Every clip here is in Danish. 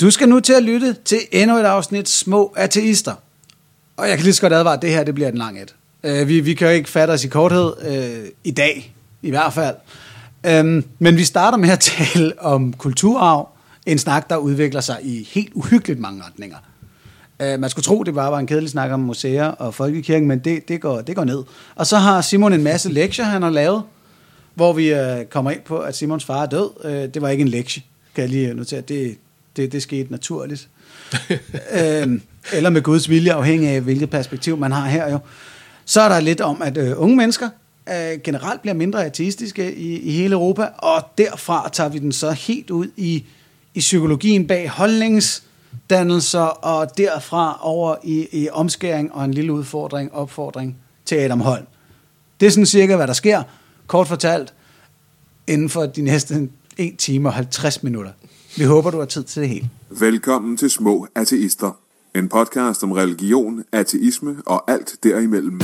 Du skal nu til at lytte til endnu et afsnit Små Ateister. Og jeg kan lige så godt advare, at det her det bliver en lang et. Uh, vi, vi kan jo ikke fatte os i korthed uh, i dag, i hvert fald. Um, men vi starter med at tale om kulturarv. En snak, der udvikler sig i helt uhyggeligt mange retninger. Uh, man skulle tro, det bare var en kedelig snak om museer og folkekirken, men det, det, går, det går ned. Og så har Simon en masse lektier, han har lavet, hvor vi uh, kommer ind på, at Simons far er død. Uh, det var ikke en lektie, kan jeg lige notere. Det, det, det skete naturligt. øhm, eller med Guds vilje, afhængig af hvilket perspektiv man har her jo. Så er der lidt om, at øh, unge mennesker øh, generelt bliver mindre ateistiske i, i hele Europa, og derfra tager vi den så helt ud i, i psykologien bag holdningsdannelser, og derfra over i, i omskæring og en lille udfordring, opfordring til Adam Holm. Det er sådan cirka, hvad der sker, kort fortalt, inden for de næste 1 time og 50 minutter. Vi håber, du har tid til det hele. Velkommen til Små Ateister. En podcast om religion, ateisme og alt derimellem.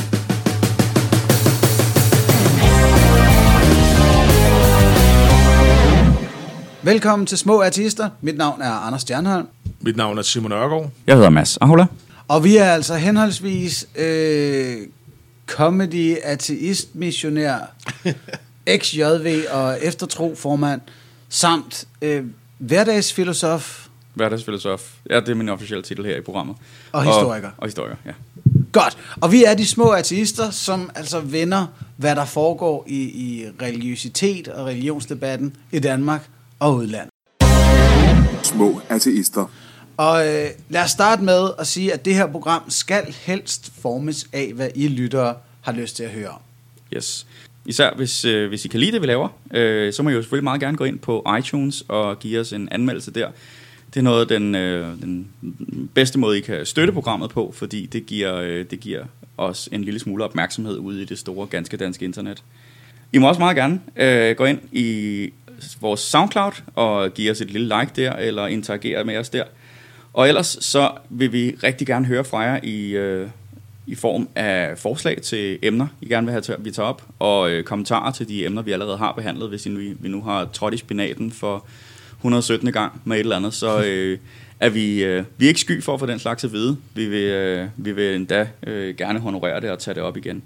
Velkommen til Små Ateister. Mit navn er Anders Stjernholm. Mit navn er Simon Ørgaard. Jeg hedder Mads Ahola. Og vi er altså henholdsvis øh, comedy, ateist, missionær, XJV og eftertro formand, samt øh, hverdagsfilosof. Hverdagsfilosof. Ja, det er min officielle titel her i programmet. Og historiker. Og, og historiker, ja. Godt. Og vi er de små ateister, som altså vender, hvad der foregår i, i religiøsitet og religionsdebatten i Danmark og udlandet. Små Ateister. Og øh, lad os starte med at sige, at det her program skal helst formes af, hvad I lyttere har lyst til at høre om. Yes. Især hvis, øh, hvis I kan lide det, vi laver, øh, så må I jo selvfølgelig meget gerne gå ind på iTunes og give os en anmeldelse der. Det er noget den, øh, den bedste måde, I kan støtte programmet på, fordi det giver, øh, det giver os en lille smule opmærksomhed ude i det store, ganske danske internet. I må også meget gerne øh, gå ind i vores SoundCloud og give os et lille like der, eller interagere med os der. Og ellers så vil vi rigtig gerne høre fra jer i, øh, i form af forslag til emner, I gerne vil have, til, vi tager op, og øh, kommentarer til de emner, vi allerede har behandlet, hvis I nu, vi nu har trådt i spinaten for 117. gang med et eller andet, så øh, er vi, øh, vi er ikke sky for at få den slags at vide. Vi vil, øh, vi vil endda øh, gerne honorere det og tage det op igen.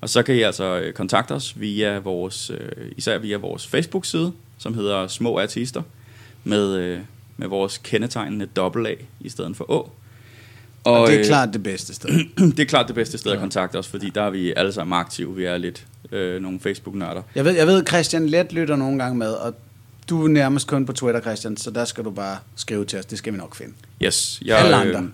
Og så kan I altså øh, kontakte os via vores, øh, især via vores Facebook-side, som hedder Små Artister, med, øh, med vores kendetegnende dobbelt A i stedet for Å. Og, og det er øh, klart det bedste sted. det er klart det bedste sted at kontakte os, fordi der er vi alle sammen aktive. Vi er lidt øh, nogle Facebook-nørder. Jeg ved, jeg ved, Christian Let lytter nogle gange med, og du er nærmest kun på Twitter, Christian, så der skal du bare skrive til os. Det skal vi nok finde. Yes. Jeg, Alle andre.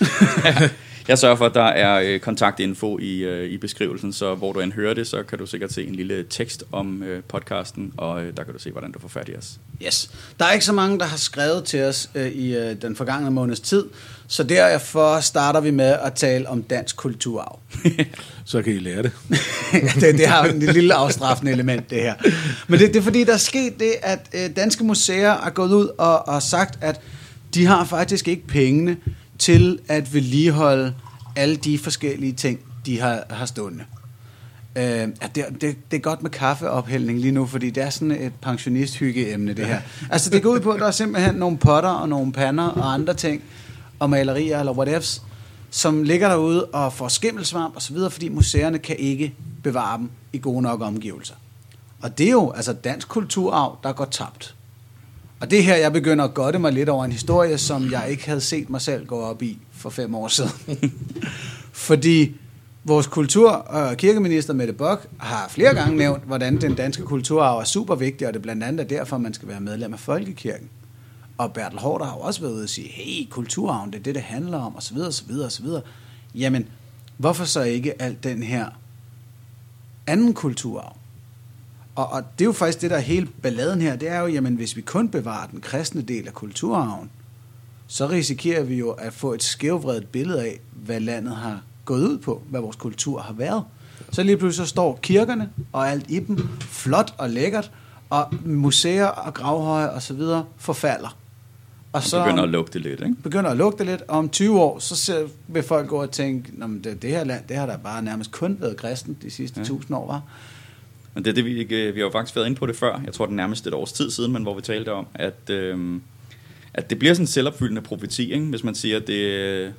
Øh, jeg sørger for, at der er øh, kontaktinfo i, øh, i beskrivelsen, så hvor du end hører det, så kan du sikkert se en lille tekst om øh, podcasten, og øh, der kan du se, hvordan du får fat i os. Yes. Der er ikke så mange, der har skrevet til os øh, i øh, den forgangne måneds tid, så derfor starter vi med at tale om dansk kulturarv. Så kan I lære det. det, det har et lille afstraffende element, det her. Men det, det er fordi, der er sket det, at øh, danske museer er gået ud og, og sagt, at de har faktisk ikke pengene til at vedligeholde alle de forskellige ting, de har, har stående. Øh, ja, det, det, det er godt med kaffeophældning lige nu, fordi det er sådan et pensionisthyggeemne, det her. Altså, det går ud på, at der er simpelthen nogle potter og nogle pander og andre ting, og malerier eller whatevs, som ligger derude og får skimmelsvamp og så videre, fordi museerne kan ikke bevare dem i gode nok omgivelser. Og det er jo altså dansk kulturarv, der går tabt. Og det her, jeg begynder at godte mig lidt over en historie, som jeg ikke havde set mig selv gå op i for fem år siden. Fordi vores kultur- og kirkeminister Mette Bock har flere gange nævnt, hvordan den danske kulturarv er super vigtig, og det er blandt andet derfor, man skal være medlem af Folkekirken. Og Bertel Hårder har jo også været ude og sige, hey, kulturarven, det er det, det handler om, osv., osv., osv. Jamen, hvorfor så ikke alt den her anden kulturarv? Og, og det er jo faktisk det, der er hele balladen her, det er jo, jamen hvis vi kun bevarer den kristne del af kulturarven, så risikerer vi jo at få et skævvredet billede af, hvad landet har gået ud på, hvad vores kultur har været. Så lige pludselig så står kirkerne og alt i dem flot og lækkert, og museer og gravhøje og så videre forfalder. Og så begynder at lugte lidt, ikke? Begynder at lugte lidt, og om 20 år, så ser, vil folk gå og tænke, det, det her land, det har da bare nærmest kun været kristen de sidste ja. 1000 år, var. Men det er det, vi, øh, vi har jo faktisk været inde på det før. Jeg tror, det er nærmest et års tid siden, men hvor vi talte om, at, øh, at det bliver sådan en selvopfyldende profeti, ikke? hvis man siger, at det,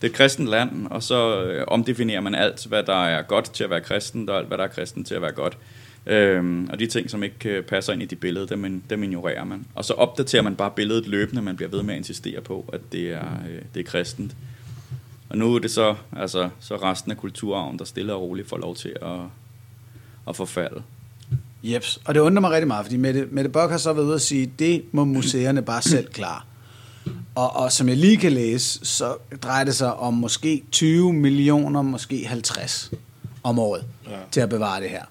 det er et kristent land, og så øh, omdefinerer man alt, hvad der er godt til at være kristen, og alt, hvad der er kristen til at være godt. Øhm, og de ting, som ikke øh, passer ind i de billeder, dem, dem ignorerer man. Og så opdaterer man bare billedet løbende, man bliver ved med at insistere på, at det er, øh, det er kristent. Og nu er det så, altså, så resten af kulturarven, der stille og roligt får lov til at, at forfalde. Jeps, og det undrer mig rigtig meget, fordi Mette, Mette Bock har så været ude at sige, det må museerne bare selv klare. Og, og som jeg lige kan læse, så drejer det sig om måske 20 millioner, måske 50 om året ja. til at bevare det her.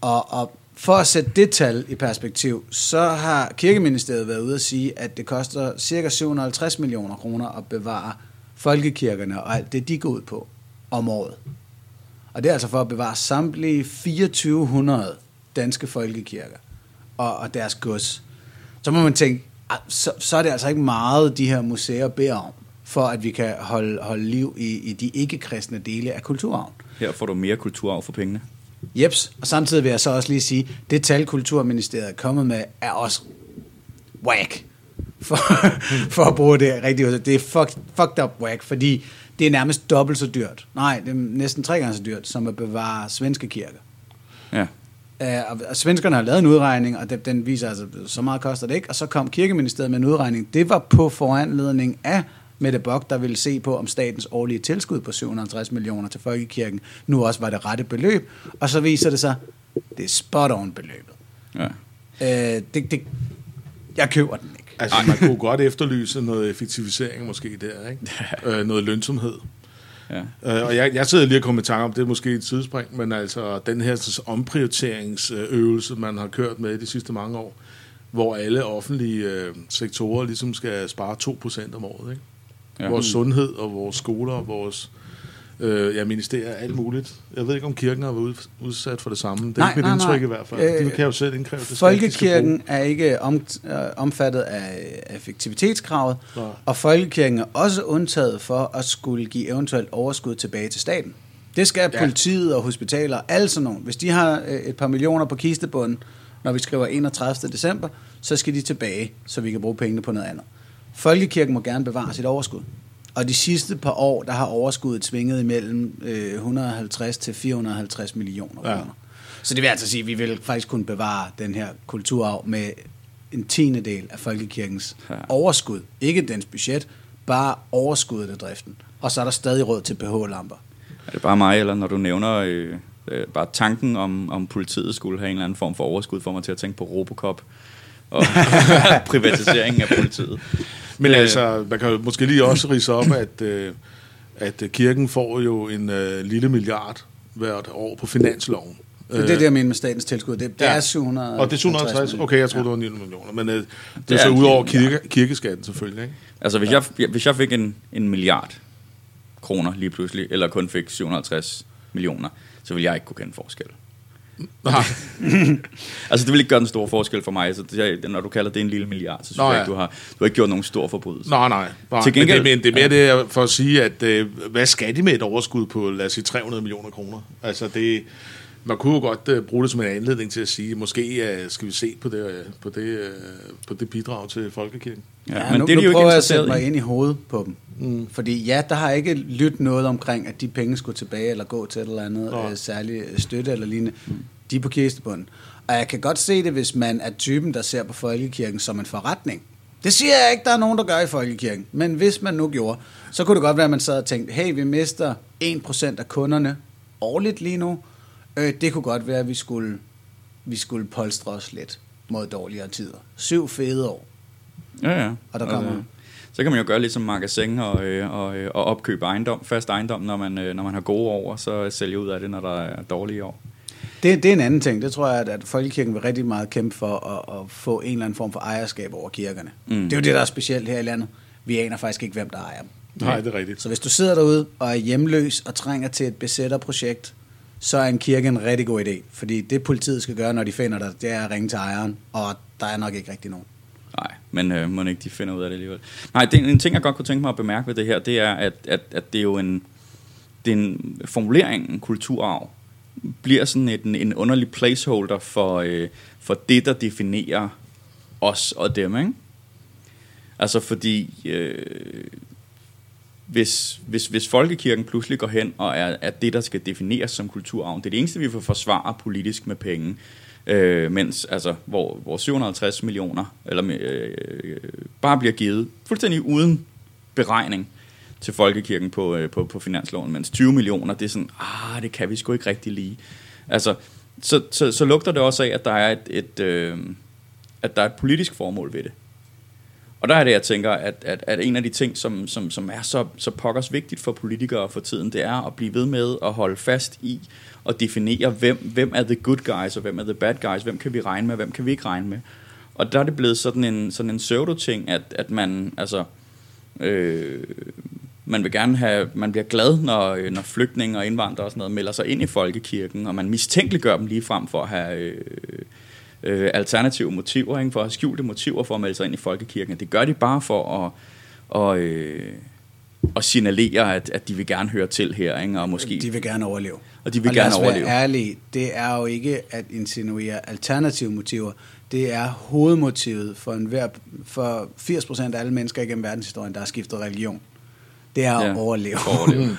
Og, og for at sætte det tal i perspektiv, så har Kirkeministeriet været ude at sige, at det koster cirka 750 millioner kroner at bevare folkekirkerne og alt det, de går ud på om året. Og det er altså for at bevare samtlige 2400 danske folkekirker og, og deres gods. Så må man tænke, ah, så, så er det altså ikke meget, de her museer beder om, for at vi kan holde, holde liv i, i de ikke-kristne dele af kulturarven. Her får du mere kulturarv for pengene. Jeps, og samtidig vil jeg så også lige sige, det tal Kulturministeriet er kommet med, er også whack. For, for at bruge det rigtigt. Det er fucked, fucked up whack, fordi det er nærmest dobbelt så dyrt. Nej, det er næsten tre gange så dyrt, som at bevare svenske kirker. Ja. Uh, og, og svenskerne har lavet en udregning, og den, den viser altså, så meget koster det ikke. Og så kom Kirkeministeriet med en udregning. Det var på foranledning af Mette Bock, der ville se på, om statens årlige tilskud på 750 millioner til Folkekirken nu også var det rette beløb. Og så viser det sig, det er spot on beløbet. Ja. Uh, det, det, jeg køber den. Altså, man kunne godt efterlyse noget effektivisering måske der, ikke? øh, noget lønsomhed. Ja. Øh, og jeg, jeg sidder lige og kommer i tanke om, det er måske et tidsspring, men altså den her omprioriteringsøvelse, man har kørt med de sidste mange år, hvor alle offentlige øh, sektorer ligesom skal spare 2% om året. Ikke? Ja. Vores sundhed og vores skoler og vores øh, ja, ministerier, alt muligt. Jeg ved ikke, om kirken har været ud- udsat for det samme. Det er Nej, ikke mit nej, indtryk nej. i hvert fald. Øh, De kan jo selv indkræve det. Folkekirken er ikke om, øh, omfattet af effektivitetskravet, Nej. og Folkekirken er også undtaget for at skulle give eventuelt overskud tilbage til staten. Det skal Ja. politiet og hospitaler, og alle sådan nogle. Hvis de har øh, et par millioner på kistebunden, når vi skriver 31. december, så skal de tilbage, så vi kan bruge pengene på noget andet. Folkekirken må gerne bevare sit overskud. Og de sidste par år, der har overskuddet svinget imellem øh, 150 til 450 millioner Ja. kroner. Så det vil altså sige, at vi vil faktisk kunne bevare den her kulturarv med en tiende del af folkekirkens Ja. overskud. Ikke dens budget, bare overskuddet af driften. Og så er der stadig råd til pH-lamper. Er det bare mig, eller når du nævner øh, øh, bare tanken om, om politiet skulle have en eller anden form for overskud, for mig til at tænke på Robocop og privatiseringen af politiet. Men Øh. altså, man kan måske lige også rise op, at, øh, at kirken får jo en øh, lille milliard hvert år på finansloven. Det er det, jeg mener med statens tilskud. Det, det Ja. er 700 Og det er 750? Okay, jeg troede, det var 9 millioner. Men øh, det, Det er så ud over kirke, kirkeskatten selvfølgelig, ikke? Altså, hvis, jeg, hvis jeg fik en, en milliard kroner lige pludselig, eller kun fik 750 millioner, så ville jeg ikke kunne kende forskel. Altså, det vil ikke gøre den store forskel for mig. Så det, når du kalder det en lille milliard, så synes Nå, jeg ja. ikke, du har, du har ikke gjort nogen stor forbrydelse. Nej, nej. nej. Til gengæld- men det, men det er mere det for at sige, at øh, hvad skal de med et overskud på, lad os sige, 300 millioner kroner? Altså, det, man kunne jo godt øh, bruge det som en anledning til at sige, måske øh, skal vi se på det, øh, på det, øh, på det bidrag til folkekirken. Ja, Ja, men nu, det er de nu jo prøver jeg at sætte mig ind i hovedet på dem. Mm. Fordi ja, der har ikke lyttet noget omkring, at de penge skulle tilbage eller gå til et eller andet øh, særlig støtte eller lignende. Mm. De er på kistebunden. Og jeg kan godt se det, hvis man er typen, der ser på folkekirken som en forretning. Det siger jeg ikke, der er nogen, der gør i folkekirken. Men hvis man nu gjorde, så kunne det godt være, at man sad og tænkte, hey, vi mister 1% af kunderne årligt lige nu. Øh, det kunne godt være, at vi skulle, vi skulle polstre os lidt mod dårligere tider. Syv fede år. Ja, ja. Og der kommer- øh, så kan man jo gøre lidt som magasin og, øh, og, øh, og opkøbe ejendom, fast ejendom, når man, øh, når man har gode år, og så sælge ud af det, når der er dårlige år. Det, det er en anden ting. Det tror jeg, at, at Folkekirken vil rigtig meget kæmpe for at, at få en eller anden form for ejerskab over kirkerne. Mm. Det er jo det, der er specielt her i landet. Vi aner faktisk ikke, hvem der ejer dem. Nej, det er rigtigt. Så hvis du sidder derude og er hjemløs og trænger til et besætterprojekt, så er en kirke en rigtig god idé. Fordi det politiet skal gøre, når de finder dig, det er at ringe til ejeren, og der er nok ikke rigtig nogen. Nej, men øh, må ikke de finder ud af det alligevel. Nej, det, en ting, jeg godt kunne tænke mig at bemærke ved det her, det er, at, at, at det er jo en, det er en formulering, en kulturarv, bliver sådan et, en, en underlig placeholder for, øh, for det, der definerer os og dem, ikke? Altså fordi, øh, hvis, hvis, hvis folkekirken pludselig går hen og er, er det, der skal defineres som kulturarven, det er det eneste, vi får forsvare politisk med penge, øh, mens altså, hvor, hvor 750 millioner eller, øh, øh, bare bliver givet fuldstændig uden beregning til folkekirken på, øh, på, på finansloven, mens 20 millioner, det er sådan, ah, det kan vi sgu ikke rigtig lige. Altså, så, så, så lugter det også af, at der er et, et øh, at der er et politisk formål ved det. Og der er det, jeg tænker, at, at, at en af de ting, som, som, som er så, så pokkers vigtigt for politikere for tiden, det er at blive ved med at holde fast i og definere, hvem, hvem er the good guys, og hvem er the bad guys, hvem kan vi regne med, hvem kan vi ikke regne med. Og der er det blevet sådan en, sådan en pseudo-ting, at, at man, altså, øh, man vil gerne have, man bliver glad, når, øh, når flygtninge og indvandrere og sådan noget melder sig ind i folkekirken, og man mistænkeliggør dem lige frem for at have øh, øh, alternative motiver, ikke? for at have skjulte motiver for at melde sig ind i folkekirken. Det gør de bare for at, og, øh, at signalere, at, at de vil gerne høre til her, ikke? og måske... De vil gerne overleve. Og de vil og gerne lad os overleve. være ærlige, det er jo ikke at insinuere alternative motiver. Det er hovedmotivet for, en hver, for 80% af alle mennesker igennem verdenshistorien, der har skiftet religion. Det er at Ja, overleve. for at overleve.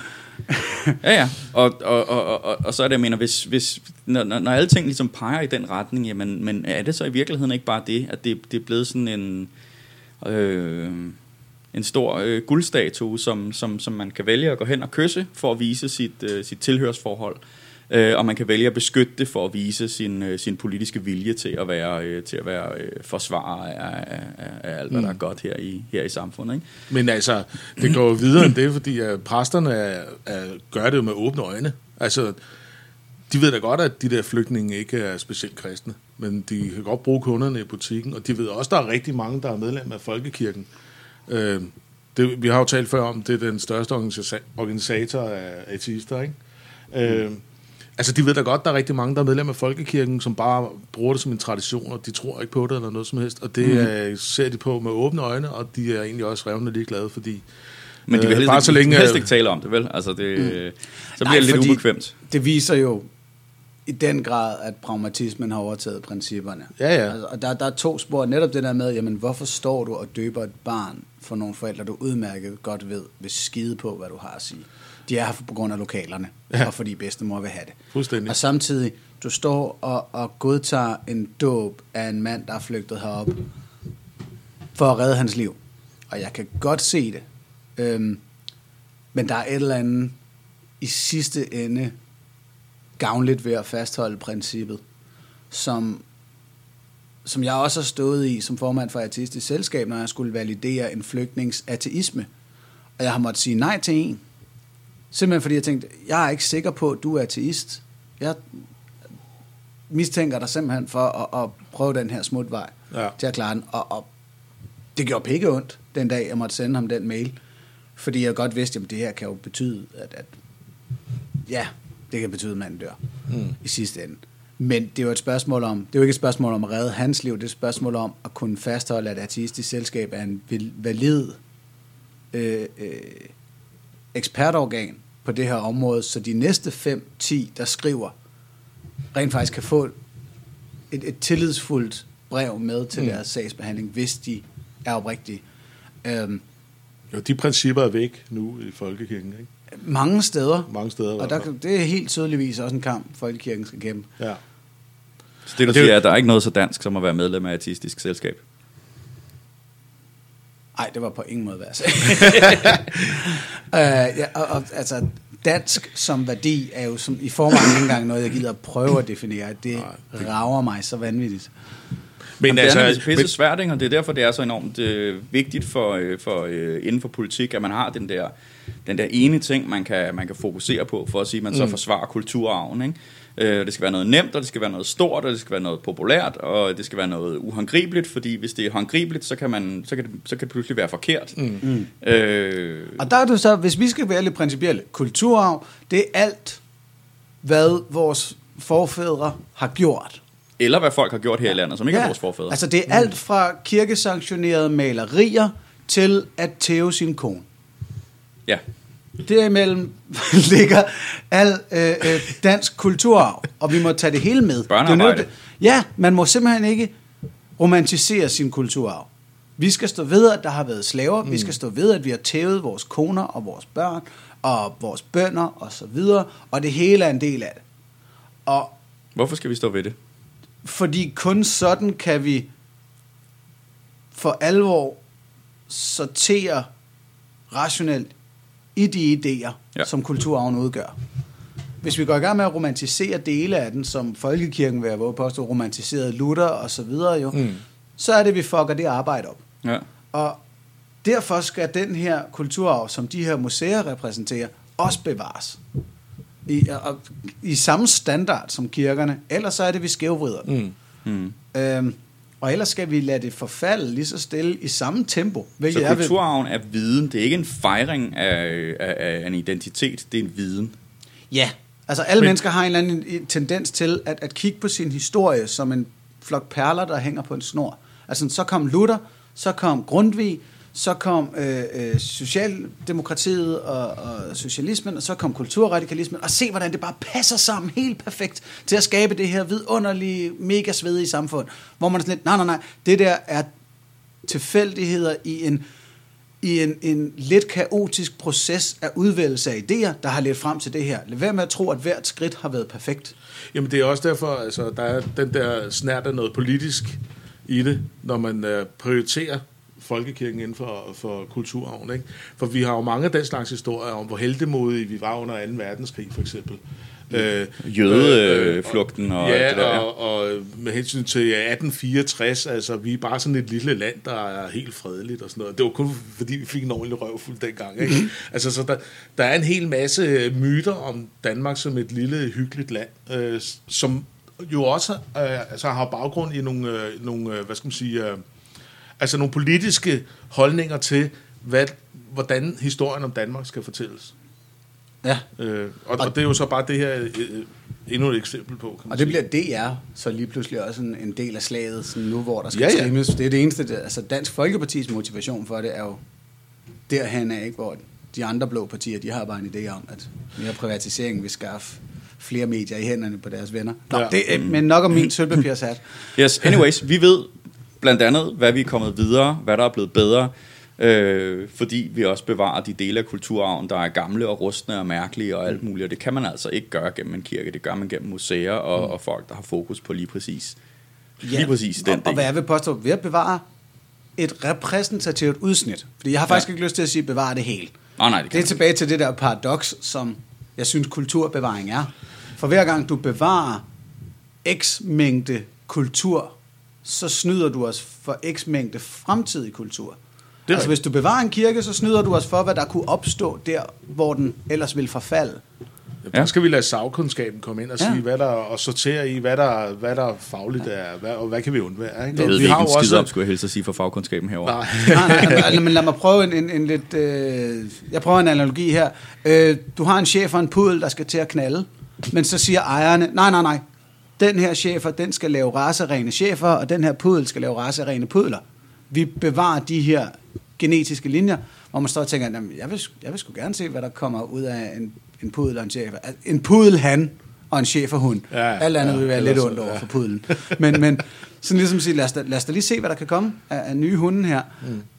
ja, ja. Og, og, og, og, og så er det, jeg mener, hvis, hvis, når, når når alle ligesom peger i den retning, jamen, men er det så i virkeligheden ikke bare det, at det, det er blevet sådan en, øh, en stor øh, guldstatue, som, som, som man kan vælge at gå hen og kysse for at vise sit, øh, sit tilhørsforhold, øh, og man kan vælge at beskytte det for at vise sin, øh, sin politiske vilje til at være, øh, til at være øh, forsvarer af, af, af, alt, hvad der er godt her i, her i samfundet. Ikke? Men altså, det går videre end det, fordi at præsterne er, er, gør det jo med åbne øjne. Altså, de ved da godt, at de der flygtninge ikke er specielt kristne, men de kan godt bruge kunderne i butikken, og de ved også, at der er rigtig mange, der er medlem af Folkekirken. Øh, det, vi har jo talt før om, det er den største organisa- organisator af ateister, ikke? Øh, altså, de ved da godt, der er rigtig mange, der er medlem af Folkekirken, som bare bruger det som en tradition, og de tror ikke på det eller noget som helst, og det mm. ser de på med åbne øjne, og de er egentlig også revnende ligeglade, fordi Men de vil Øh, helst, bare ikke, så længe- helst ikke tale om det, vel? Altså, det, mm. så bliver det lidt ubekvemt. Det viser jo i den grad, at pragmatismen har overtaget principperne. Ja, ja. Altså, og der, der er to spor. Netop det der med, jamen, hvorfor står du og døber et barn for nogle forældre, du udmærket godt ved, vil skide på, hvad du har at sige. De er her på grund af lokalerne, Ja. og fordi bedstemor vil have det. Fuldstændig. Og samtidig, du står og, og godtager en dåb af en mand, der er flygtet herop, for at redde hans liv. Og jeg kan godt se det. Øhm, men der er et eller andet i sidste ende gavnligt ved at fastholde princippet, som, som jeg også har stået i som formand for Ateistisk Selskab, når jeg skulle validere en flygtnings ateisme. Og jeg har måttet sige nej til en. Simpelthen fordi jeg tænkte, jeg er ikke sikker på, at du er ateist. Jeg mistænker dig simpelthen for at, at prøve den her smutvej Ja. til at klare den. Og, og det gjorde pikke ondt den dag, jeg måtte sende ham den mail. Fordi jeg godt vidste, at det her kan jo betyde, at, at ja, det kan betyde, at manden dør mm. i sidste ende. Men det er jo et spørgsmål om, det er jo ikke et spørgsmål om at redde hans liv, det er et spørgsmål om at kunne fastholde, at ateistisk selskab er en val- valid øh, øh, ekspertorgan på det her område, så de næste 5-10, der skriver, rent faktisk kan få et, et tillidsfuldt brev med til mm. deres sagsbehandling, hvis de er oprigtige. Øhm, Jo, de principper er væk nu i Folkekirken, ikke? mange steder, Mange steder. og der, det er helt tydeligvis også en kamp, Folkekirken skal kæmpe. Ja. Så det, du det er siger, er, at der er ikke noget så dansk som at være medlem af et artistisk selskab. Nej, det var på ingen måde, hvad jeg sagde. øh, ja, og, og, altså, dansk som værdi er jo som, i forvejen ikke engang noget, jeg gider at prøve at definere. Det rager mig så vanvittigt. Men Jamen, altså, det er altså, pisse svært, ikke? og det er derfor, det er så enormt øh, vigtigt for, øh, for øh, inden for politik, at man har den der, den der ene ting, man kan, man kan fokusere på, for at sige, at man så Mm. forsvarer kulturarven. Ikke? Øh, det skal være noget nemt, og det skal være noget stort, og det skal være noget populært, og det skal være noget uhåndgribeligt, fordi hvis det er håndgribeligt, så kan, man, så kan, det, så kan det pludselig være forkert. Mm. Øh, Og der er det så, hvis vi skal være lidt principielle, kulturarv, det er alt, hvad vores forfædre har gjort. eller hvad folk har gjort her i landet, som ikke ja. er vores forfædre. Altså det er alt fra kirkesanktionerede malerier til at tæve sin kone. ja. Derimellem ligger al øh, øh, dansk kulturarv, og vi må tage det hele med. Børnearbejde. Det er ja, man må simpelthen ikke romantisere sin kulturarv. Vi skal stå ved, at der har været slaver. Mm. Vi skal stå ved, at vi har tævet vores koner og vores børn og vores bønder og så videre. Og det hele er en del af det. Og Hvorfor skal vi stå ved det? fordi kun sådan kan vi for alvor sortere rationelt i de idéer, Ja. som kulturarven udgør. Hvis vi går i gang med at romantisere dele af den, som folkekirken vil våge påstå, romantiseret Luther og så videre jo, mm. så er det, vi fucker det arbejde op. Ja. Og derfor skal den her kulturarv, som de her museer repræsenterer, også bevares. I, og, i samme standard som kirkerne. Ellers så er det, vi skævvrider den. Mm. Mm. Øhm, og ellers skal vi lade det forfalde lige så stille i samme tempo. Så er kulturarven er viden. Det er ikke en fejring af, af, af en identitet, det er en viden. Ja, altså alle Men- Men, mennesker har en eller anden en tendens til at, at kigge på sin historie som en flok perler, der hænger på en snor. Altså så kom Luther, så kom Grundtvig, så kom øh, øh, Socialdemokratiet og, og socialismen, og så kom kulturradikalismen, og se hvordan det bare passer sammen helt perfekt til at skabe det her vidunderlige, mega svedige samfund, hvor man er sådan lidt, nej, nej, nej, det der er tilfældigheder i en i en, en lidt kaotisk proces af udvælgelse af idéer, der har ledt frem til det her. Lad være med at tro, at hvert skridt har været perfekt. Jamen det er også derfor, altså der er den der snært af noget politisk i det, når man øh, prioriterer folkekirken inden for, for kulturarven. Ikke? For vi har jo mange af den slags historier om, hvor heldemodige vi var under 2. verdenskrig, for eksempel. Øh, Jødeflugten og ja, det der, ja. og, og med hensyn til 1864, altså vi er bare sådan et lille land, der er helt fredeligt og sådan noget. Det var kun fordi, vi fik en ordentlig røvfuld dengang. Ikke? altså, så der, der er en hel masse myter om Danmark som et lille, hyggeligt land, øh, som jo også øh, altså har baggrund i nogle, øh, nogle øh, hvad skal man sige, øh, altså nogle politiske holdninger til, hvad, hvordan historien om Danmark skal fortælles. Ja. Øh, og, og det er jo så bare det her øh, endnu et eksempel på. Kan man Og det sige. bliver DR så lige pludselig også en, en del af slaget, sådan nu hvor der skal Ja, ja, trimmes. Det er det eneste, det, altså Dansk Folkepartis motivation for det er jo derhen af, ikke, hvor de andre blå partier, de har bare en idé om, at mere privatisering vil skaffe flere medier i hænderne på deres venner. Nå, Ja. det, er- men nok om min sølvpapirshat. Yes, anyways, vi ved blandt andet, hvad vi er kommet videre, hvad der er blevet bedre, øh, fordi vi også bevarer de dele af kulturarven, der er gamle og rustne og mærkelige og alt muligt, og det kan man altså ikke gøre gennem en kirke, det gør man gennem museer og, mm. og folk, der har fokus på lige præcis, lige præcis den og, og del. hvad jeg vil påstå, ved at bevare et repræsentativt udsnit. Fordi jeg har faktisk Ja. ja. ikke lyst til at sige bevare det hele. Nej, nej, det Det er tilbage til det der paradoks, som jeg synes kulturbevaring er. For hver gang du bevarer x mængde kultur, så snyder du os for x mængde fremtidig kultur. Det altså hvis du bevarer en kirke, så snyder du os for, hvad der kunne opstå der, hvor den ellers vil forfalde. Ja. Der skal vi lade sagkundskaben komme ind og Ja. sige, hvad der, og sortere i, hvad der, hvad der fagligt er, hvad, og hvad kan vi undvære. Ikke? Det ved Og vi ikke har en jo skid også- om, skulle jeg helst at sige for fagkundskaben herovre. Nej. nej, nej, nej, men lad mig prøve en, en, en lidt... Øh, jeg prøver en analogi her. Øh, du har en chef og en pudel, der skal til at knalde, men så siger ejerne, nej, nej, nej, den her chefer, den skal lave racerene chefer, og den her pudel skal lave racerene pudler. Vi bevarer de her genetiske linjer, hvor man står og tænker, "Jamen, jeg vil, jeg vil sgu gerne se, hvad der kommer ud af en, en pudel og en chefer. En pudel han og en chefer hun. Ja, ja. Alt andet Ja, vil være lidt ondt over ja. for pudlen. Men, men sådan ligesom sige, lad os, da, lad os da lige se, hvad der kan komme af, af nye hunde her.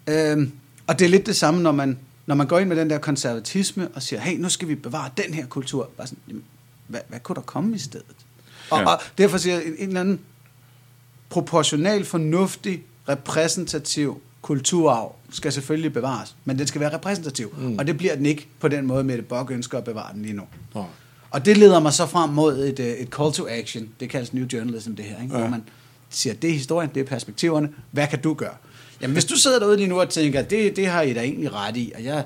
Mm. Øhm, og det er lidt det samme, når man, når man går ind med den der konservatisme og siger, hey, nu skal vi bevare den her kultur. Bare sådan, jamen, hvad, hvad kunne der komme i stedet? Og, Ja. og derfor siger jeg, en, en eller anden proportional, fornuftig, repræsentativ kulturarv skal selvfølgelig bevares, men den skal være repræsentativ. Mm. Og det bliver den ikke på den måde, Mette Bock ønsker at bevare den lige nu. Nå. Og det leder mig så frem mod et, øh, et call to action. Det kaldes new journalism, det her. Ikke? Ja. Hvor man siger, det er historien, det er perspektiverne. Hvad kan du gøre? Jamen, hvis du sidder derude lige nu og tænker, det, det har I da egentlig ret i, og jeg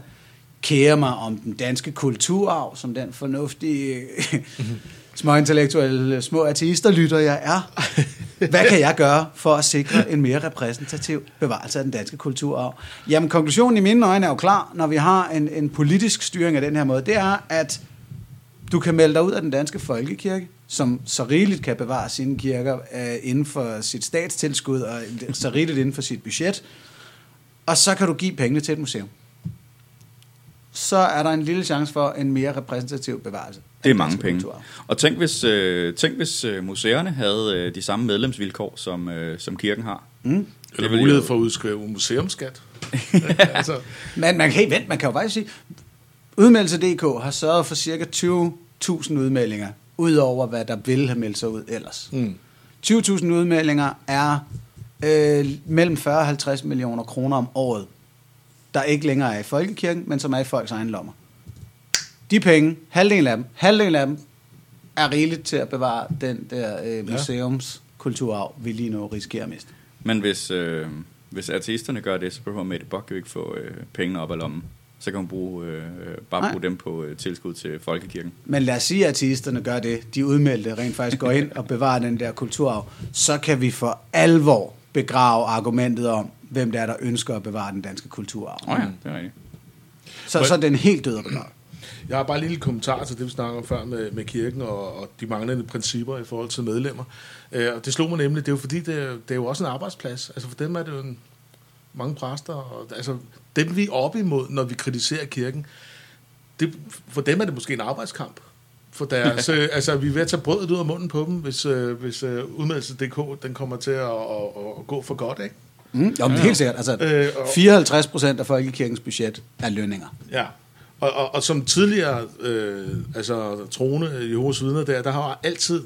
kærer mig om den danske kulturarv, som den fornuftige, små intellektuelle, små ateister lytter jeg er. Hvad kan jeg gøre for at sikre en mere repræsentativ bevarelse af den danske kulturarv? Jamen, konklusionen i mine øjne er jo klar, når vi har en, en politisk styring af den her måde. Det er, at du kan melde dig ud af den danske folkekirke, som så rigeligt kan bevare sine kirker øh, inden for sit statstilskud og så rigeligt inden for sit budget. Og så kan du give pengene til et museum. Så er der en lille chance for en mere repræsentativ bevarelse. Det er mange penge. kulturarv. Og tænk hvis, øh, tænk, hvis øh, museerne havde øh, de samme medlemsvilkår, som, øh, som kirken har. Mm. Eller vil mulighed jo- for at udskrive museumskat. altså, Men man kan, hey, vent, man kan jo faktisk sige, Udmeldelse.dk har sørget for cirka 20.000 udmeldinger, udover hvad der ville have meldt sig ud ellers. mm. 20.000 udmeldinger er øh, mellem 40 og 50 millioner kroner om året, der ikke længere er i folkekirken, men som er i folks egen lommer. De penge, halvdelen af dem, halvdelen af dem er rigeligt til at bevare den der øh, museumskulturarv, vi lige nu risikerer at miste. Men hvis, øh, hvis ateisterne gør det, så behøver Mette Bock jo ikke få øh, pengene op af lommen. Så kan hun bruge, øh, bare Nej. bruge dem på øh, tilskud til folkekirken. Men lad os sige, at ateisterne gør det. De udmeldte rent faktisk går ind og bevarer den der kulturarv. Så kan vi for alvor begrave argumentet om, hvem det er, der ønsker at bevare den danske kulturarv. Oh, ja, det er rigtigt. Så, så er den helt død og begravet. Jeg har bare en lille kommentar til det, vi snakker om før med, med kirken og, og de manglende principper i forhold til medlemmer. Øh, og det slog mig nemlig, det er jo fordi, det er, det er jo også en arbejdsplads. Altså for dem er det jo en, mange præster. Og, altså dem vi er oppe imod, når vi kritiserer kirken, det, for dem er det måske en arbejdskamp. For deres, øh, altså, vi er ved at tage brødet ud af munden på dem, hvis, øh, hvis øh, udmeldelse.dk den kommer til at, at, at, gå for godt, ikke? Mm, jo, men helt sikkert. Altså, Øh, og- 54 procent af folkekirkens budget er lønninger. Ja, og, og, og som tidligere øh, altså, troende Jehovas vidner der, der har jeg altid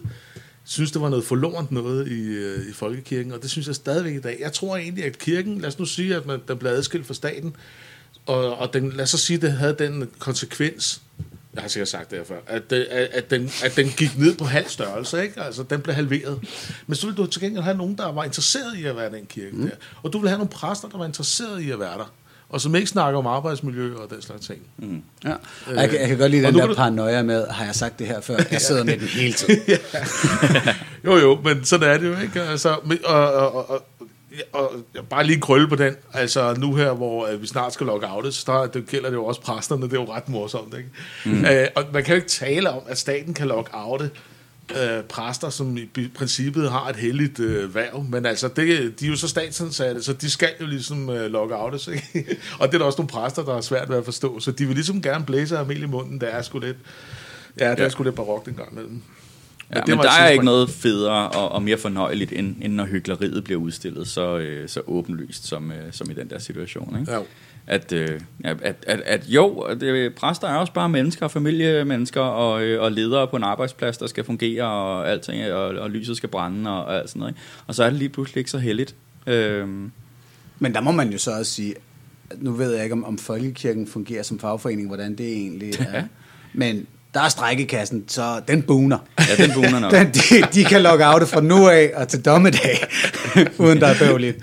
synes, det var noget forlorent noget i, øh, i folkekirken, og det synes jeg stadigvæk i dag. Jeg tror egentlig, at kirken, lad os nu sige, at man, den blev adskilt fra staten, og, og den, lad os så sige, at det havde den konsekvens, jeg har sikkert sagt det her før, at, det- at, at, den, at den gik ned på halv størrelse, ikke? Altså, den blev halveret. Men så ville du til gengæld have nogen, der var interesseret i at være den kirke mm. der. Og du ville have nogle præster, der var interesseret i at være der. Og som ikke snakker om arbejdsmiljø og den slags ting. Mm. Ja. Og jeg, kan, jeg kan godt lide og den der du- paranoia med, har jeg sagt det her før? Jeg sidder med den hele tiden. Jo, jo, men sådan er det jo, ikke? Altså, og, og, og, og, bare lige krølle på den. Altså nu her, hvor øh, vi snart skal logge outes, så der, det gælder det jo også præsterne, det er jo ret morsomt, ikke? Mm. Øh, og man kan jo ikke tale om, at staten kan logge oute øh, præster, som i princippet har et heldigt øh, værv, men altså, det, de er jo så statsansatte, så de skal jo ligesom øh, logge outes, ikke? og det er der også nogle præster, der er svært ved at forstå, så de vil ligesom gerne blæse af i munden, det er sgu lidt, ja, det er Ja. sgu lidt barokt en gang imellem. Ja, det men der er ikke noget federe og, og mere fornøjeligt, end, end når hyggeleriet bliver udstillet så, øh, så åbenlyst som, øh, som i den der situation. Ikke? Ja. At, øh, at, at, at, jo, øh, præster er også bare mennesker, familiemennesker og, øh, og ledere på en arbejdsplads, der skal fungere, og alting, og, og lyset skal brænde, og, og alt sådan noget. Ikke? Og så er det lige pludselig ikke så heldigt. Øhm, Men der må man jo så også sige, nu ved jeg ikke, om, om Folkekirken fungerer som fagforening, hvordan det egentlig er. Ja. Men der er strækkekassen, så den buner. ja, den buner nok. Den, de, de kan logge af det fra nu af og til dommedag, uden der er bøvligt.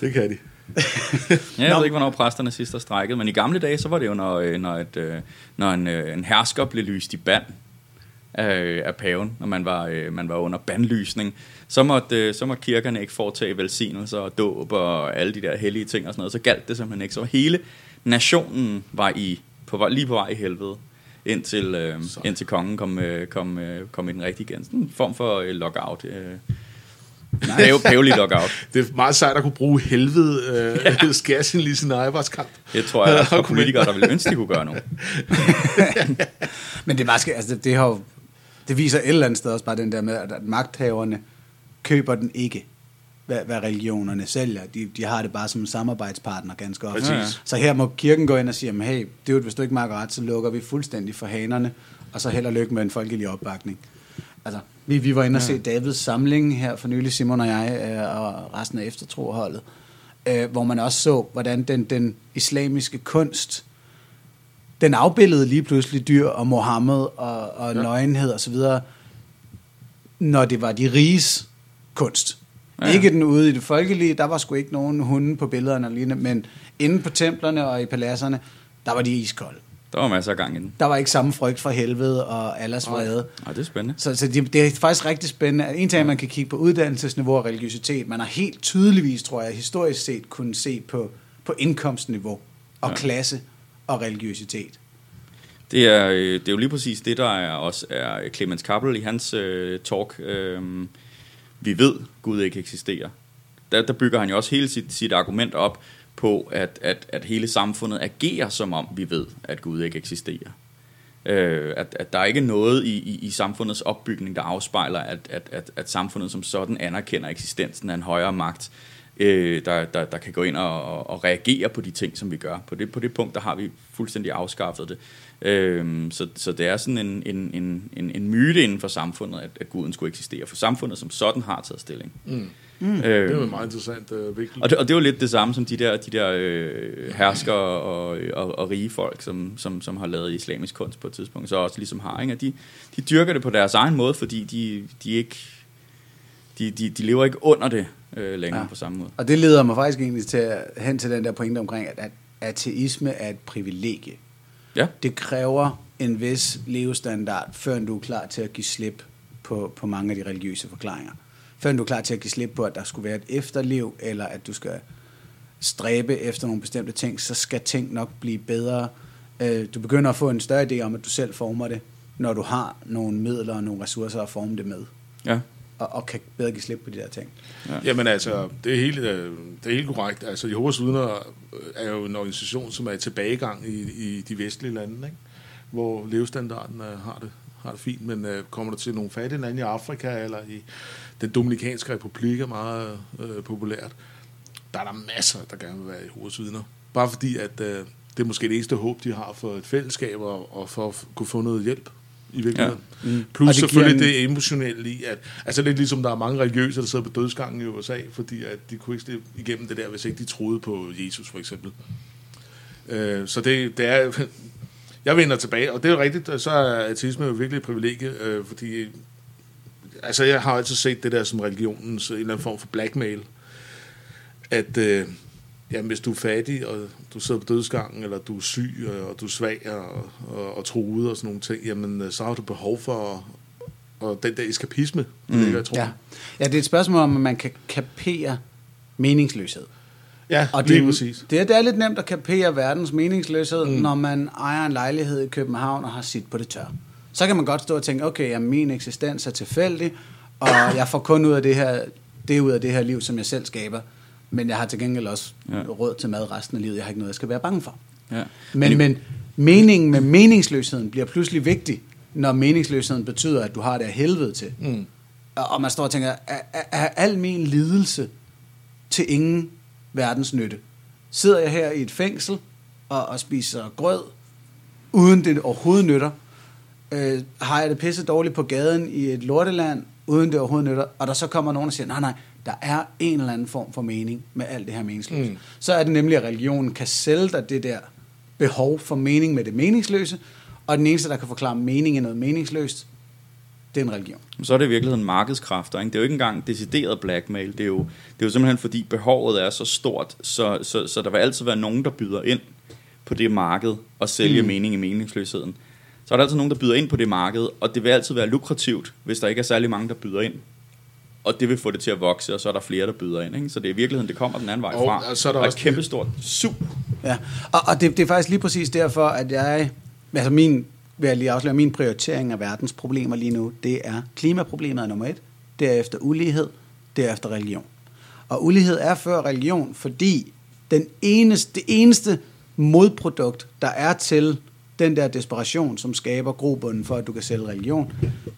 Det kan de. Ja, jeg Nå. ved ikke, hvornår præsterne sidst har strækket, men i gamle dage, så var det jo, når, øh, når, et, øh, når en, øh, en hersker blev lyst i band af, af paven, når man var, man var under bandlysning, så måtte, så måtte kirkerne ikke foretage velsignelser og dåb og alle de der hellige ting og sådan noget. Så galt det simpelthen ikke. Så hele nationen var i, på, lige på vej i helvede, indtil, øh, indtil kongen kom, øh, kom, øh, kom i den rigtige igen. Sådan en form for øh, lockout. Øh, Pave, pavelig lockout. Det er meget sejt at kunne bruge helvede øh, ja. skære sin lige sin arbejdskamp. Det tror jeg for politikere, der ville ønske, de kunne gøre nu. Men det, er bare, skal- altså, det, det, har jo, det viser et eller andet sted også bare den der med, at, magthaverne køber den ikke, hvad, hvad religionerne sælger. De, de har det bare som en samarbejdspartner ganske ofte. Ja, ja. Så her må kirken gå ind og sige, hey, det er hvis du ikke makker ret, så lukker vi fuldstændig for hanerne, og så held og lykke med en folkelig opbakning. Altså, vi, vi var inde og se Davids samling her for nylig, Simon og jeg, øh, og resten af eftertroholdet, øh, hvor man også så, hvordan den, den islamiske kunst, den afbildede lige pludselig dyr og Mohammed og, og ja. nøgenhed og så videre, når det var de riges kunst. Ja. Ikke den ude i det folkelige, der var sgu ikke nogen hunde på billederne lignende, men inde på templerne og i paladserne, der var de iskolde. Der var masser af gang i den. Der var ikke samme frygt for helvede og allers vrede. Ja, det er spændende. Så, så det, det er faktisk rigtig spændende. En ting man kan kigge på uddannelsesniveau og religiøsitet. Man har helt tydeligvis, tror jeg, historisk set kunnet se på, på indkomstniveau og Ja. ja. klasse og religiøsitet. Det er, øh, det er jo lige præcis det, der er også er Clemens Kappel i hans øh, talk. Øh, vi ved, Gud ikke eksisterer. Der, der bygger han jo også hele sit, sit argument op på, at, at, at hele samfundet agerer som om vi ved, at Gud ikke eksisterer. Øh, at, at der er ikke noget i, i, i samfundets opbygning, der afspejler, at, at, at, at samfundet som sådan anerkender eksistensen af en højere magt, øh, der, der, der kan gå ind og, og, og reagere på de ting, som vi gør. På det, på det punkt, der har vi fuldstændig afskaffet det. Øh, så, så det er sådan en, en, en, en, en myte inden for samfundet, at, at guden skulle eksistere. For samfundet som sådan har taget stilling. Mm. Mm. Det er jo en meget interessant øh, vinkel. Og det, og det er jo lidt det samme som de der, de der øh, herskere og, og, og rige folk, som, som, som har lavet islamisk kunst på et tidspunkt, så også ligesom har. Ikke? At de, de dyrker det på deres egen måde, fordi de, de ikke de, de, de lever ikke under det øh, længere ja. på samme måde. Og det leder mig faktisk egentlig til, hen til den der pointe omkring, at, at ateisme er et privilegie. Ja. Det kræver en vis levestandard, før du er klar til at give slip på, på mange af de religiøse forklaringer. Før du er klar til at give slip på, at der skulle være et efterliv, eller at du skal stræbe efter nogle bestemte ting, så skal ting nok blive bedre. Øh, Du begynder at få en større idé om, at du selv former det, når du har nogle midler og nogle ressourcer at forme det med. Ja. Og, og kan bedre give slip på de der ting. Ja. Jamen altså, det er helt, øh, det er helt korrekt. Altså, Jehovas vidner er jo en organisation, som er i tilbagegang i, i de vestlige lande, ikke? hvor levestandarden øh, har, det, har det fint, men øh, kommer der til nogle fattige lande i Afrika eller i den Dominikanske Republik er meget øh, populært, der er der masser, der gerne vil være Jehovas vidner. Bare fordi, at øh, det er måske det eneste håb, de har for et fællesskab og, og for at kunne få noget hjælp i virkeligheden. Ja. Mm. Plus Og det selvfølgelig en- det emotionelle i, at altså lidt ligesom der er mange religiøse, der sidder på dødsgangen i USA, fordi at de kunne ikke slippe igennem det der, hvis ikke de troede på Jesus for eksempel. Øh, så det, det er, jeg vender tilbage, og det er rigtigt, så er ateisme jo virkelig et privilegie, øh, fordi altså jeg har altid set det der som religionens en eller anden form for blackmail, at øh, jamen, hvis du er fattig, og du sidder på dødsgangen, eller du er syg, og, og du er svag og, og, og truet og sådan nogle ting, jamen øh, så har du behov for og den der eskapisme, mm. det ligger i troen. Ja. ja, det er et spørgsmål om, at man kan kapere meningsløshed. ja Og lige det, præcis. det, er, det er lidt nemt at kapere verdens meningsløshed, mm. når man ejer en lejlighed i København og har sit på det tør. Så kan man godt stå og tænke, okay, jamen, min eksistens er tilfældig, og jeg får kun ud af det her, det ud af det her liv, som jeg selv skaber. Men jeg har til gengæld også Ja. råd til mad resten af livet. Jeg har ikke noget, jeg skal være bange for. Ja. Men, men meningen med meningsløsheden bliver pludselig vigtig, når meningsløsheden betyder, at du har det af helvede til. Mm. Og og man står og tænker, er, er, er al min lidelse til ingen verdens nytte? Sidder jeg her i et fængsel og, og spiser grød, uden det overhovedet nytter? Øh, har jeg det pisse dårligt på gaden i et lorteland, uden det overhovedet nytter? Og der så kommer nogen og siger, nej, nej, der er en eller anden form for mening med alt det her meningsløse. Mm. Så er det nemlig, at religionen kan sælge dig det der behov for mening med det meningsløse, og den eneste, der kan forklare mening i noget meningsløst, det er en religion. Så er det i virkeligheden markedskræfter. Ikke? Det er jo ikke engang decideret blackmail. Det er, jo, det er jo simpelthen fordi behovet er så stort, så, så, så der vil altid være nogen, der byder ind på det marked og sælge. Mm. mening i meningsløsheden. Så er der altid nogen, der byder ind på det marked, og det vil altid være lukrativt, hvis der ikke er særlig mange, der byder ind. Og det vil få det til at vokse, og så er der flere, der byder ind. Ikke? Så det er i virkeligheden, det kommer den anden vej Og fra. så er der og et også- kæmpestort sup. Ja, og, og det, det er faktisk lige præcis derfor, at jeg, altså min, vil jeg lige afsløre, min prioritering af verdens problemer lige nu, det er klimaproblemet er nummer et, derefter ulighed, derefter religion. Og ulighed er før religion, fordi den eneste, det eneste modprodukt, der er til den der desperation, som skaber grobunden for, at du kan sælge religion,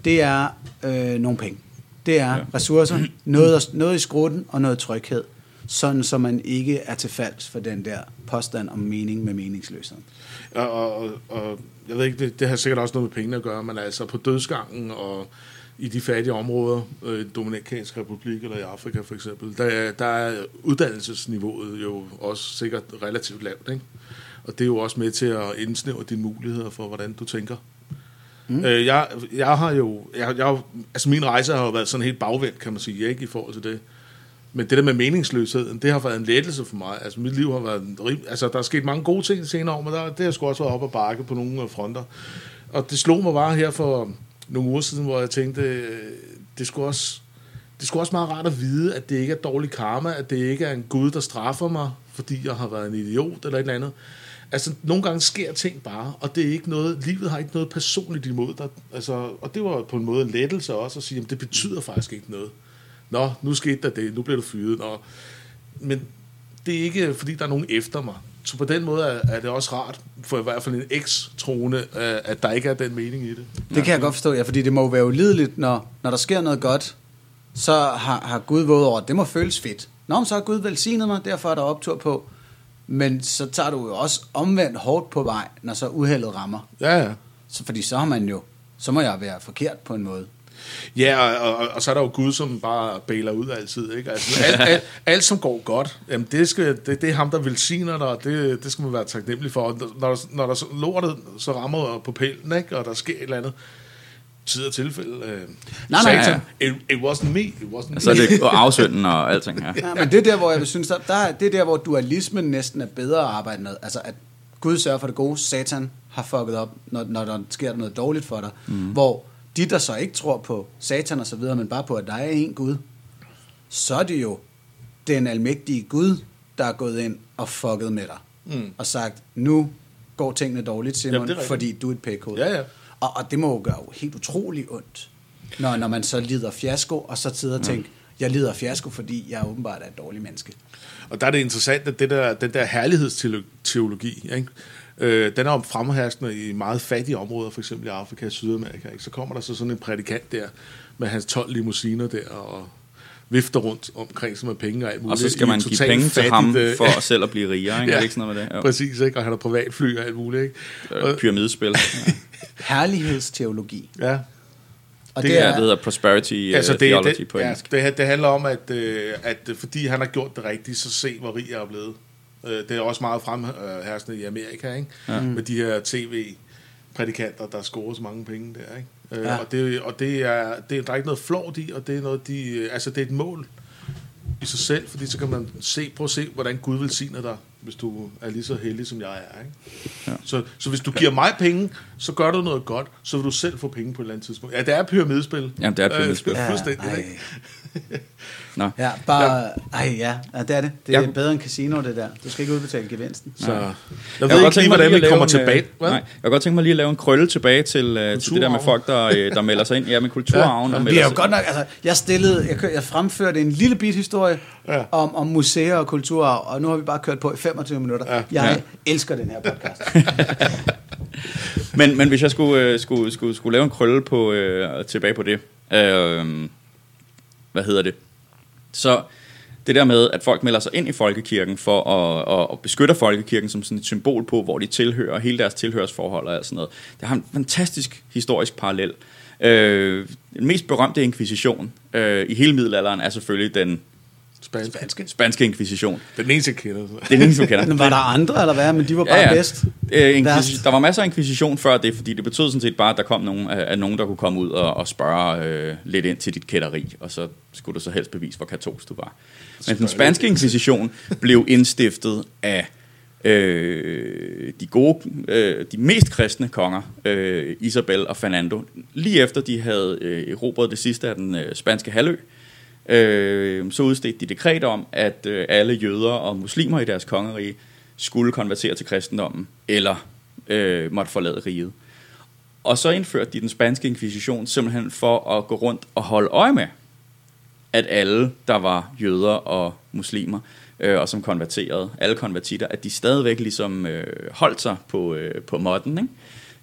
det er øh, nogle penge. Det er Ja. ressourcer, noget, noget i skrutten og noget tryghed, sådan så man ikke er til falds for den der påstand om mening med meningsløshed. Og, og, og, jeg ved ikke, det, det har sikkert også noget med pengene at gøre, men altså på dødsgangen og i de fattige områder, øh, i Dominikansk Republik eller i Afrika for eksempel, der, er- der er uddannelsesniveauet jo også sikkert relativt lavt, ikke? Og det er jo også med til at indsnævre dine muligheder for, hvordan du tænker. Mm. Øh, jeg, jeg har jo, jeg, jeg, altså min rejse har jo været sådan helt bagvendt, kan man sige, ikke, i forhold til det. Men det der med meningsløsheden, det har været en lettelse for mig. Altså mit liv har været, en rim, altså der er sket mange gode ting senere år, men der, det har sgu også været op og bakke på nogle øh, fronter. Og det slog mig bare her for nogle uger siden, hvor jeg tænkte, øh, det skulle også, det skulle også meget rart at vide, at det ikke er dårlig karma, at det ikke er en Gud, der straffer mig, fordi jeg har været en idiot eller et eller andet. Altså, nogle gange sker ting bare, og det er ikke noget, livet har ikke noget personligt imod dig. Altså, og det var på en måde en lettelse også at sige, at det betyder faktisk ikke noget. Nå, nu skete der det, nu bliver du fyret. Nå. Men det er ikke, fordi der er nogen efter mig. Så på den måde er, er det også rart, for i hvert fald en eks-trone, øh, at der ikke er den mening i det. Det kan jeg godt forstå, ja, fordi det må jo være ulideligt, når, når der sker noget godt, så har, har Gud våget over, at det må føles fedt. Nå, men så har Gud velsignet mig, derfor er der optur på. Men så tager du jo også omvendt hårdt på vej, når så uheldet rammer. Ja, ja. Så, fordi så har man jo, så må jeg være forkert på en måde. Ja, og, og, og så er der jo Gud, som bare bailer ud altid. Ikke? Altså, alt, alt, alt, som går godt, jamen det, skal, det, det er ham, der velsigner dig, og det, det skal man være taknemmelig for. Og Når, der- når der så lortet så rammer på pælen, ikke? og der sker et eller andet, tid og tilfælde. Øh, Nej, nej, Satan, It, it wasn't me, it wasn't Så me. er det og afsønden og alting her. Ja, men det er der, hvor jeg synes, der, der, er- det er der, hvor dualismen næsten er bedre at arbejde med. Altså, at Gud sørger for det gode, Satan har fucket op, når, når der sker noget dårligt for dig. Mm. Hvor de, der så ikke tror på Satan og så videre, men bare på, at der er en Gud, så er det jo den almægtige Gud, der er gået ind og fucket med dig. Mm. Og sagt, nu går tingene dårligt, Simon, Jamen, fordi du er et pækhoved. Ja, ja. Og, og det må jo gøre jo helt utrolig ondt, når, når man så lider fiasko, og så sidder og tænker, jeg lider fiasko, fordi jeg åbenbart er et dårligt menneske. Og der er det interessant, at det der, den der herlighedsteologi, ikke? Øh, den er jo fremherskende i meget fattige områder, for eksempel i Afrika og Sydamerika. Ikke? Så kommer der så sådan en prædikant der, med hans 12 limousiner der, og vifter rundt omkring sig med penge og alt muligt. Og så skal i man give totalt penge til fattigt, ham øh, for selv at blive rigere, ikke? Er det ikke sådan noget med det? Jo. Præcis, ikke? og han har privatfly og alt muligt. Ikke? Øh, Pyramidespil. Ja. Herlighedsteologi. Ja. Og Det, det, er, er, det hedder prosperity altså, det, theology det, på ja, engelsk. det, det handler om, at, øh, at fordi han har gjort det rigtigt, så se, hvor rig jeg er blevet. Øh, det er også meget fremherskende i Amerika, ikke? Ja. med de her tv-prædikanter, der scorer så mange penge der. Ikke? Øh, Ja. Og, det, og det er, det, der er ikke noget flot i, og det er, noget, de, øh, altså, det er et mål i sig selv, fordi så kan man se, prøve at se, hvordan Gud velsigner dig, hvis du er lige så heldig, som jeg er. Ikke? Ja. Så, så hvis du giver mig penge, så gør du noget godt, så vil du selv få penge på et eller andet tidspunkt. Ja, det er pyramidespil. Jamen, det er et pyramidespil. Øh, ja, fuldstændig? Nå. ja, bare, ej, ja, ja, det er det. Det er Ja. bedre end casino, det der. Du skal ikke udbetale gevinsten. Så jeg Jeg ved kunne ikke lige, hvordan at vi kommer en, tilbage. øh, Hvad? Nej, jeg kan godt tænke mig lige at lave en krølle tilbage til, uh, til det der med folk, der, øh, der melder sig ind. Ja, med kulturarven. Ja, der ja. Vi er jo godt nok, altså, jeg stillede, jeg, kø- jeg fremførte en lille bit historie Ja. ja. om, om museer og kulturarv, og nu har vi bare kørt på i 25 minutter. Ja. Ja. Jeg Ja. elsker den her podcast. Men, men hvis jeg skulle, øh, skulle, skulle, skulle lave en krølle på, øh, tilbage på det, øh, hvad hedder det? Så det der med, at folk melder sig ind i folkekirken for at, at, at beskytte folkekirken som sådan et symbol på, hvor de tilhører, hele deres tilhørsforhold og sådan noget. Det har en fantastisk historisk parallel. Øh, den mest berømte inkvisition øh, i hele middelalderen er selvfølgelig den Spansk. Spanske. spanske inkvisition. Den eneste, jeg kender. Det er den eneste, du kender. Men var der andre, eller hvad? Men de var bare ja, ja. bedst. Øh, der var masser af inkvisition før det, fordi det betød sådan set bare, at der kom nogen, at nogen der kunne komme ud og, og spørge øh, lidt ind til dit kætteri, og så skulle du så helst bevise, hvor katolsk du var. Men den spanske inkvisition blev indstiftet af øh, de gode, øh, de mest kristne konger, øh, Isabel og Fernando, lige efter de havde øh, erobret det sidste af den øh, spanske halvø, øh, øh, så udstedte de dekret om, at øh, alle jøder og muslimer i deres kongerige skulle konvertere til kristendommen, eller øh, måtte forlade riget. Og så indførte de den spanske inkvisition simpelthen for at gå rundt og holde øje med, at alle, der var jøder og muslimer, øh, og som konverterede, alle konvertitter, at de stadigvæk ligesom øh, holdt sig på, øh, på modden, ikke?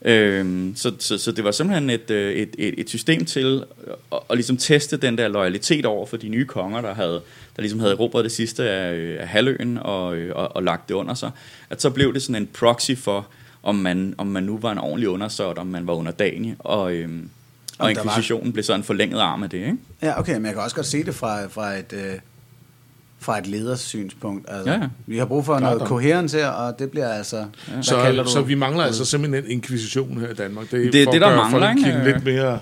Øhm, så, så, så det var simpelthen et, øh, et, et, et system til at, at ligesom teste den der loyalitet over for de nye konger, der havde der ligesom havde erobret det sidste af, øh, af halvøen og, øh, og, og lagt det under sig. At så blev det sådan en proxy for, om man, om man nu var en ordentlig undersåt, om man var underdanig, og, øhm, og der var- inkvisitionen blev så en forlænget arm af det, ikke? Ja, okay, men jeg kan også godt se det fra, fra et... Øh, fra et ledersynspunkt. Altså, Ja, ja. Vi har brug for Klart noget koherens her, og det bliver altså... Hvad Så, kalder du så vi mangler altså simpelthen en inkvisition her i Danmark. Det er Det for det, at der gøre mangler, ikke? folkekirken lidt mere...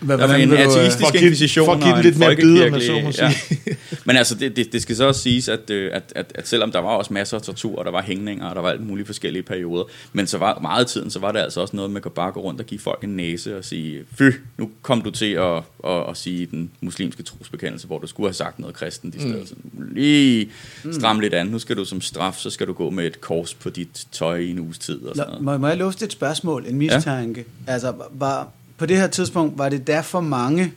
Hvad, Der er en vil du, øh, ateistisk for at give- inkvisition for at give og en lidt mere med så må Ja. Men altså, det, det, det skal så også siges, at, øh, at, at, at selvom der var også masser af tortur, og der var hængninger, og der var alt mulige forskellige perioder, men så var meget af tiden, så var det altså også noget med at bare gå rundt og give folk en næse og sige, fy, nu kom du til at, at, at sige den muslimske trosbekendelse, hvor du skulle have sagt noget kristent i stedet. Mm. Lige stram lidt an. Nu skal du som straf, så skal du gå med et kors på dit tøj i en uges tid og sådan noget. må, må jeg lufte et spørgsmål, en mistanke? Ja. Altså, var, på det her tidspunkt, var det der for mange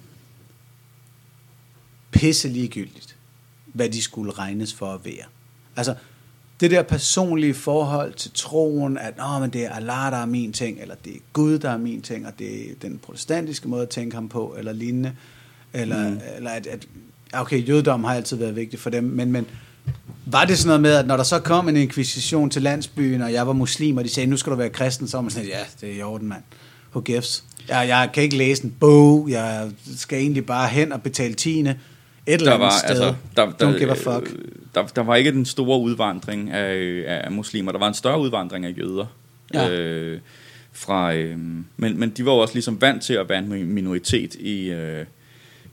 pisse ligegyldigt, hvad de skulle regnes for at være? Altså, det der personlige forhold til troen, at Nå, men det er Allah, der er min ting, eller det er Gud, der er min ting, og det er den protestantiske måde at tænke ham på, eller lignende, eller, mm. eller at, at okay, jødedom har altid været vigtigt for dem, men, men var det sådan noget med, at når der så kom en inkvisition til landsbyen, og jeg var muslim, og de sagde, nu skal du være kristen, så var man sådan, ja, det er i orden, mand. Who gives? Jeg, jeg kan ikke læse en bog, jeg skal egentlig bare hen og betale tiende et eller andet var, sted. altså, der, der, Don't give a fuck. øh, Der, der var ikke den store udvandring af, af muslimer. Der var en større udvandring af jøder. Ja. Øh, fra, øh, men, men de var jo også ligesom vant til at være en minoritet i, øh,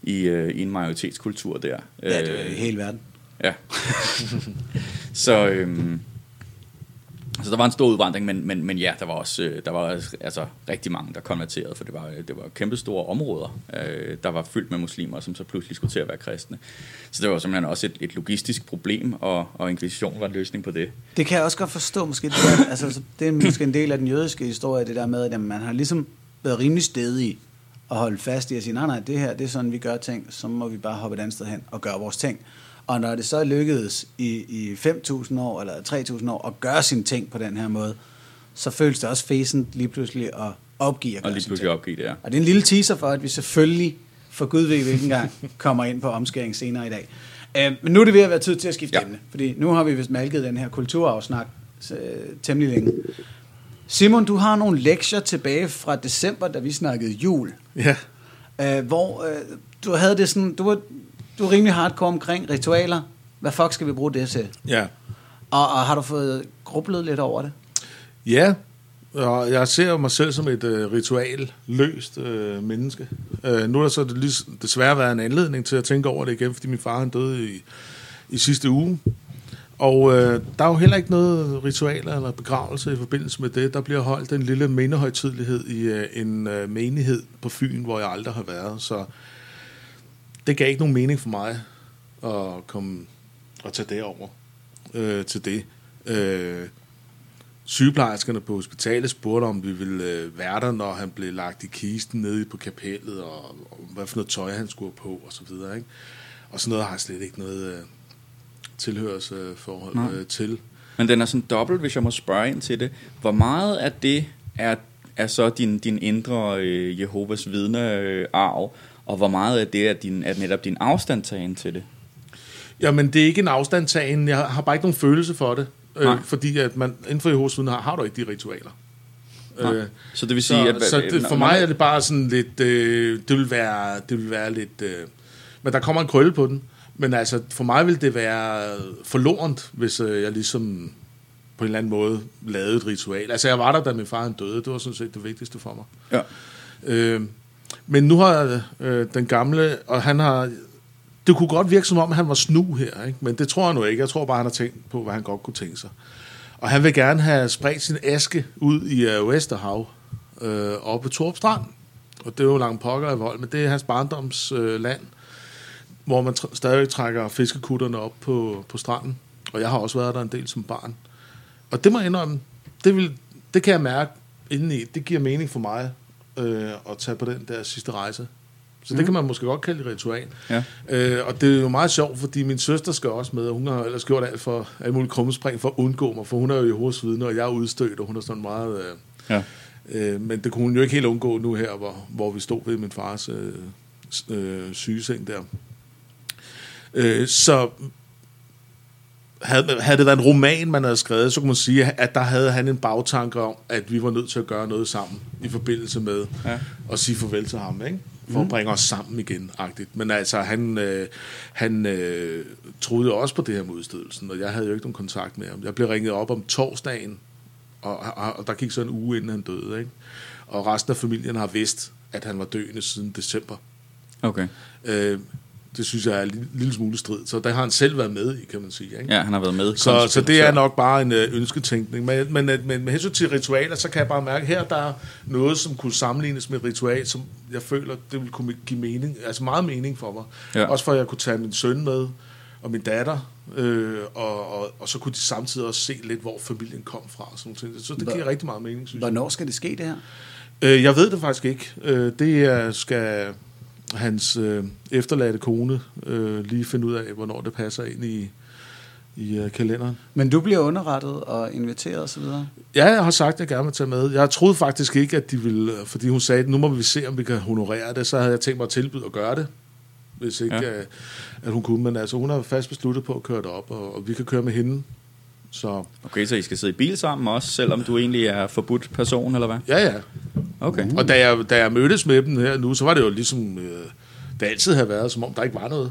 i, øh, i en majoritetskultur der. Ja, det er Øh, hele verden. Ja. så, øhm, så der var en stor udvandring, men, men, men ja, der var også øh, der var altså, rigtig mange, der konverterede, for det var, øh, det var kæmpe store områder, øh, der var fyldt med muslimer, som så pludselig skulle til at være kristne. Så det var simpelthen også et, et logistisk problem, og, og inkvisition var en løsning på det. Det kan jeg også godt forstå, måske. Det, der, altså, altså, det er måske en del af den jødiske historie, det der med, at jamen, man har ligesom været rimelig stedig og holde fast i at sige, nej, nej, det her, det er sådan, vi gør ting, så må vi bare hoppe et andet sted hen og gøre vores ting. Og når det så lykkedes i, i 5.000 år eller 3.000 år at gøre sine ting på den her måde, så føles det også fæsent lige pludselig at opgive at Og gøre lige sine pludselig opgive det, ja. Og det er en lille teaser for, at vi selvfølgelig for Gud ved hvilken gang kommer ind på omskæring senere i dag. Øh, men nu er det ved at være tid til at skifte ja. emne, fordi nu har vi vist malket den her kulturafsnak øh, temmelig længe. Simon, du har nogle lektier tilbage fra december, da vi snakkede jul, Ja. øh, hvor øh, du havde det sådan, du var, du var rimelig hardcore omkring ritualer. Hvad fuck skal vi bruge det til? Ja. Og, og har du fået grublet lidt over det? Ja, og jeg ser mig selv som et øh, ritualløst øh, menneske. Øh, nu har der så desværre været en anledning til at tænke over det igen, fordi min far han døde i, i sidste uge. Og øh, der er jo heller ikke noget ritual eller begravelse i forbindelse med det. Der bliver holdt en lille mindehøjtidlighed i øh, en øh, menighed på Fyn, hvor jeg aldrig har været. Så det gav ikke nogen mening for mig at komme og tage derover øh, til det. Øh, sygeplejerskerne på hospitalet spurgte, om vi ville øh, være der, når han blev lagt i kisten nede på kapellet, og, og hvad for noget tøj han skulle på, og så videre. Ikke? Og sådan noget har jeg slet ikke noget øh, tilhørsforhold Nej. øh, til. Men den er sådan dobbelt, hvis jeg må spørge ind til det. Hvor meget af det er, er så din, din indre øh, Jehovas vidne øh, arv, og hvor meget af det er, din, er netop din afstandtagen til det? Jamen, det er ikke en afstandtagen. Jeg har bare ikke nogen følelse for det. Øh, Nej. fordi at man, inden for Jehovas vidner har, har du ikke de ritualer. Nej. Øh, Så det vil Så, sige, at... så det, for mig er det bare sådan lidt, øh, det vil være, det vil være lidt, øh, men der kommer en krølle på den. Men altså, for mig vil det være forlorent, hvis øh, jeg ligesom på en eller anden måde lavede et ritual. Altså, jeg var der, da min far han døde. Det var sådan set det vigtigste for mig. Ja. Øh, men nu har øh, den gamle, og han har, det kunne godt virke som om, han var snu her, ikke? men det tror jeg nu ikke. Jeg tror bare, han har tænkt på, hvad han godt kunne tænke sig. Og han vil gerne have spredt sin aske ud i øh, Vesterhav, øh, oppe på Torp Strand. Og det er jo langt pokker i vold, men det er hans barndomsland, øh, land, hvor man tr- stadig trækker fiskekutterne op på, på stranden. Og jeg har også været der en del som barn. Og det må jeg indrømme, det, vil, det kan jeg mærke indeni. Det giver mening for mig øh, at tage på den der sidste rejse. Så det kan man måske godt kalde et ritual. Ja. Øh, og det er jo meget sjovt, fordi min søster skal også med, og hun har ellers gjort alt for alt muligt krummespring for at undgå mig, for hun er jo i hovedsvidende, og jeg er udstødt, og hun er sådan meget... Øh, Ja. øh, men det kunne hun jo ikke helt undgå nu her, hvor, hvor vi stod ved min fars øh, øh, sygeseng der. Øh, så havde, havde det været en roman, man havde skrevet, så kunne man sige, at der havde han en bagtanke om, at vi var nødt til at gøre noget sammen i forbindelse med Ja. at sige farvel til ham, ikke? for at bringe os sammen igen, agtigt. Men altså, han, øh, han øh, troede også på det her med udstødelsen, og jeg havde jo ikke nogen kontakt med ham. Jeg blev ringet op om torsdagen, og, og, og der gik så en uge, inden han døde. Ikke? Og resten af familien har vidst, at han var døende siden december. Okay. Øh, det synes jeg er en lille, smule strid. Så der har han selv været med i, kan man sige. Ikke? Ja, han har været med. Så, så det er nok bare en øh, ønsketænkning. Men, men, øh, men med hensyn til ritualer, så kan jeg bare mærke, at her der er noget, som kunne sammenlignes med et ritual, som jeg føler, det vil kunne give mening, altså meget mening for mig. Ja. Også for at jeg kunne tage min søn med, og min datter, øh, og, og, og så kunne de samtidig også se lidt, hvor familien kom fra. Og sådan noget. Så det Hvor- giver rigtig meget mening, synes jeg. Hvornår skal det ske, det her? Øh, jeg ved det faktisk ikke. Øh, det er, skal hans øh, efterladte kone øh, lige finde ud af, hvornår det passer ind i, i øh, kalenderen. Men du bliver underrettet og inviteret osv.? Ja, jeg har sagt, at jeg gerne vil tage med. Jeg troede faktisk ikke, at de ville, fordi hun sagde, nu må vi se, om vi kan honorere det, så havde jeg tænkt mig at tilbyde at gøre det. hvis ikke, Ja. ja. at, at hun kunne. Men altså, hun har fast besluttet på at køre det op, og, og vi kan køre med hende. Så Okay, så I skal sidde i bil sammen også, selvom du egentlig er forbudt person, eller hvad? ja, ja. Okay. Og da jeg, da jeg mødtes med dem her nu, så var det jo ligesom, øh, det altid har været, som om der ikke var noget.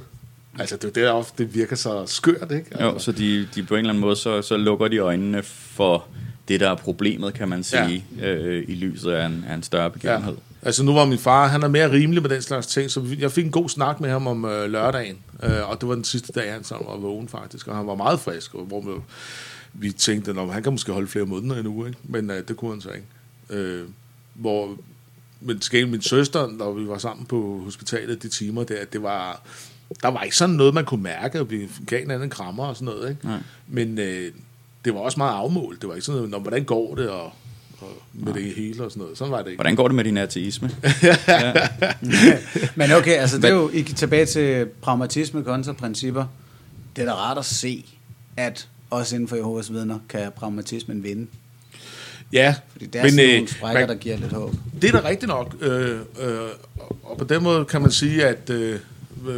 Altså, det er jo det, der ofte det virker så skørt, ikke? Altså, Jo, så de, de på en eller anden måde, så, så lukker de øjnene for det, der er problemet, kan man sige, ja. øh, i lyset af en, af en større Ja. begivenhed. Altså nu var min far, han er mere rimelig med den slags ting, så jeg fik en god snak med ham om øh, lørdagen, øh, og det var den sidste dag, han så var vågen faktisk, og han var meget frisk, og hvor vi, vi tænkte, at han kan måske holde flere måneder endnu, ikke? men øh, det kunne han så ikke. Øh, hvor, men til gengæld min søster, når vi var sammen på hospitalet de timer der, det var, der var ikke sådan noget, man kunne mærke, og vi gav en anden krammer og sådan noget, ikke? Nej. men øh, det var også meget afmålt, det var ikke sådan noget, "Nå, hvordan går det, og, og med det hele og sådan noget, sådan var det ikke. Hvordan går det med din ateisme? Men okay, altså det er jo ikke tilbage til pragmatisme kontra principper. Det er da rart at se, at også inden for Jehovas vidner kan pragmatismen vinde. Ja, Fordi det er men, sådan øh, nogle sprækker, man- der giver lidt håb. Det er da rigtigt nok. Øh, øh, og på den måde kan man sige, at øh,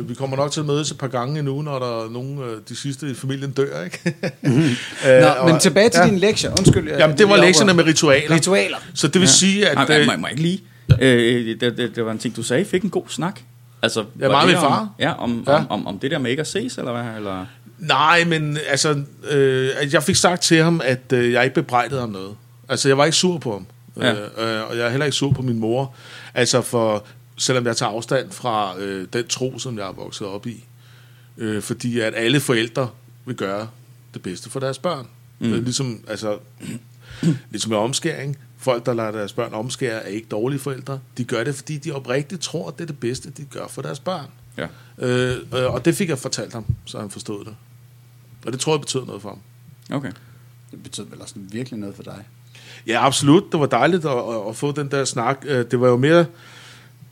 vi kommer nok til at mødes et par gange endnu, når der er nogen, øh, de sidste i familien dør, ikke? mm-hmm. Nå, men tilbage til ja. din lektier. Undskyld. Jamen, det var lektierne med ritualer. Ritualer. Så det vil ja. sige, at... Nej, øh, må, må jeg ikke lige? Øh, det, det, det var en ting, du sagde. Fik en god snak. Altså, Ja, var meget det med om, far. Ja, om, Ja. Om, om, om det der med ikke at ses, eller hvad? Eller? Nej, men altså, øh, jeg fik sagt til ham, at øh, jeg ikke bebrejdede ham noget. Altså, jeg var ikke sur på ham. Ja. Øh, øh, og jeg er heller ikke sur på min mor. Altså, for selvom jeg tager afstand fra øh, den tro, som jeg er vokset op i. Øh, fordi at alle forældre vil gøre det bedste for deres børn. Mm. Øh, ligesom, altså, ligesom med omskæring. Folk, der lader deres børn omskære, er ikke dårlige forældre. De gør det, fordi de oprigtigt tror, at det er det bedste, de gør for deres børn. Ja. Øh, øh, og det fik jeg fortalt ham, så han forstod det. Og det tror jeg betød noget for ham. Okay. Det betyder vel også virkelig noget for dig. Ja, absolut. Det var dejligt at, at, at få den der snak. Øh, Det var jo mere...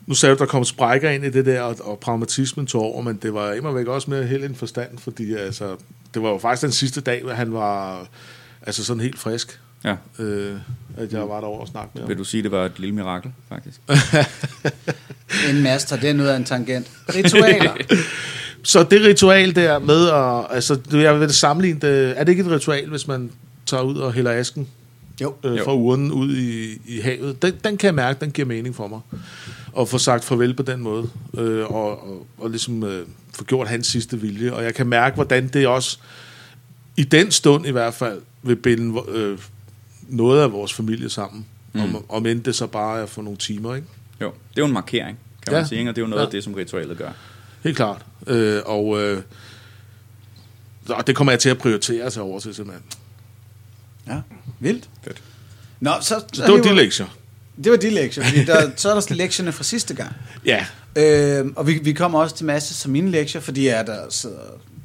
Nu sagde du, der kom sprækker ind i det der, og, og pragmatismen tog over, men det var immer væk også mere helt en forstand, fordi altså, det var jo faktisk den sidste dag, hvor han var altså sådan helt frisk, Ja. øh, at jeg var derovre og snakke med ham. Vil du sige, det var et lille mirakel, faktisk? En masse tager den ud af en tangent. Ritualer. Så det ritual der med at... Altså, det- jeg vil sammenligne det... Er det ikke et ritual, hvis man tager ud og hælder asken Jo. øh, fra urnen ud i, i havet? Den, den kan jeg mærke, den giver mening for mig. Og få sagt farvel på den måde. Øh, og, og, og ligesom øh, få gjort hans sidste vilje. Og jeg kan mærke, hvordan det også... I den stund i hvert fald vil binde øh, noget af vores familie sammen. Mm. Om, om end det så bare er for nogle timer, ikke? Jo. Det er jo en markering, kan Ja. man sige, ikke? og det er jo noget Ja. af det, som ritualet gør. Helt klart. Øh, og, øh, og det kommer jeg til at prioritere sig over til simpelthen. Ja, vildt. Fedt. Nå, så, Så det var de lektier. Det var de lektier, fordi der, så er der lektierne fra sidste gang. Ja. Øh, og vi, vi kommer også til masse som mine lektier, fordi jeg der sidder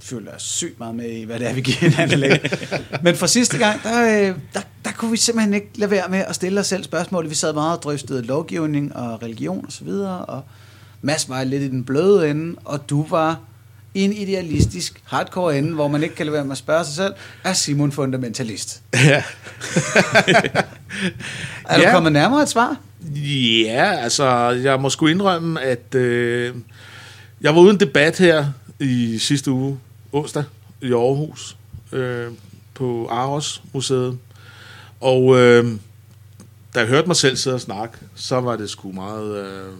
føler sygt meget med i, hvad det er, vi giver hinanden lektier. Men for sidste gang, der, øh, der, der kunne vi simpelthen ikke lade være med at stille os selv spørgsmål. Vi sad meget og drøftede lovgivning og religion og så videre, og Mads var lidt i den bløde ende, og du var i en idealistisk hardcore ende, hvor man ikke kan lade være med at spørge sig selv, er Simon fundamentalist? Ja. Er du Ja. kommet nærmere et svar? ja, altså, jeg må sgu indrømme, at øh, jeg var uden debat her i sidste uge, onsdag, i Aarhus, øh, på Aros Museet. Og øh, da jeg hørte mig selv sidde og snakke, så var det sgu meget... Øh,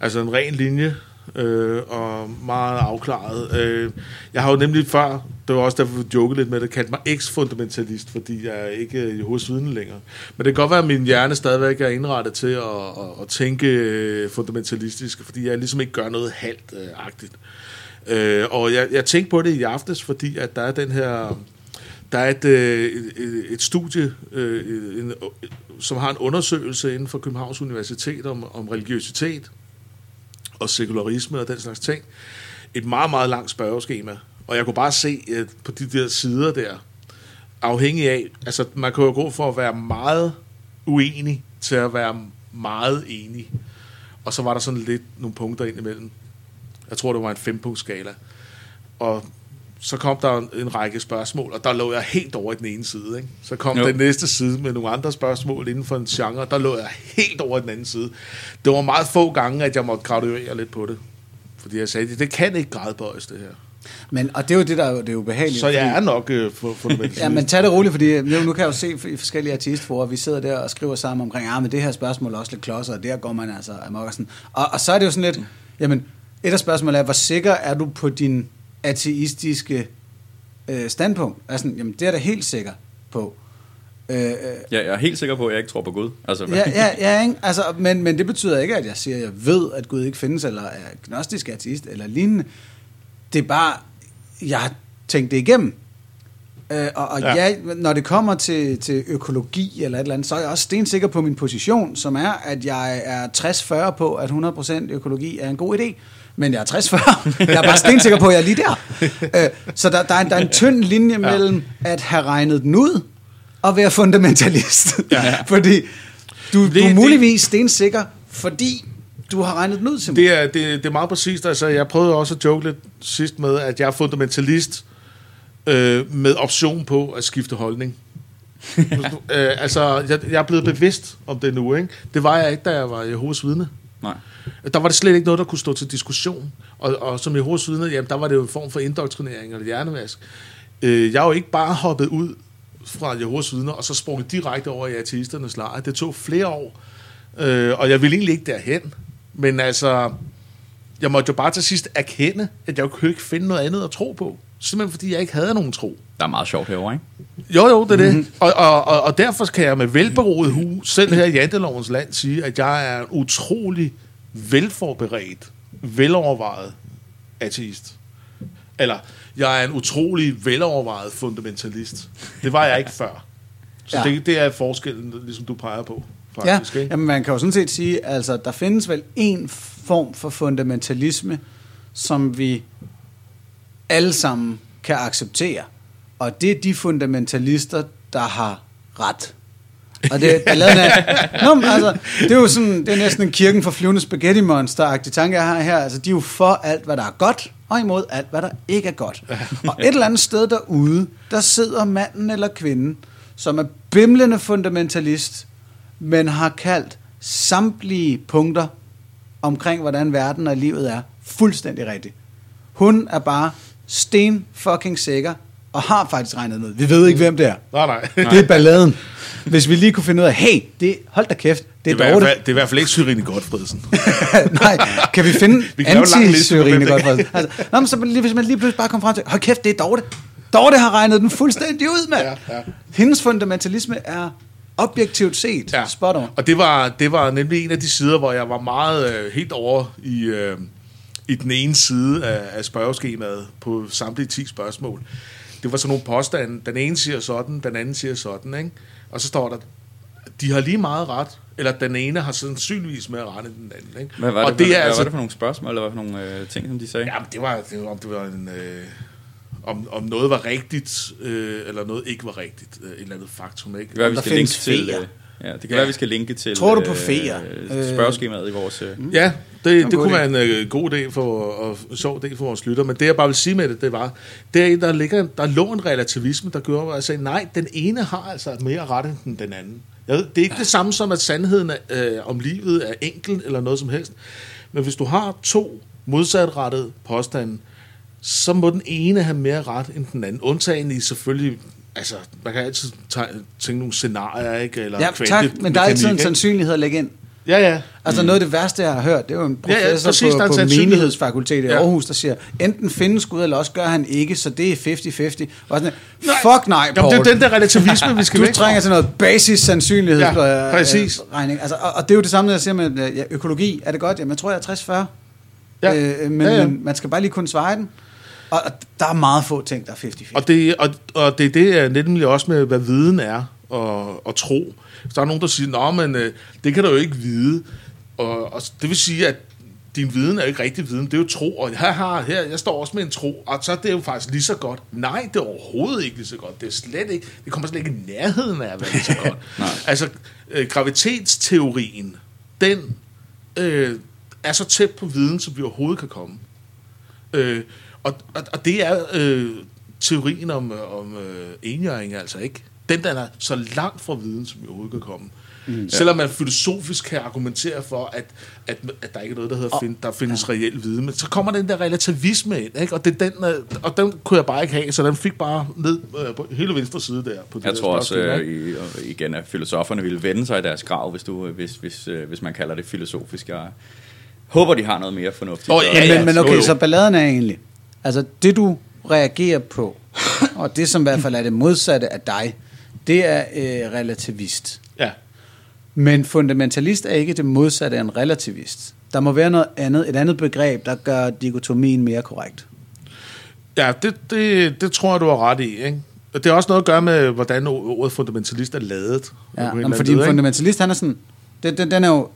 altså en ren linje, øh, og meget afklaret. Øh, jeg har jo nemlig før, det var også derfor, vi jokede lidt med det, kaldt mig eks-fundamentalist, fordi jeg er ikke øh, hos vidne længere. Men det kan godt være, at min hjerne stadigvæk er indrettet til at, at, at tænke øh, fundamentalistisk, fordi jeg ligesom ikke gør noget halvt-agtigt. Øh, øh, og jeg, jeg tænkte på det i aftes, fordi at der er den her... Der er et, øh, et, et studie, en, som har en undersøgelse inden for Københavns Universitet om, om religiøsitet og sekularisme og den slags ting. Et meget, meget langt spørgeskema. Og jeg kunne bare se øh, på de der sider der, afhængig af, altså man kan jo gå for at være meget uenig til at være meget enig. Og så var der sådan lidt nogle punkter ind imellem. Jeg tror, det var en fempunktsskala. Og så kom der en, en række spørgsmål, og der lå jeg helt over i den ene side. Ikke? Så kom Jo. den næste side med nogle andre spørgsmål inden for en genre, og der lå jeg helt over i den anden side. Det var meget få gange, at jeg måtte graduere lidt på det. fordi jeg sagde, det, det kan ikke gradbøjes, det her. Men, og det er jo det, der er, det er ubehageligt. Så jeg fordi- er nok øh, for, fundamentalist. Ja, men tag det roligt, fordi nu, nu kan jeg jo se i forskellige artistforer, vi sidder der og skriver sammen omkring, ah, men det her spørgsmål er også lidt klodser, og der går man altså amok og sådan. Og, og så er det jo sådan lidt, jamen, et af spørgsmålene er, hvor sikker er du på din ateistiske øh, standpunkt? Altså, jamen, det er da helt sikker på. Øh, øh, Jeg, jeg er helt sikker på, at jeg ikke tror på Gud. Altså, ja, ja, ja ikke? Altså, men, men det betyder ikke, at jeg siger, at jeg ved, at Gud ikke findes, eller er gnostisk ateist, eller lignende. Det er bare, jeg har tænkt det igennem. Øh, og og ja. Ja. ja, når det kommer til, til økologi eller et eller andet, så er jeg også stensikker på min position, som er, at jeg er 60-40 på, at 100% økologi er en god idé. Men jeg er 60-40. Jeg er bare stensikker på, at jeg er lige der. Øh, så der, der, er, der er en tynd linje mellem at have regnet den ud, og være fundamentalist. Ja. fordi du, Det- du er det- muligvis stensikker, fordi du har regnet den ud, Simon. Det er, det, det er meget præcist. Altså, jeg prøvede også at joke lidt sidst med, at jeg er fundamentalist øh, med option på at skifte holdning. øh, altså, jeg, jeg er blevet bevidst om det nu. Ikke? Det var jeg ikke, da jeg var Jehovas vidne. Nej. Der var det slet ikke noget, der kunne stå til diskussion. Og, og som Jehovas vidner, jamen, der var det jo en form for indoktrinering eller hjernevask. Øh, jeg er jo ikke bare hoppet ud fra Jehovas vidner, og så sprunget direkte over i ateisternes lejr. Det tog flere år, øh, og jeg ville egentlig ikke derhen. Men altså, jeg måtte jo bare til sidst erkende, at jeg kunne ikke finde noget andet at tro på. Simpelthen fordi jeg ikke havde nogen tro. Der er meget sjovt herovre, ikke? Jo, jo, det er det. Og, og, og, og derfor kan jeg med velberoet hu, selv her i Jantelovens land, sige, at jeg er en utrolig velforberedt, velovervejet ateist. Eller, jeg er en utrolig velovervejet fundamentalist. Det var jeg ikke før. Så Ja. ja. det, det er forskellen, ligesom du peger på, Ja, faktisk. ikke? jamen man kan jo sådan set sige, altså der findes vel en form for fundamentalisme, som vi alle sammen kan acceptere. Og det er de fundamentalister, der har ret. Og det er lavet af... Nå, men altså, det er jo sådan, det er næsten en kirken for flyvende spaghetti monster tanke, jeg har her. Altså, de er jo for alt, hvad der er godt, og imod alt, hvad der ikke er godt. Og et eller andet sted derude, der sidder manden eller kvinden, som er bimlende fundamentalist, men har kaldt samtlige punkter omkring, hvordan verden og livet er, fuldstændig rigtigt. Hun er bare sten fucking sikker, og har faktisk regnet noget. Vi ved ikke, hvem det er. Nej, nej. Det er balladen. Hvis vi lige kunne finde ud af, hey, det, hold da kæft, det er Det er, i hvert Dorte. fald, det er i hvert fald ikke Cyrine Godfredsen. Nej, kan vi finde Vi kan anti-Syrine det er. godt altså, nå, men så lige, hvis man lige pludselig bare kommer frem til, hold kæft, det er Dorte. Dorte har regnet den fuldstændig ud, mand. Ja, ja. Hendes fundamentalisme er objektivt set ja. spot on. Og det var, det var nemlig en af de sider, hvor jeg var meget øh, helt over i, øh, i den ene side af, af spørgeskemaet på samtlige 10 spørgsmål. Det var sådan nogle påstande. Den ene siger sådan, den anden siger sådan, ikke? Og så står der, de har lige meget ret, eller den ene har sandsynligvis mere ret end den anden. Ikke? Hvad var, og det, for, er hvad altså, var det for nogle spørgsmål, eller hvad for nogle øh, ting, som de sagde? Jamen, det var, det var, om det var en... Øh, om, om noget var rigtigt, øh, eller noget ikke var rigtigt. Øh, et eller andet faktum, ikke? Være, vi der skal linke til... Øh, ja, det kan Ja. være, vi skal linke til... Tror du på feer? Øh, Øh, spørgeskemaet i vores... Øh, Ja, det, det god kunne være en øh, god idé for, og en sjov idé for vores lytter, men det jeg bare vil sige med det, det var, der, der, ligger, der lå en relativisme, der gjorde, at jeg sagde, nej, den ene har altså mere ret end den anden. Jeg ved, det er ikke ja. det samme som, at sandheden øh, om livet er enkel eller noget som helst, men hvis du har to modsatrettede påstande, så må den ene have mere ret end den anden. Undtagen i selvfølgelig, altså, man kan altid tænke nogle scenarier, ikke? Eller Ja, tak, men der er altid en sandsynlighed at lægge ind. Ja, ja. Altså noget af det værste, jeg har hørt, det er jo en Ja, ja, professor præcis, på, på sandsynlighed. menighedsfakultetet i Ja. Aarhus, der siger, enten findes Gud, eller også gør han ikke, så det er 50-50. Og sådan, Nej. fuck nej, Paul. Jamen, det er den der relativisme, vi skal du væk trænger til noget basis sandsynlighedsregning. Ja, præcis. Altså, og, og det er jo det samme, jeg siger med øh, ja, økologi. Er det godt? Jamen, jeg tror, jeg er 60-40. Ja. Øh, men, Ja, ja. men man skal bare lige kunne svare den. Og, der er meget få ting, der er 50-50. Og det, og, og det er det er nemlig også med, hvad viden er og, og tro. Så der er nogen, der siger, Nå, men øh, det kan du jo ikke vide. Og, og det vil sige, at din viden er jo ikke rigtig viden, det er jo tro. Og haha, her, jeg står også med en tro, og så er det jo faktisk lige så godt. Nej, det er overhovedet ikke lige så godt. Det er slet ikke, det kommer slet ikke i nærheden af at være lige så godt. altså, øh, gravitetsteorien, den øh, er så tæt på viden, som vi overhovedet kan komme. Øh, og, og, og det er øh, teorien om, øh, om øh, enhjøring altså ikke. den der er så langt fra viden, som vi overhovedet kan komme. Mm. Selvom man filosofisk kan argumentere for, at, at, at der ikke er noget, der hedder, find, der findes ja. reel viden, men så kommer den der relativisme ind, ikke? Og, det den, øh, og den kunne jeg bare ikke have, så den fik bare ned øh, på hele venstre side der. På det Jeg der tror også, øh, igen, at filosoferne ville vende sig i deres grav, hvis, du, hvis, hvis, øh, hvis man kalder det filosofisk. Jeg håber, de har noget mere fornuftigt. At- ja, Men, ja, men, men okay, så balladen er egentlig, altså det du reagerer på, og det som i hvert fald er det modsatte af dig, det er øh, relativist. Ja. Men fundamentalist er ikke det modsatte af en relativist. Der må være noget andet, et andet begreb, der gør dikotomien mere korrekt. Ja, det, det, det tror jeg, du har ret i. Ikke? Det har også noget at gøre med, hvordan ordet fundamentalist er lavet. Ja, jamen, fordi en fundamentalist, han er sådan, den, den, den er jo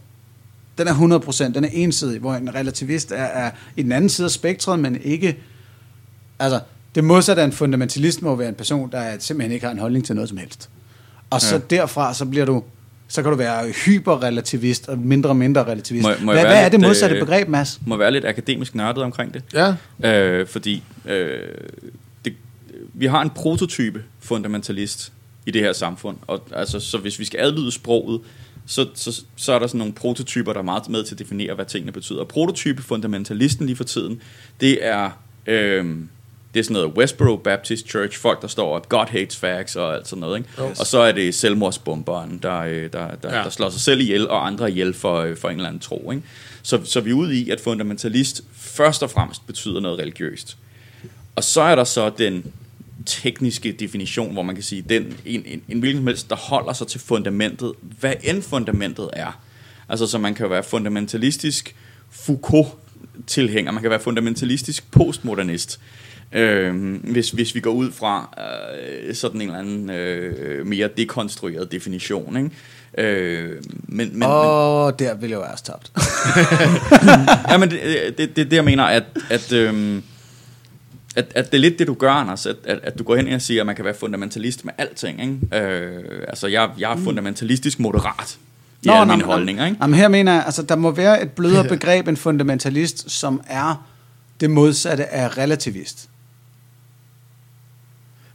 den er 100%, den er ensidig, hvor en relativist er, er i den anden side af spektret, men ikke, altså, det modsatte af en fundamentalist må være en person, der er, simpelthen ikke har en holdning til noget som helst. Og så Ja. derfra, så bliver du, så kan du være hyperrelativist og mindre og mindre relativist. Må må hvad, hvad er det lidt, modsatte øh, begreb, Mads? må være lidt akademisk nørdet omkring det. Ja, Øh, fordi øh, det, vi har en prototype fundamentalist i det her samfund. Og, altså, så hvis vi skal adlyde sproget, så, så, så er der sådan nogle prototyper, der er meget med til at definere, hvad tingene betyder. Og prototype fundamentalisten lige for tiden, det er... Øh, det er sådan noget Westboro Baptist Church, folk der står op, God hates facts og alt sådan noget. Ikke? Yes. Og så er det selvmordsbomberen, der, øh, der, der, Ja. ja. der slår sig selv ihjel og andre ihjel for, øh, for en eller anden tro. Ikke? Så, så vi er ude i, at fundamentalist først og fremmest betyder noget religiøst. Og så er der så den tekniske definition, hvor man kan sige, den, en, en, en hvilken som helst, der holder sig til fundamentet, hvad end fundamentet er. Altså, så man kan være fundamentalistisk Foucault-tilhænger, man kan være fundamentalistisk postmodernist, øh, hvis, hvis vi går ud fra øh, sådan en eller anden øh, mere dekonstrueret definition. Ikke? Øh, men, men, Åh, oh, der vil jeg jo være tabt. ja, men det, det, det, det jeg mener, at, at, øhm, at, at det er lidt det, du gør, Anders, at, at, at du går hen og siger, at man kan være fundamentalist med alting. Ikke? Øh, altså, jeg, jeg er fundamentalistisk moderat i alle mine holdninger. Ikke? Jamen, her mener jeg, altså, der må være et blødere begreb end fundamentalist, som er det modsatte af relativist.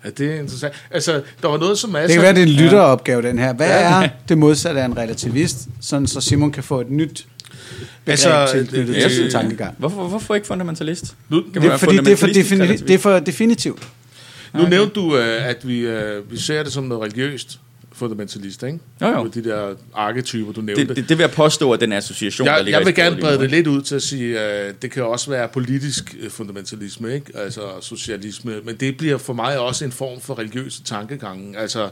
Ja, det er interessant. Altså, der var noget, som er... Det kan være, det er en lytteropgave, den her. Hvad er det modsatte af en relativist, sådan så Simon kan få et nyt begreb Altså, tilknyttet det- til sin tankegang? Hvorfor, hvorfor ikke fundamentalist? Nu, Kan man Det er, fordi det er, for defini- det er for definitivt. nu nævnte du, øh, at vi, øh, vi ser det som noget religiøst fundamentalist, ikke? Jo, jo. Med de der arketyper, du nævnte. Det, det, det vil jeg påstå, at den association, der jeg, ligger jeg vil gerne brede det lidt ud til at sige, at det kan også være politisk øh, fundamentalisme, ikke? altså socialisme, men det bliver for mig også en form for religiøse tankegange. Altså,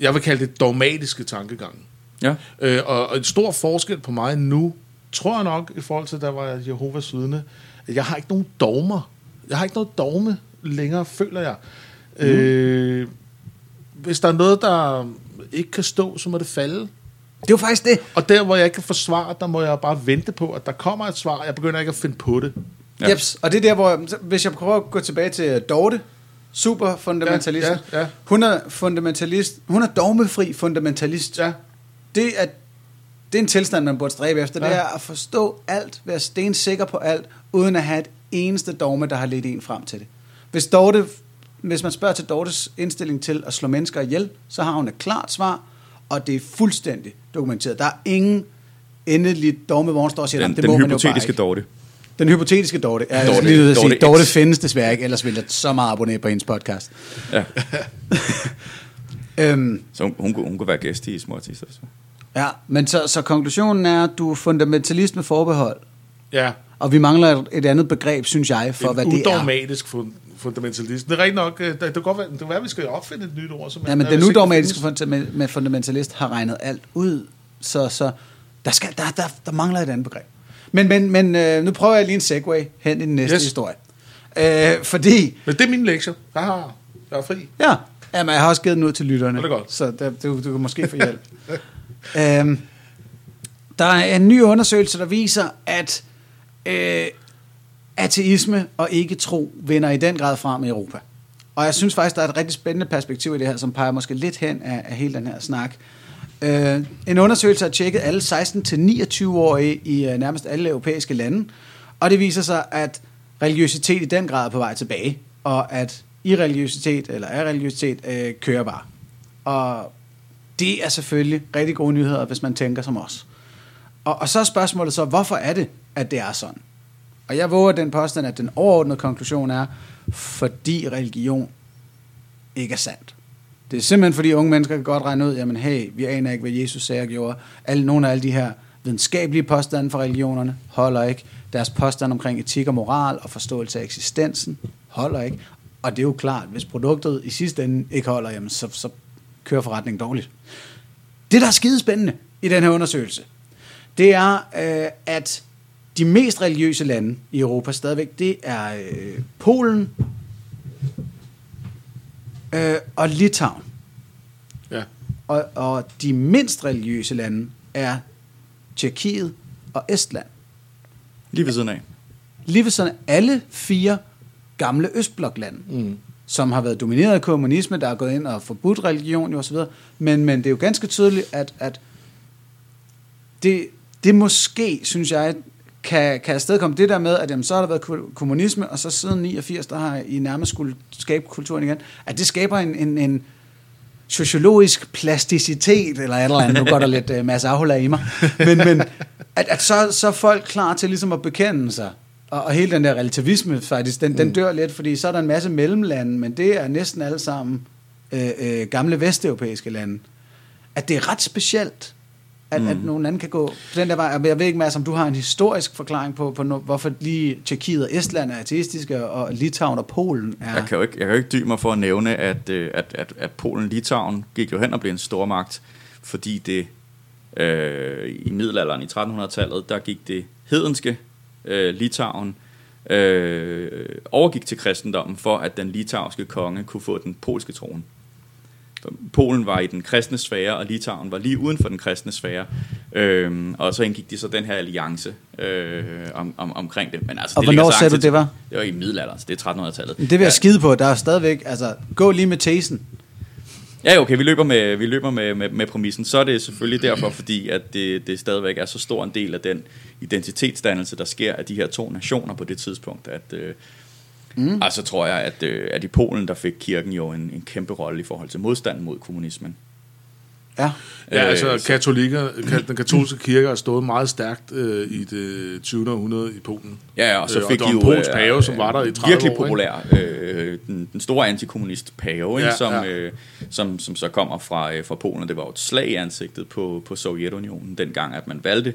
jeg vil kalde det dogmatiske tankegange. Ja. Øh, og, og en stor forskel på mig nu, tror jeg nok, i forhold til, da var Jehovas vidne, at jeg har ikke nogen dogmer. Jeg har ikke noget dogme længere, føler jeg. Mm. Øh, hvis der er noget, der ikke kan stå, så må det falde. Det er jo faktisk det. Og der, hvor jeg ikke kan få svar, der må jeg bare vente på, at der kommer et svar. Jeg begynder ikke at finde på det. Ja. Jeps. Og det er der, hvor, hvis jeg prøver at gå tilbage til Dorte, super fundamentalist. Ja, ja, ja. Hun er fundamentalist. Hun er dogmefri fundamentalist. Ja. Det er, det er en tilstand, man burde stræbe efter. Ja. Det er at forstå alt, være stensikker på alt, uden at have et eneste dogme, der har ledt en frem til det. Hvis, Dorte, hvis man spørger til Dortes indstilling til at slå mennesker ihjel, så har hun et klart svar, og det er fuldstændig dokumenteret. Der er ingen endeligt dogme, hvor hun står og siger, Den, "Jamen, det den må man jo bare hypotetiske ikke." Dorte. Den hypotetiske Dorte. Ja, jeg Dorte- Dorte, lige at sige, Dorte Dorte findes desværre ikke, ellers ville jeg så meget abonnere på hendes podcast. Ja. Øhm, Så hun, hun, kunne, hun kunne være gæst i Småtis. Altså. ja, men så, så konklusionen er, at du er fundamentalist med forbehold. Ja. Og vi mangler et, et andet begreb, synes jeg, for en hvad det er. udogmatisk fundamentalist. Det er rigtigt nok, øh, det, det, kan godt være, det kan være, at vi skal opfinde et nyt ord. Som Ja, men den vil udogmatiske sikkert funda- med fundamentalist har regnet alt ud, så, så der, skal, der, der, der mangler et andet begreb. Men, men, men øh, nu prøver jeg lige en segway hen i den næste Yes. historie. Øh, fordi, Men det er mine lektier. Jeg har, jeg er fri. ja, jamen, jeg har også givet den ud til lytterne, Det er godt. så der, du, du kan måske få hjælp. øhm, der er en ny undersøgelse, der viser, at øh, ateisme og ikke tro vinder i den grad frem i Europa. Og jeg synes faktisk, der er et rigtig spændende perspektiv i det her, som peger måske lidt hen af, af hele den her snak. Øh, en undersøgelse har tjekket alle 16-29-årige i øh, nærmest alle europæiske lande, og det viser sig, at religiøsitet i den grad er på vej tilbage, og at irreligiøsitet eller er religiøsitet øh, kører bare. Og det er selvfølgelig rigtig gode nyheder, hvis man tænker som os. Og, og så er spørgsmålet så, hvorfor er det, at det er sådan? Og jeg våger den påstand, at den overordnede konklusion er, fordi religion ikke er sandt. Det er simpelthen fordi unge mennesker kan godt regne ud, jamen hey, vi aner ikke, hvad Jesus sagde og gjorde. Alle, nogle af alle de her videnskabelige påstande fra religionerne holder ikke. Deres påstand omkring etik og moral og forståelse af eksistensen holder ikke. Og det er jo klart, hvis produktet i sidste ende ikke holder, jamen så, så kører forretningen dårligt. Det, der er skide spændende i den her undersøgelse, det er, øh, at de mest religiøse lande i Europa stadigvæk, det er øh, Polen øh, og Litauen. Ja. Og, og de mindst religiøse lande er Tjekkiet og Estland. Lige ved siden af. Lige ved sådan alle fire gamle Østbloklande, mm. som har været domineret af kommunisme, der er gået ind og forbudt religion osv. Men, men det er jo ganske tydeligt, at, at det, det måske, synes jeg, kan, kan afstedkomme det der med, at jamen, så har der været ko- kommunisme, og så siden 89, der har I nærmest skulle skabe kulturen igen, at det skaber en, en, en sociologisk plasticitet, eller et eller andet, nu går der lidt uh, masse afholder i mig, men, men at, at så, så er folk klar til ligesom at bekende sig, og, og hele den der relativisme faktisk, den, mm. den dør lidt, fordi så er der en masse mellemlande, men det er næsten alle sammen øh, øh, gamle vesteuropæiske lande. At det er ret specielt, at, mm. at nogen anden kan gå på den der vej. Jeg ved ikke, Mads, om du har en historisk forklaring på, på no, hvorfor lige Tjekkiet og Estland er ateistiske, og Litauen og Polen er... Jeg kan jo ikke, jeg kan jo ikke dybe mig for at nævne, at, øh, at, at, at Polen-Litauen gik jo hen og blev en stormagt, fordi det øh, i middelalderen, i 1300-tallet, der gik det hedenske øh, Litauen øh, overgik til kristendommen, for at den litauiske konge kunne få den polske trone. Polen var i den kristne sfære, og Litauen var lige uden for den kristne sfære. Øhm, og så indgik de så den her alliance øh, om, om, omkring det. Men altså, Og det hvornår sagde du, det var? Det var i middelalderen, så det er 1300-tallet. Det vil jeg skide på. Der er stadigvæk... Altså, gå lige med tesen. Ja, ja, okay, vi løber med, vi løber med, med, med præmissen. Så er det selvfølgelig derfor, fordi at det, det stadigvæk er så stor en del af den identitetsdannelse, der sker af de her to nationer på det tidspunkt, at... Øh, mm. Altså tror jeg, at, øh, at i Polen, der fik kirken jo en, en kæmpe rolle i forhold til modstanden mod kommunismen. Ja. Ja, Øh, altså så- katolikker, ka- den katolske kirke har stået meget stærkt øh, i det 20. århundrede i Polen. Ja, ja, og så Øh, og fik der de var jo en polsk pave, som var der i 30 virkelig år, ikke? populær. Øh, den, den store antikommunist pave, ikke? Ja, som, ja. Øh, som, som så kommer fra, øh, fra Polen, og det var jo et slag i ansigtet på, på Sovjetunionen dengang, at man valgte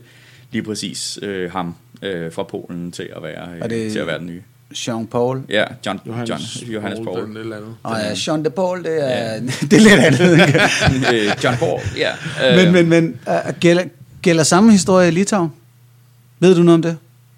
lige præcis øh, ham øh, fra Polen til at være, øh, Og det- til at være den nye. Jean-Paul. Ja, John, Johannes, John, Johannes Paul. Et eller andet. Og ja, Jean de Paul, det er, det er lidt andet. John Paul, ja. men, Øh, men, men uh, gælder, gælder samme historie i Litauen? Ved du noget om det?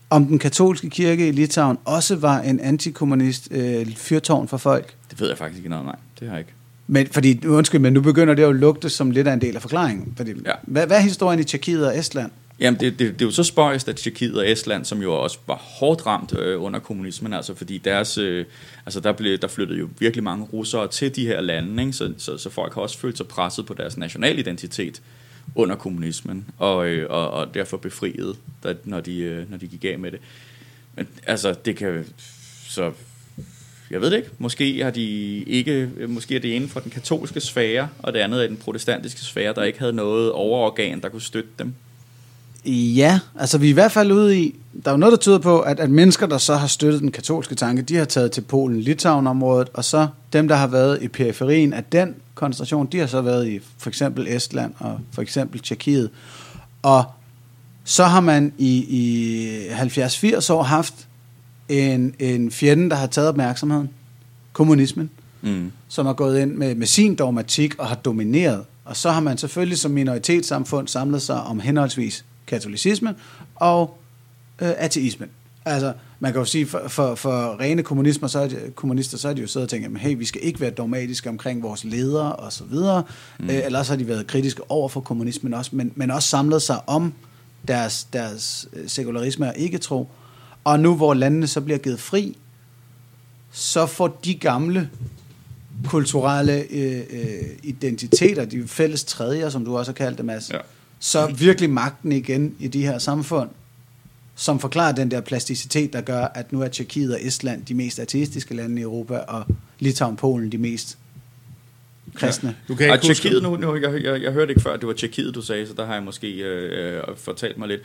Om den katolske kirke i Litauen også var en antikommunist øh, fyrtårn for folk? Det ved jeg faktisk ikke noget om, nej. Det har jeg ikke. Men, fordi, undskyld, men nu begynder det jo at lugte som lidt af en del af forklaringen. Fordi, Ja. hvad, hvad er historien i Tjekkiet og Estland? Jamen, det, det, det er jo så spøjst, at Tjekkiet og Estland, som jo også var hårdt ramt øh, under kommunismen, altså fordi deres, øh, altså der, blev, der flyttede jo virkelig mange russere til de her lande, ikke? Så, så, så folk har også følt sig presset på deres nationalidentitet under kommunismen, og, øh, og, og derfor befriet, der, når, de, øh, når de gik af med det. Men altså, det kan så... Jeg ved det ikke. Måske har de ikke, øh, måske er det ene fra den katolske sfære, og det andet er den protestantiske sfære, der ikke havde noget overorgan, der kunne støtte dem. Ja, altså vi er i hvert fald ude i, der er jo noget, der tyder på, at, at mennesker, der så har støttet den katolske tanke, de har taget til Polen-Litauen-området, og så dem, der har været i periferien af den koncentration, de har så været i for eksempel Estland og for eksempel Tjekkiet. Og så har man i, i 70-80 år haft en, en fjende, der har taget opmærksomheden, kommunismen, Mm. som har gået ind med, med sin dogmatik og har domineret. Og så har man selvfølgelig som minoritetssamfund samlet sig om henholdsvis katolicismen og øh, ateismen. Altså, man kan jo sige, for, for, for rene kommunismer, så er de, kommunister, så er de jo siddet og tænkt, hey, vi skal ikke være dogmatiske omkring vores ledere og så videre. Mm. Øh, ellers har de været kritiske over for kommunismen også, men, men også samlet sig om deres, deres øh, sekularisme og ikke-tro. Og nu, hvor landene så bliver givet fri, så får de gamle kulturelle øh, øh, identiteter, de fælles tredjer, som du også har kaldt det, Mads, Ja. Så virkelig magten igen i de her samfund, som forklarer den der plasticitet, der gør, at nu er Tjekkiet og Estland de mest ateistiske lande i Europa, og Litauen og Polen de mest kristne. Du kan Og ikke Tjekkiet, nu, nu jeg, jeg, jeg hørte ikke før, at det var Tjekkiet, du sagde, så der har jeg måske øh, øh, fortalt mig lidt.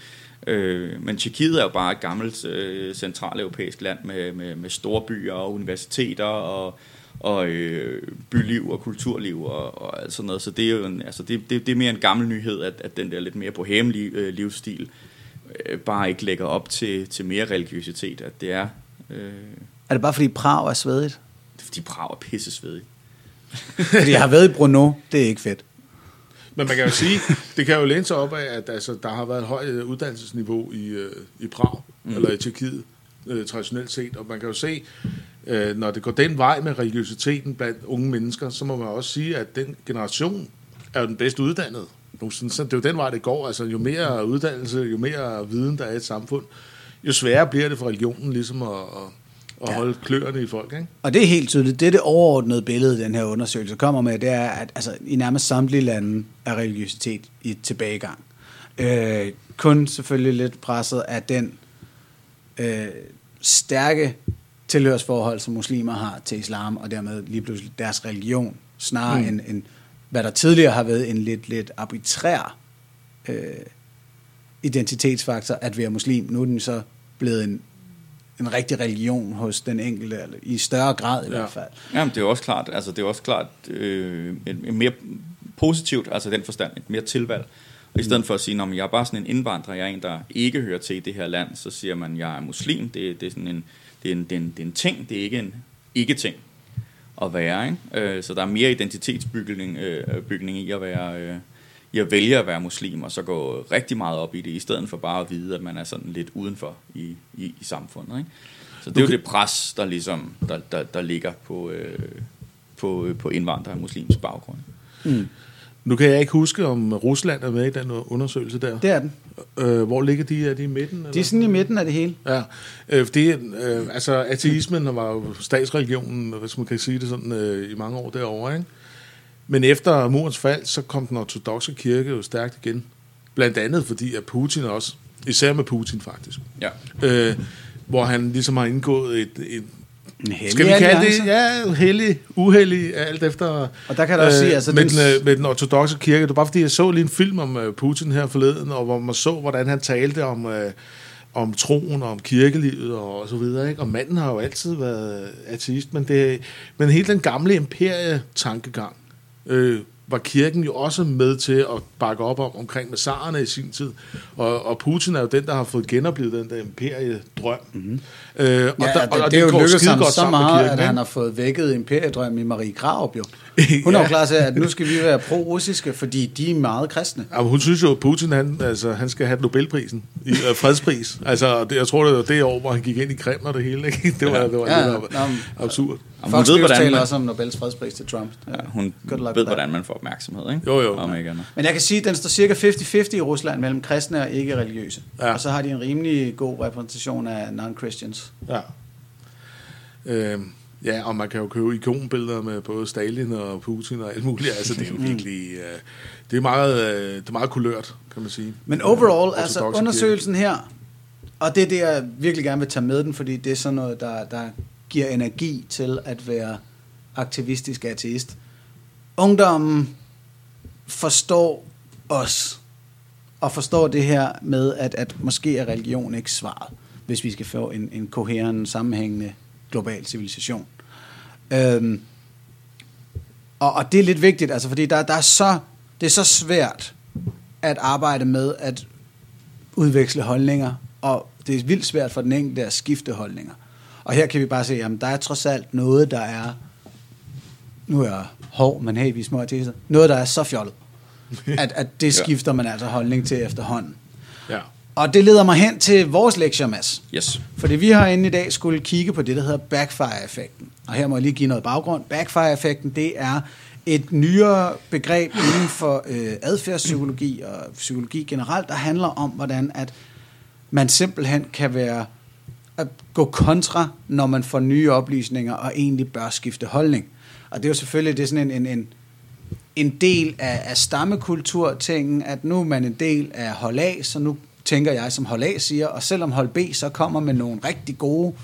Øh, men Tjekkiet er jo bare et gammelt øh, centraleuropæisk land med, med, med store byer og universiteter og, og øh, byliv og kulturliv og, og alt sådan noget. Så det er jo en, altså det, det, det er mere en gammel nyhed, at, at den der lidt mere boheme øh, livsstil øh, bare ikke lægger op til, til mere religiøsitet. At det er, øh, Er det bare fordi Prag er svedigt? det er fordi Prag er pissesvedig. Fordi jeg har været i Brno, det er ikke fedt. Men man kan jo sige, det kan jo læne sig op af, at altså, der har været et højt øh, uddannelsesniveau i, øh, i Prag, mm. eller i Tjekkiet, øh, traditionelt set. Og man kan jo se, øh, når det går den vej med religiøsiteten blandt unge mennesker, så må man også sige, at den generation er jo den bedst uddannede. Så det er jo den vej, det går. Altså, jo mere uddannelse, jo mere viden, der er i et samfund, jo sværere bliver det for religionen ligesom at, at, at Ja. holde kløerne i folk. Ikke? Og det er helt tydeligt. Det er det overordnede billede, den her undersøgelse kommer med, det er, at altså, i nærmest samtlige lande er religiøsitet i tilbagegang. Øh, kun selvfølgelig lidt presset af den øh, stærke tilhørsforhold, som muslimer har til islam, og dermed lige pludselig deres religion, snarere mm. end, end hvad der tidligere har været en lidt, lidt arbitrær øh, identitetsfaktor at være muslim. Nu er den så blevet en, en rigtig religion hos den enkelte, eller i større grad i Ja. hvert fald. Jamen, det er også klart, altså det er også klart øh, et, et mere positivt, altså den forstand, et mere tilvalg. Og i stedet for at sige, at jeg er bare sådan en indvandrer, jeg er en, der ikke hører til i det her land, så siger man, at jeg er muslim. Det, det, er sådan en, det, er en, det, er en, det er en ting, det er ikke en ikke-ting at være. Ikke? Øh, så der er mere identitetsbygning øh, bygning i at være... Øh, i at vælge at være muslim, og så gå rigtig meget op i det, i stedet for bare at vide, at man er sådan lidt udenfor i, i, i samfundet. Ikke? Så det er jo det pres, der ligesom, der, der, der ligger på, øh, på, øh, på indvandrere og muslims baggrund. Nu kan jeg ikke huske, om Rusland er med i den undersøgelse der. Det er den. Øh, hvor ligger de? Er de i midten? Eller? De er sådan i midten af det hele. Ja, øh, fordi øh, altså, ateismen var jo statsreligionen, hvis man kan sige det sådan, øh, i mange år derovre, ikke? Men efter murens fald, så kom den ortodoxe kirke jo stærkt igen. Blandt andet fordi, at Putin også, især med Putin faktisk, Ja. øh, hvor han ligesom har indgået et, et skal vi kalde alliance. det, ja, hellig, uheldig, alt efter... Og der kan der også sige, altså, med, den- den, øh, med den ortodoxe kirke, det var bare fordi, jeg så lige en film om øh, Putin her forleden, og hvor man så, hvordan han talte om, øh, om troen og om kirkelivet og, og så videre. Ikke? Og manden har jo altid været ateist, men, det, men hele den gamle imperietankegang øh, var kirken jo også med til at bakke op om omkring massarerne i sin tid. Og, og Putin er jo den, der har fået genoplevet den der imperiedrøm. Mm-hmm. Øh, og Ja, der, det, og det er jo lykkedes ham så med meget, kirken, at ikke? han har fået vækket imperiedrømmen i Marie Graup jo. Hun er jo Ja. klar til, at nu skal vi være pro-russiske, fordi de er meget kristne. Ja, hun synes jo, at Putin han, altså, han skal have Nobelprisen, i, øh, fredspris. Altså, det, jeg tror, det var det år, hvor han gik ind i Kreml og det hele. Ikke? Det var, det var Ja, ja, lidt men- absurd. Hun Fox ved, News hvordan taler man- også om Nobels fredspris til Trump. Ja, hun Good luck ved, that. hvordan man får opmærksomhed, ikke? Jo, jo. Om ikke andet. Men jeg kan sige, at den står cirka 50-50 i Rusland mellem kristne og ikke-religiøse. Ja. Og så har de en rimelig god repræsentation af non-Christians. Ja. Øh, ja, og man kan jo købe ikonbilleder med både Stalin og Putin og alt muligt. Altså, det er jo Mm. virkelig... Øh, det, er meget, øh, det er meget kulørt, kan man sige. Men overall, Øh, altså undersøgelsen her, og det er det, jeg virkelig gerne vil tage med den, fordi det er sådan noget, der, der giver energi til at være aktivistisk ateist. Ungdommen forstår os, og forstår det her med, at, at måske er religion ikke svaret, hvis vi skal få en, en koherent, sammenhængende global civilisation. Øhm, og, og det er lidt vigtigt, altså, fordi der, der er så, det er så svært at arbejde med at udveksle holdninger, og det er vildt svært for den enkelte at skifte holdninger. Og her kan vi bare se, at der er trods alt noget, der er, nu er jeg hård, men hey, vi er små artister, noget, der er så fjollet, at, at det skifter man altså holdning til efterhånden. Ja. Og det leder mig hen til vores lektier, Mads. Yes. Fordi vi har inde i dag skulle kigge på det, der hedder backfire-effekten. Og her må jeg lige give noget baggrund. Backfire-effekten, det er et nyere begreb inden for øh, adfærdspsykologi og psykologi generelt, der handler om, hvordan at man simpelthen kan være at gå kontra, når man får nye oplysninger og egentlig bør skifte holdning. Og det er jo selvfølgelig det er sådan en, en, en, en del af, af stammekulturtingen, at nu er man en del af hold A, så nu tænker jeg, som hold A siger, og selvom hold B så kommer med nogle rigtig gode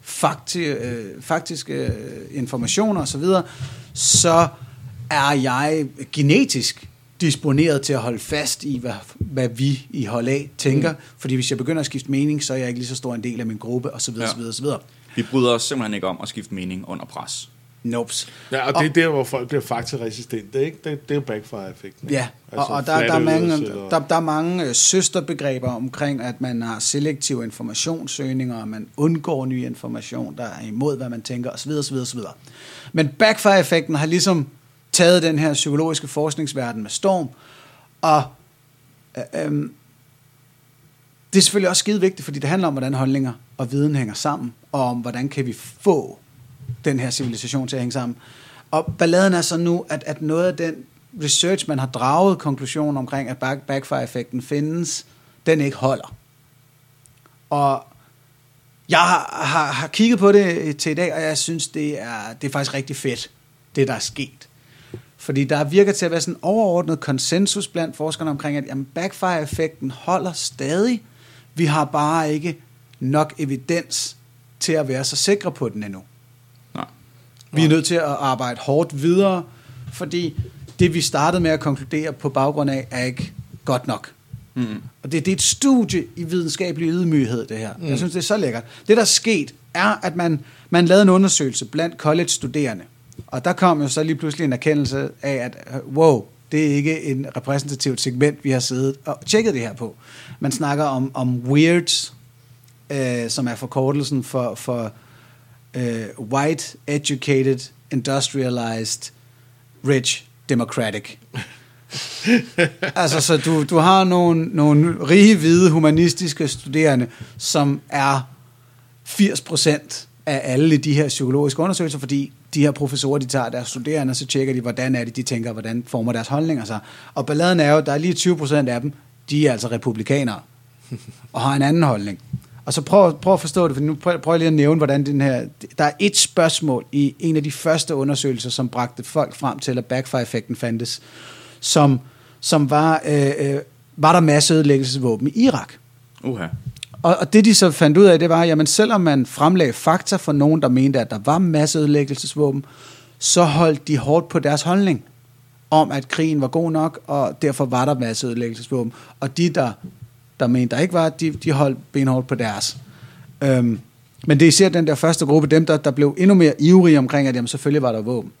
fakti, øh, faktiske øh, informationer osv., så er jeg genetisk disponeret til at holde fast i, hvad, hvad vi i hold A tænker. Mm. Fordi hvis jeg begynder at skifte mening, så er jeg ikke lige så stor en del af min gruppe, osv. Ja. osv., osv. Vi bryder os simpelthen ikke om at skifte mening under pres. Nopes. Ja, og det er der, hvor folk bliver faktaresistente, ikke? Det, det er jo backfire-effekten. Ja, ikke? og, og der, der, er mange, eller- der, der er mange øh, søsterbegreber omkring, at man har selektiv informationssøgninger, og man undgår ny information, der er imod, hvad man tænker, osv. osv., osv. Men backfire-effekten har ligesom taget den her psykologiske forskningsverden med storm, og øh, øh, det er selvfølgelig også skide vigtigt, fordi det handler om, hvordan holdninger og viden hænger sammen, og om, hvordan kan vi få den her civilisation til at hænge sammen. Og balladen er så nu, at, at noget af den research, man har draget konklusion omkring, at back, backfire-effekten findes, den ikke holder. Og jeg har, har, har kigget på det øh, til i dag, og jeg synes, det er, det er faktisk rigtig fedt, det der er sket. Fordi der virker til at være sådan en overordnet konsensus blandt forskerne omkring, at jamen, backfire-effekten holder stadig. Vi har bare ikke nok evidens til at være så sikre på den endnu. Vi er nødt til at arbejde hårdt videre, fordi det vi startede med at konkludere på baggrund af, er ikke godt nok. Mm. Og det, det er et studie i videnskabelig ydmyghed, det her. Mm. Jeg synes, det er så lækkert. Det, der er sket, er, at man, man lavede en undersøgelse blandt college-studerende. Og der kom jo så lige pludselig en erkendelse af, at wow, det er ikke en repræsentativt segment, vi har siddet og tjekket det her på. Man snakker om, om WEIRDS, øh, som er forkortelsen for, for øh, White, Educated, Industrialized, Rich, Democratic. altså, så du, du har nogle, nogle rige, hvide, humanistiske studerende, som er 80% af alle de her psykologiske undersøgelser, fordi de her professorer, de tager deres studerende, og så tjekker de, hvordan er det, de tænker, hvordan former deres holdninger sig. Og balladen er jo, der er lige 20% af dem, de er altså republikanere, og har en anden holdning. Og så prøv, prøv at forstå det, for nu prøv, prøv lige at nævne, hvordan den her... Der er et spørgsmål i en af de første undersøgelser, som bragte folk frem til, at backfire-effekten fandtes, som, som var, øh, øh, var der masseødelæggelsesvåben i Irak. Uha. Og, og det de så fandt ud af, det var, jamen selvom man fremlagde fakta for nogen, der mente, at der var masseødelæggelsesvåben, så holdt de hårdt på deres holdning om, at krigen var god nok, og derfor var der masseødelæggelsesvåben. Og de, der, der mente, der ikke var, de, de holdt benhårdt på deres. Øhm, men det er især den der første gruppe, dem der, der blev endnu mere ivrige omkring, at jamen, selvfølgelig var der våben.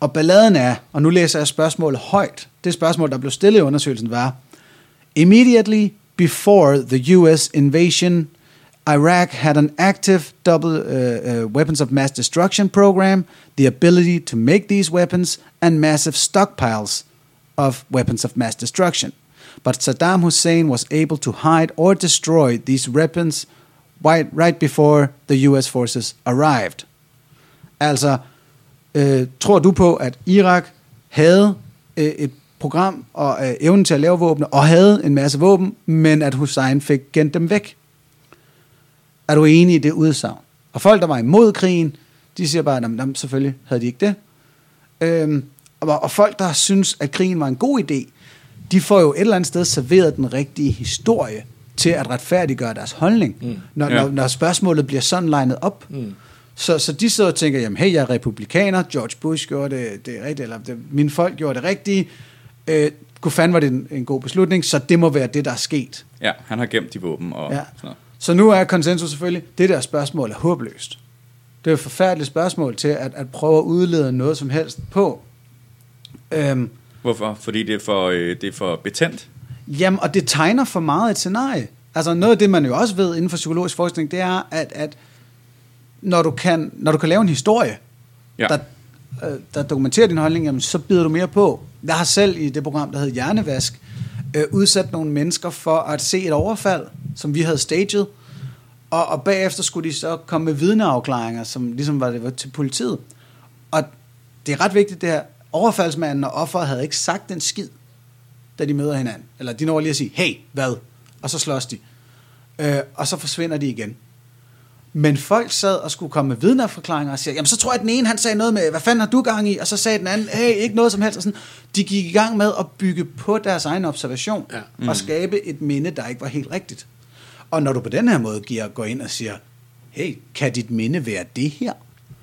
Og balladen er, og nu læser jeg spørgsmålet højt, det spørgsmål, der blev stillet i undersøgelsen var, Immediately before the US invasion, Iraq had an active double uh, uh, weapons of mass destruction program, the ability to make these weapons, and massive stockpiles of weapons of mass destruction. But Saddam Hussein was able to hide or destroy these weapons right, right before the US forces arrived. Altså, øh, tror du på, at Irak havde øh, et program og øh, evnen til at lave våben, og havde en masse våben, men at Hussein fik gent dem væk? Er du enig i det udsagn? Og folk, der var imod krigen, de siger bare, at selvfølgelig havde de ikke det. Øhm, og, og folk, der synes, at krigen var en god idé, de får jo et eller andet sted serveret den rigtige historie til at retfærdiggøre deres holdning, mm. når, Ja. når, når spørgsmålet bliver sådan legnet op. Mm. Så, så de sidder og tænker, jamen hey, jeg er republikaner, George Bush gjorde det, det rigtigt, eller det, mine folk gjorde det rigtige, øh, gud fanden var det en, en god beslutning, så det må være det, der er sket. Ja, han har gemt de våben og Ja. sådan noget. Så nu er konsensus selvfølgelig, det der spørgsmål er håbløst. Det er et forfærdeligt spørgsmål til at, at prøve at udlede noget som helst på. Øhm, Hvorfor? Fordi det er for, øh, det er for betændt? Jamen, og det tegner for meget et scenarie. Altså noget af det, man jo også ved inden for psykologisk forskning, det er, at, at når, du kan, når du kan lave en historie, Ja. der, øh, der dokumenterer din holdning, jamen, så bider du mere på. Jeg har selv i det program, der hedder Hjernevask, øh, udsat nogle mennesker for at se et overfald, som vi havde staged, og, og bagefter skulle de så komme med vidneafklaringer, som ligesom var det var til politiet. Og det er ret vigtigt det her, overfaldsmanden og offeret havde ikke sagt den skid, da de møder hinanden. Eller de når lige at sige, hey, hvad? Og så slås de. Øh, og så forsvinder de igen. Men folk sad og skulle komme med vidneforklaringer og siger, jamen så tror jeg, at den ene han sagde noget med, hvad fanden har du gang i? Og så sagde den anden, hey, ikke noget som helst. Og sådan. De gik i gang med at bygge på deres egen observation Ja. mm. og skabe et minde, der ikke var helt rigtigt. Og når du på den her måde giver, går ind og siger, hey, kan dit minde være det her?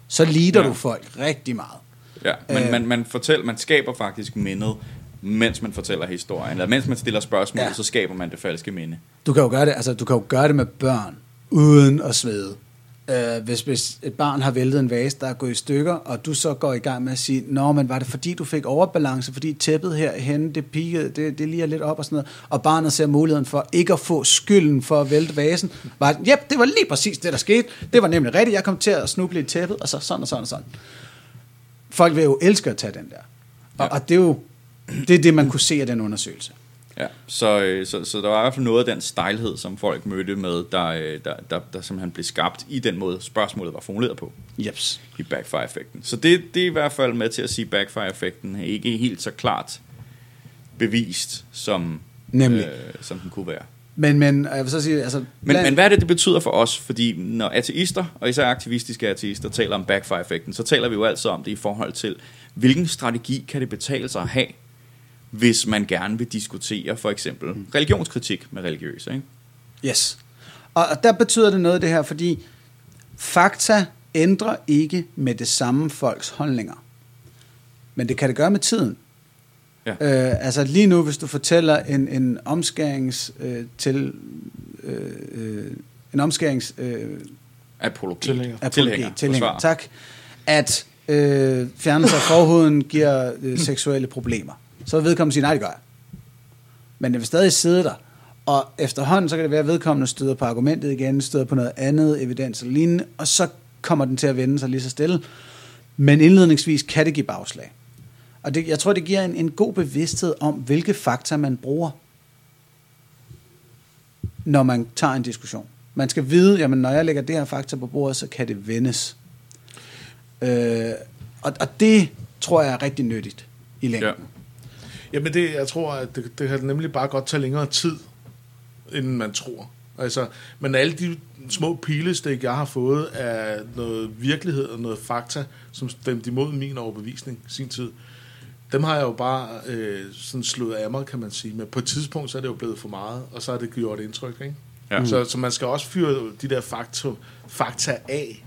Så lider Ja. ja. du folk rigtig meget. Ja, men Øh. man, man, fortæller, man skaber faktisk mindet, mens man fortæller historien. Eller mens man stiller spørgsmål, Ja. så skaber man det falske minde. Du kan jo gøre det, altså, du kan jo gøre det med børn, uden at svede. Øh, hvis, hvis et barn har væltet en vase, der er gået i stykker, og du så går i gang med at sige, Nå, men var det fordi, du fik overbalance, fordi tæppet herhenne, det pikkede, det, det lige lidt op og sådan noget, og barnet ser muligheden for ikke at få skylden for at vælte vasen, var, yep, det var lige præcis det, der skete. Det var nemlig rigtigt, jeg kom til at snuble i tæppet, og så sådan og sådan og sådan. Folk vil jo elske at tage den der. Og, Ja. og det er jo det, er det, man kunne se af den undersøgelse. Ja, så, øh, så, så der var i hvert fald noget af den stejlhed, som folk mødte med, der, øh, der, der, der simpelthen blev skabt i den måde, spørgsmålet var formuleret på Jeps. i backfire-effekten. Så det, det er i hvert fald med til at sige, at backfire-effekten er ikke helt så klart bevist, som, Nemlig. øh, som den kunne være. Men, men jeg vil så sige, altså... Men, blandt- men hvad er det, det betyder for os? Fordi når ateister, og især aktivistiske ateister, taler om backfire-effekten, så taler vi jo altid om det i forhold til, hvilken strategi kan det betale sig at have, hvis man gerne vil diskutere for eksempel religionskritik med religiøse. Ikke? Yes. Og, og der betyder det noget det her, fordi fakta ændrer ikke med det samme folks holdninger. Men det kan det gøre med tiden. Ja. Øh, altså lige nu, hvis du fortæller en, en omskærings øh, til øh, øh, en omskærings øh, Apologet. Tilhænger. apologet, tilhænger, forsvarer. tak, at øh, fjernelse af forhuden giver øh, seksuelle problemer. Så vil vedkommende sige, nej, det gør jeg. Men det vil stadig sidde der. Og efterhånden, så kan det være, at vedkommende støder på argumentet igen, støder på noget andet, evidens og lignende, og så kommer den til at vende sig lige så stille. Men indledningsvis kan det give bagslag. Og det, jeg tror, det giver en, en god bevidsthed om, hvilke fakta man bruger, når man tager en diskussion. Man skal vide, jamen når jeg lægger det her fakta på bordet, så kan det vendes. Øh, og, og det tror jeg er rigtig nyttigt i længden. Ja. Jamen det, jeg tror, at det, det kan nemlig bare godt tage længere tid, end man tror. Altså, men alle de små pilestik, jeg har fået af noget virkelighed og noget fakta, som stemte imod min overbevisning sin tid, dem har jeg jo bare øh, sådan slået af mig, kan man sige. Men på et tidspunkt, så er det jo blevet for meget, og så har det gjort indtryk, ikke? Ja. Så, så man skal også fyre de der fakta, fakta af.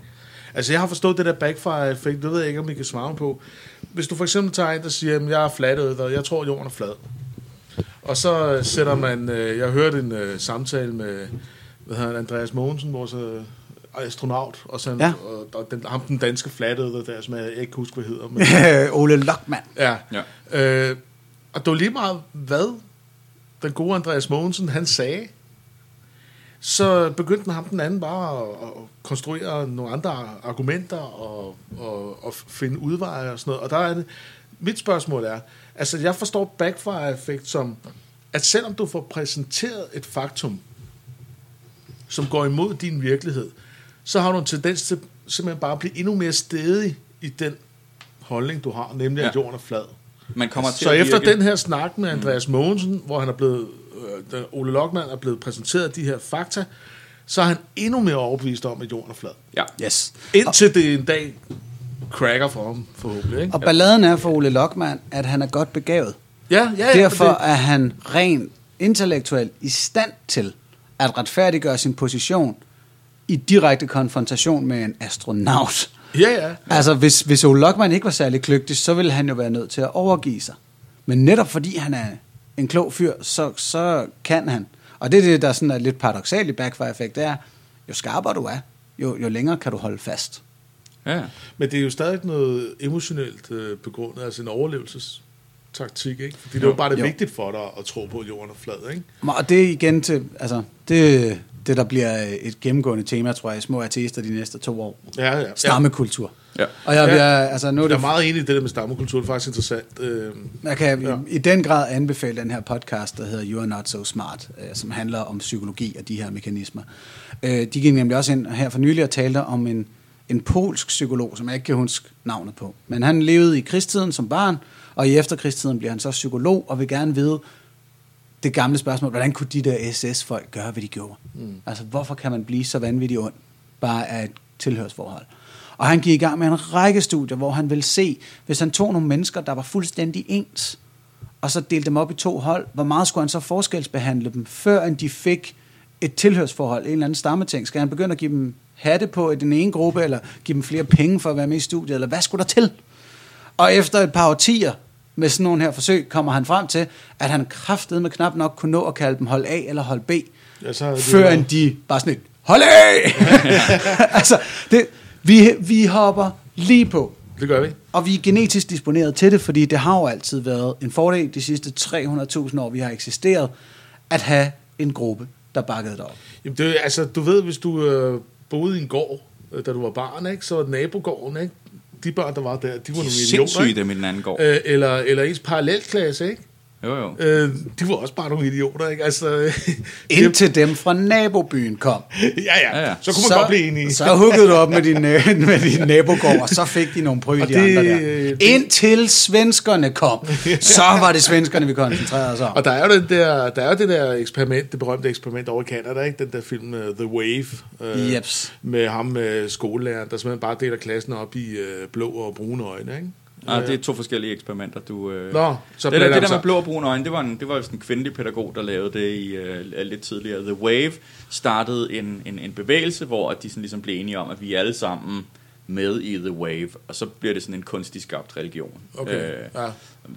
Altså, jeg har forstået det der backfire-effekt, det ved jeg ikke, om I kan svare på. Hvis du for eksempel tager en, der siger, at jeg er flat og jeg tror, at jorden er flad. Og så sætter man, øh, jeg hørte en øh, samtale med, hvad hedder han, Andreas Mogensen, vores øh, astronaut, og, så, Ja. og, og den, ham den danske flatøde der, som jeg ikke kan huske, hvad hedder. Men, Ole Lockmann. ja. Ja. Øh, og det var lige meget, hvad den gode Andreas Mogensen, han sagde, så begyndte ham den anden bare at, at konstruere nogle andre argumenter og, og, og finde udveje og sådan noget. Og der er det, mit spørgsmål er, altså jeg forstår backfire-effekt som, at selvom du får præsenteret et faktum, som går imod din virkelighed, så har du en tendens til simpelthen bare at blive endnu mere stedig i den holdning, du har, nemlig at Ja. jorden er flad. Man kommer til Så at efter virke, den her snak med Andreas Mogensen, hvor han er blevet, øh, den- Ole Lokman er blevet præsenteret de her fakta, så er han endnu mere overbevist om, at jorden er flad. Ja. Yes. Indtil det en dag cracker for ham, forhåbentlig. Ikke? Og balladen er for Ole Lockmann, at han er godt begavet. Ja, ja, ja. Derfor det, er han rent intellektuelt i stand til at retfærdiggøre sin position i direkte konfrontation med en astronaut. ja, ja. Altså, hvis, hvis Ole Lockmann ikke var særlig kløgtig, så ville han jo være nødt til at overgive sig. Men netop fordi han er en klog fyr, så, så kan han. Og det er det, der sådan er lidt paradoxalt i backfire-effekt, det er, jo skarpere du er, jo, jo længere kan du holde fast. Ja. Men det er jo stadig noget emotionelt øh, begrundet, altså en overlevelsestaktik, ikke? Fordi det er jo bare det Jo. vigtigt for dig at tro på, at jorden er flad, ikke? Og det er igen til, altså, det, det der bliver et gennemgående tema, tror jeg, i små ateister de næste to år. Ja, ja. Stammekultur. Ja. Og jeg, Ja. jeg, altså, nu er Jeg er det, meget enig i det der med stammekultur, det er faktisk interessant. Øh, jeg kan Ja. ja. i, i den grad anbefale den her podcast, der hedder You Are Not So Smart, øh, som handler om psykologi og de her mekanismer. Øh, de gik nemlig også ind her for nylig og talte om en, en polsk psykolog, som jeg ikke kan huske navnet på. Men han levede i krigstiden som barn, og i efterkrigstiden bliver han så psykolog og vil gerne vide det gamle spørgsmål, hvordan kunne de der SS-folk gøre, hvad de gjorde? Mm. Altså, hvorfor kan man blive så vanvittigt ond, bare af et tilhørsforhold? Og han gik i gang med en række studier, hvor han ville se, hvis han tog nogle mennesker, der var fuldstændig ens, og så delte dem op i to hold, hvor meget skulle han så forskelsbehandle dem, før de fik et tilhørsforhold, en eller anden stammeting? Skal han begynde at give dem hatte på i den ene gruppe, eller give dem flere penge for at være med i studiet, eller hvad skulle der til? Og Og efter et par årtier med sådan nogle her forsøg, kommer han frem til, at han kraftede med knap nok kunne nå at kalde dem hold A eller hold B, Ja, så før end de bare sådan et, hold A! altså, det, vi, vi hopper lige på. Det gør vi. Og vi er genetisk disponeret til det, fordi det har jo altid været en fordel de sidste 300.000 år, vi har eksisteret, at have en gruppe, der bakkede det op. Jamen, det, altså, du ved, hvis du øh, boede i en gård, øh, da du var barn, ikke, så var nabogården, ikke? De børn, der var der, de var nogle idioter. sindssyge, dem i den anden gård. Øh, eller, eller ens parallelklasse, ikke? Jo, jo. Øh, de var også bare nogle idioter, ikke? Altså, Indtil dem fra nabobyen kom. ja, ja, Ja, ja. så kunne man godt blive enige. Så huggede du op med din, øh, med din nabogård, og så fik de nogle pryl, Og de det- andre der. det- Indtil svenskerne kom, så var det svenskerne, vi koncentrerede os om. Og der er jo den der, der er jo det der eksperiment, det berømte eksperiment over i Canada, ikke? Den der film uh, The Wave. Uh, Jeps. Med ham med skolelæreren, der simpelthen bare deler klassen op i uh, blå og brune øjne, ikke? Ah, det er to forskellige eksperimenter, du... Øh... Nå, så det, der, det der sig. med blå og brune øjne, det var, en, det var en kvindelig pædagog, der lavede det i, øh, lidt tidligere. The Wave startede en, en, en bevægelse, hvor de sådan ligesom blev enige om, at vi alle sammen med i The Wave, og så bliver det sådan en kunstig skabt religion. Okay, ja.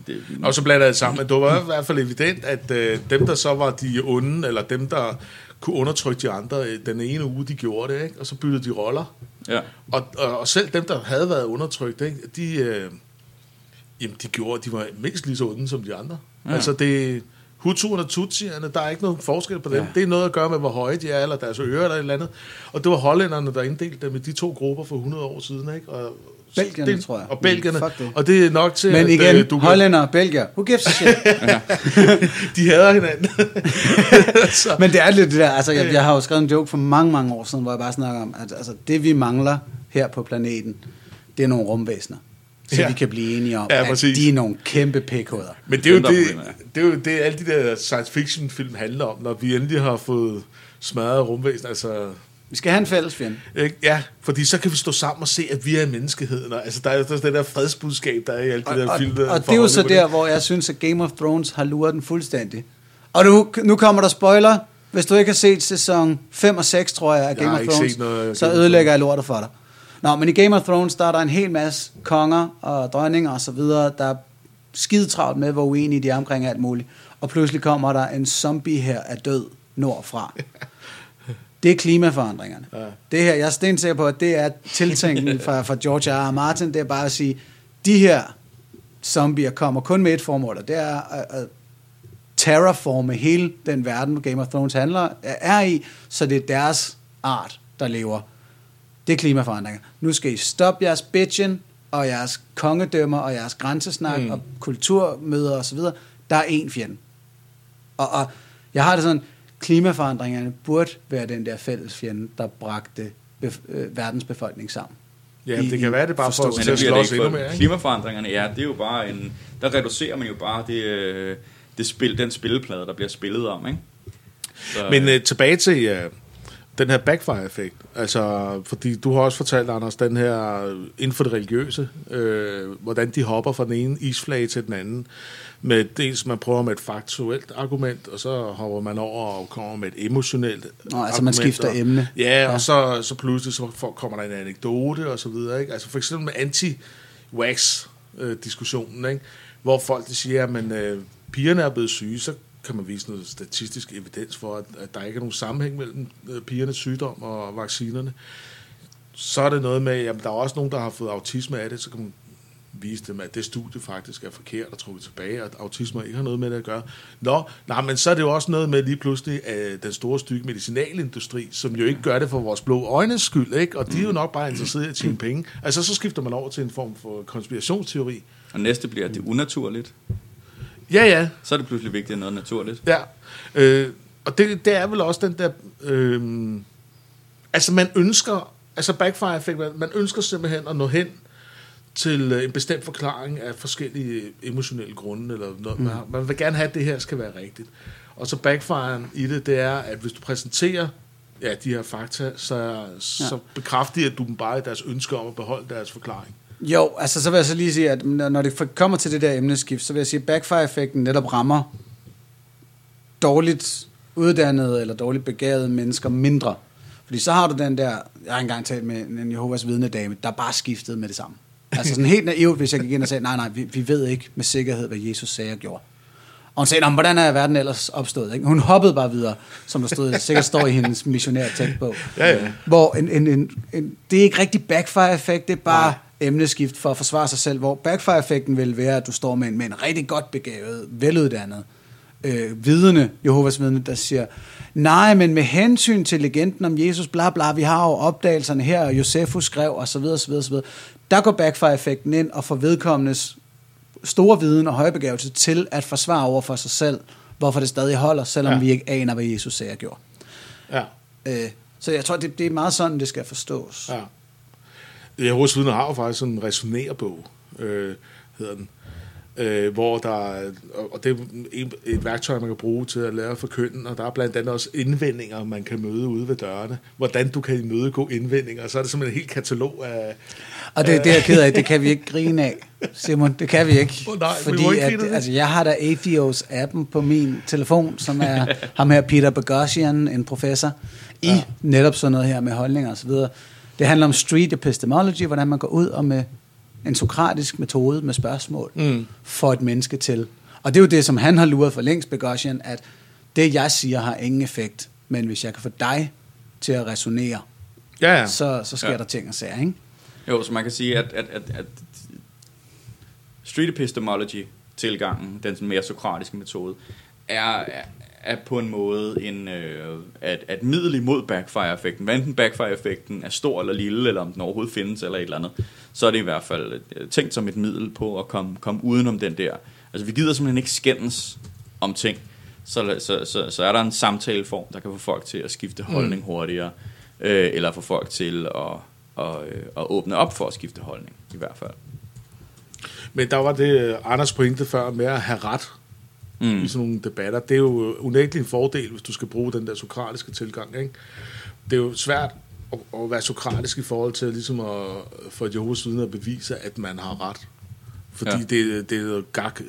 det, Og så blander det sammen. Men det var i hvert fald evident, at øh, dem, der så var de onde, eller dem, der kunne undertrykke de andre, øh, den ene uge, de gjorde det, ikke? og så byttede de roller. ja. Og, og, og selv dem, der havde været undertrykt, ikke? de, øh, jamen, de gjorde, de var mindst lige så onde som de andre. Ja. Altså det Hutuerne og Tutsierne, der er ikke nogen forskel på dem. Ja. Det er noget at gøre med, hvor høje de er, eller deres ører, eller et eller andet. Og det var hollænderne, der inddelte dem i de to grupper for 100 år siden. Ikke? Og Belgierne, det, tror jeg. Og belgierne. Fuck det. Og det er nok til, Men at igen, øh, du hollænder og belgier, who gives a shit? de hader hinanden. Men det er lidt det der, altså jeg, jeg har jo skrevet en joke for mange, mange år siden, hvor jeg bare snakker om, at altså, det vi mangler her på planeten, det er nogle rumvæsener. Så Ja. vi kan blive enige om, Ja, at præcis. de er nogle kæmpe pikhoveder. Men det er, jo der det, det er jo det, alle de der science fiction film handler om, når vi endelig har fået smadret rumvæsen. Altså, Vi skal have en fælles fjende. Ja, fordi så kan vi stå sammen og se, at vi er menneskeheden. Og, altså, der er jo det der fredsbudskab, der er i alle de der og, film. og, der og det er jo så der, hvor jeg synes, at Game of Thrones har luret den fuldstændig. Og nu, nu kommer der spoiler. Hvis du ikke har set sæson 5 og 6, tror jeg, af Jeg Game har of Thrones, noget så ødelægger jeg lortet for dig. Nå, men i Game of Thrones, der er der en hel masse konger og dronninger og så videre, der er skide travlt med, hvor uenige de er omkring alt muligt. Og pludselig kommer der en zombie her af død nordfra. Det er klimaforandringerne. Ja. Det her, jeg er stensikker på, at det er tiltænken fra, fra George R. R. Martin. Det er bare at sige, de her zombier kommer kun med et formål, og det er at, at terraforme hele den verden, Game of Thrones handler, er i, så det er deres art, der lever. Det er klimaforandringer. Nu skal I stoppe jeres bitchen, og jeres kongedømmer, og jeres grænsesnak, Mm. og kulturmøder osv. Der er én fjende. Og, og jeg har det sådan, klimaforandringerne burde være den der fælles fjende, der bragte bef- øh, verdens befolkning sammen. Ja, I- det kan være, det er bare for at slås ikke endnu mere. Ikke? klimaforandringerne, ja, det er jo bare en... Der reducerer man jo bare det, øh, det spil, den spilleplade, der bliver spillet om, ikke? Så, Men øh, tilbage til øh, den her backfire-effekt. Altså, fordi du har også fortalt, Anders, den her øh, inden for det religiøse, øh, hvordan de hopper fra den ene isflage til den anden. Med dels, man prøver med et faktuelt argument, og så hopper man over og kommer med et emotionelt Nå, altså man skifter og, emne. Ja, Ja. og så, så pludselig så kommer der en anekdote og så videre. Ikke? Altså for eksempel med anti-wax-diskussionen, ikke? hvor folk de siger, at man, øh, pigerne er blevet syge, så kan man vise noget statistisk evidens for, at, at der ikke er nogen sammenhæng mellem øh, pigernes sygdom og vaccinerne. Så er det noget med, at der er også nogen, der har fået autisme af det, så kan man vise dem, at det studie faktisk er forkert og trukket tilbage, og at autisme ikke har noget med det at gøre. Nå, nej, men så er det jo også noget med lige pludselig at den store stykke medicinalindustri, som jo ikke gør det for vores blå øjnes skyld, ikke? og de er jo nok bare interesseret i at tjene penge. Altså, så skifter man over til en form for konspirationsteori. Og næste bliver, at det er unaturligt. Ja, ja, Så er det pludselig vigtigt, at noget naturligt. Ja, øh, og det, det er vel også den der... Øh, altså man ønsker, altså backfire effect, man- man ønsker simpelthen at nå hen til øh, en bestemt forklaring af forskellige emotionelle grunde, eller noget. Mm. Man, man vil gerne have, at det her skal være rigtigt. Og så backfiren i det, det er, at hvis du præsenterer ja, de her fakta, så, så bekræfter de, at du dem bare i deres ønske om at beholde deres forklaring. Jo, altså så vil jeg så lige sige, at når det kommer til det der emneskift, så vil jeg sige, at backfire-effekten netop rammer dårligt uddannede eller dårligt begavede mennesker mindre. Fordi så har du den der, jeg har engang talt med en Jehovas vidnedame, der bare skiftede med det samme. Altså sådan helt naivt, hvis jeg gik ind og sagde, nej, nej, vi, vi ved ikke med sikkerhed, hvad Jesus sagde og gjorde. Og hun sagde, "Nå, men hvordan er verden ellers opstået? Ikke? Hun hoppede bare videre, som der stod, sikkert står i hendes missionær tekstbog. Ja, ja. Hvor en, en, en, en, det er ikke rigtig backfire-effekt, det er bare emneskift for at forsvare sig selv, hvor backfire-effekten vil være, at du står med en, med en rigtig godt begavet, veluddannet, øh, vidne, Jehovas vidne, der siger, nej, men med hensyn til legenden om Jesus, bla bla, vi har jo opdagelserne her, og Josefus skrev, og så videre, så videre, så videre. Der går backfire-effekten ind og får vedkommendes store viden og højbegavelse til at forsvare over for sig selv, hvorfor det stadig holder, selvom Ja. vi ikke aner, hvad Jesus sagde og gjorde. Ja. Øh, så jeg tror, det, det er meget sådan, det skal forstås. Ja. Jehovas vidner har jo faktisk sådan en resonerbog, øh, hedder den, øh, hvor der er, og- det er et værktøj, man kan bruge til at lære at forkynde, og der er blandt andet også indvendinger, man kan møde ude ved dørene. Hvordan du kan imødegå indvendinger, og så er det simpelthen en helt katalog af... Og det, det er jeg ked af, det kan vi ikke grine af, Simon. Det kan vi ikke. Åh, nej, vi fordi må ikke at, altså, jeg har da Atheos-appen på min telefon, som er ham her Peter Boghossian, en professor, i ja. netop sådan noget her med holdninger og så videre. Det handler om street epistemology, hvordan man går ud og med en sokratisk metode med spørgsmål Mm. for et menneske til. Og det er jo det, som han har luret for længst, Boghossian, at det, jeg siger, har ingen effekt, men hvis jeg kan få dig til at resonere, Ja, ja. så, så sker Ja. der ting og sager, ikke? Jo, så man kan sige, at, at, at, at street epistemology tilgangen, den sådan mere sokratiske metode, er, er, på en måde en, øh, at, at middel imod backfire-effekten. Hvad enten backfire-effekten er stor eller lille, eller om den overhovedet findes, eller et eller andet, så er det i hvert fald øh, tænkt som et middel på at komme, komme udenom den der. Altså vi gider simpelthen ikke skændes om ting. Så, så, så, så er der en samtaleform, der kan få folk til at skifte holdning hurtigere, øh, eller få folk til at, og, øh, at åbne op for at skifte holdning, i hvert fald. Men der var det øh, Anders pointe før med at have ret mm. i sådan nogle debatter. Det er jo unægteligt en fordel, hvis du skal bruge den der sokratiske tilgang. Ikke? Det er jo svært at, at være sokratisk i forhold til ligesom at få Jehovas vidner at bevise, at man har ret. Fordi Ja. det, det er gak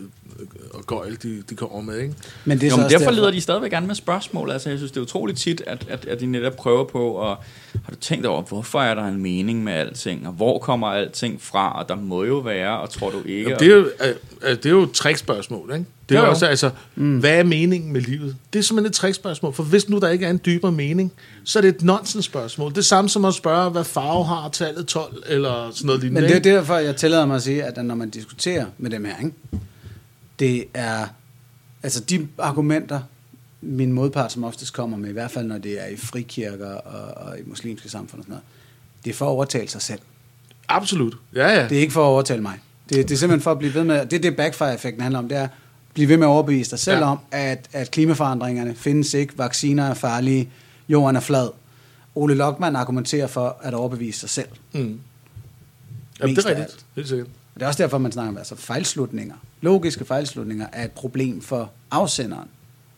og gøjl, de, de kommer med. Ikke? Men det er Jo, så men derfor leder de stadigvæk an med spørgsmål. Altså, jeg synes, det er utroligt tit, at, at, at de netop prøver på, og har du tænkt over, hvorfor er der en mening med alting, og hvor kommer alting fra, og der må jo være, og tror du ikke? Jamen, det, er jo, øh, øh, det er jo et trickspørgsmål, ikke? Det er Jo, også, altså, mm. hvad er meningen med livet? Det er simpelthen et trickspørgsmål, for hvis nu der ikke er en dybere mening, så er det et nonsensspørgsmål. Det er samme som at spørge, hvad farve har tallet 12, eller sådan noget lignende. Men det er derfor, jeg tillader mig at sige, at når man diskuterer med dem her, ikke? Det er, altså de argumenter, min modpart som oftest kommer med, i hvert fald når det er i frikirker og, og i muslimske samfund og sådan noget, det er for at overtale sig selv. Absolut. Ja, ja. Det er ikke for at overtale mig. Det, det er simpelthen for at blive ved med, det er det backfire-effekten handler om, det er at blive ved med at overbevise dig selv Ja. om, at, at klimaforandringerne findes ikke, vacciner er farlige, jorden er flad. Ole Lokman argumenterer for at overbevise sig selv. Mm. Jamen, det er rigtigt. Helt sikkert. Og det er også derfor, man snakker om altså fejlslutninger. Logiske fejlslutninger er et problem for afsenderen,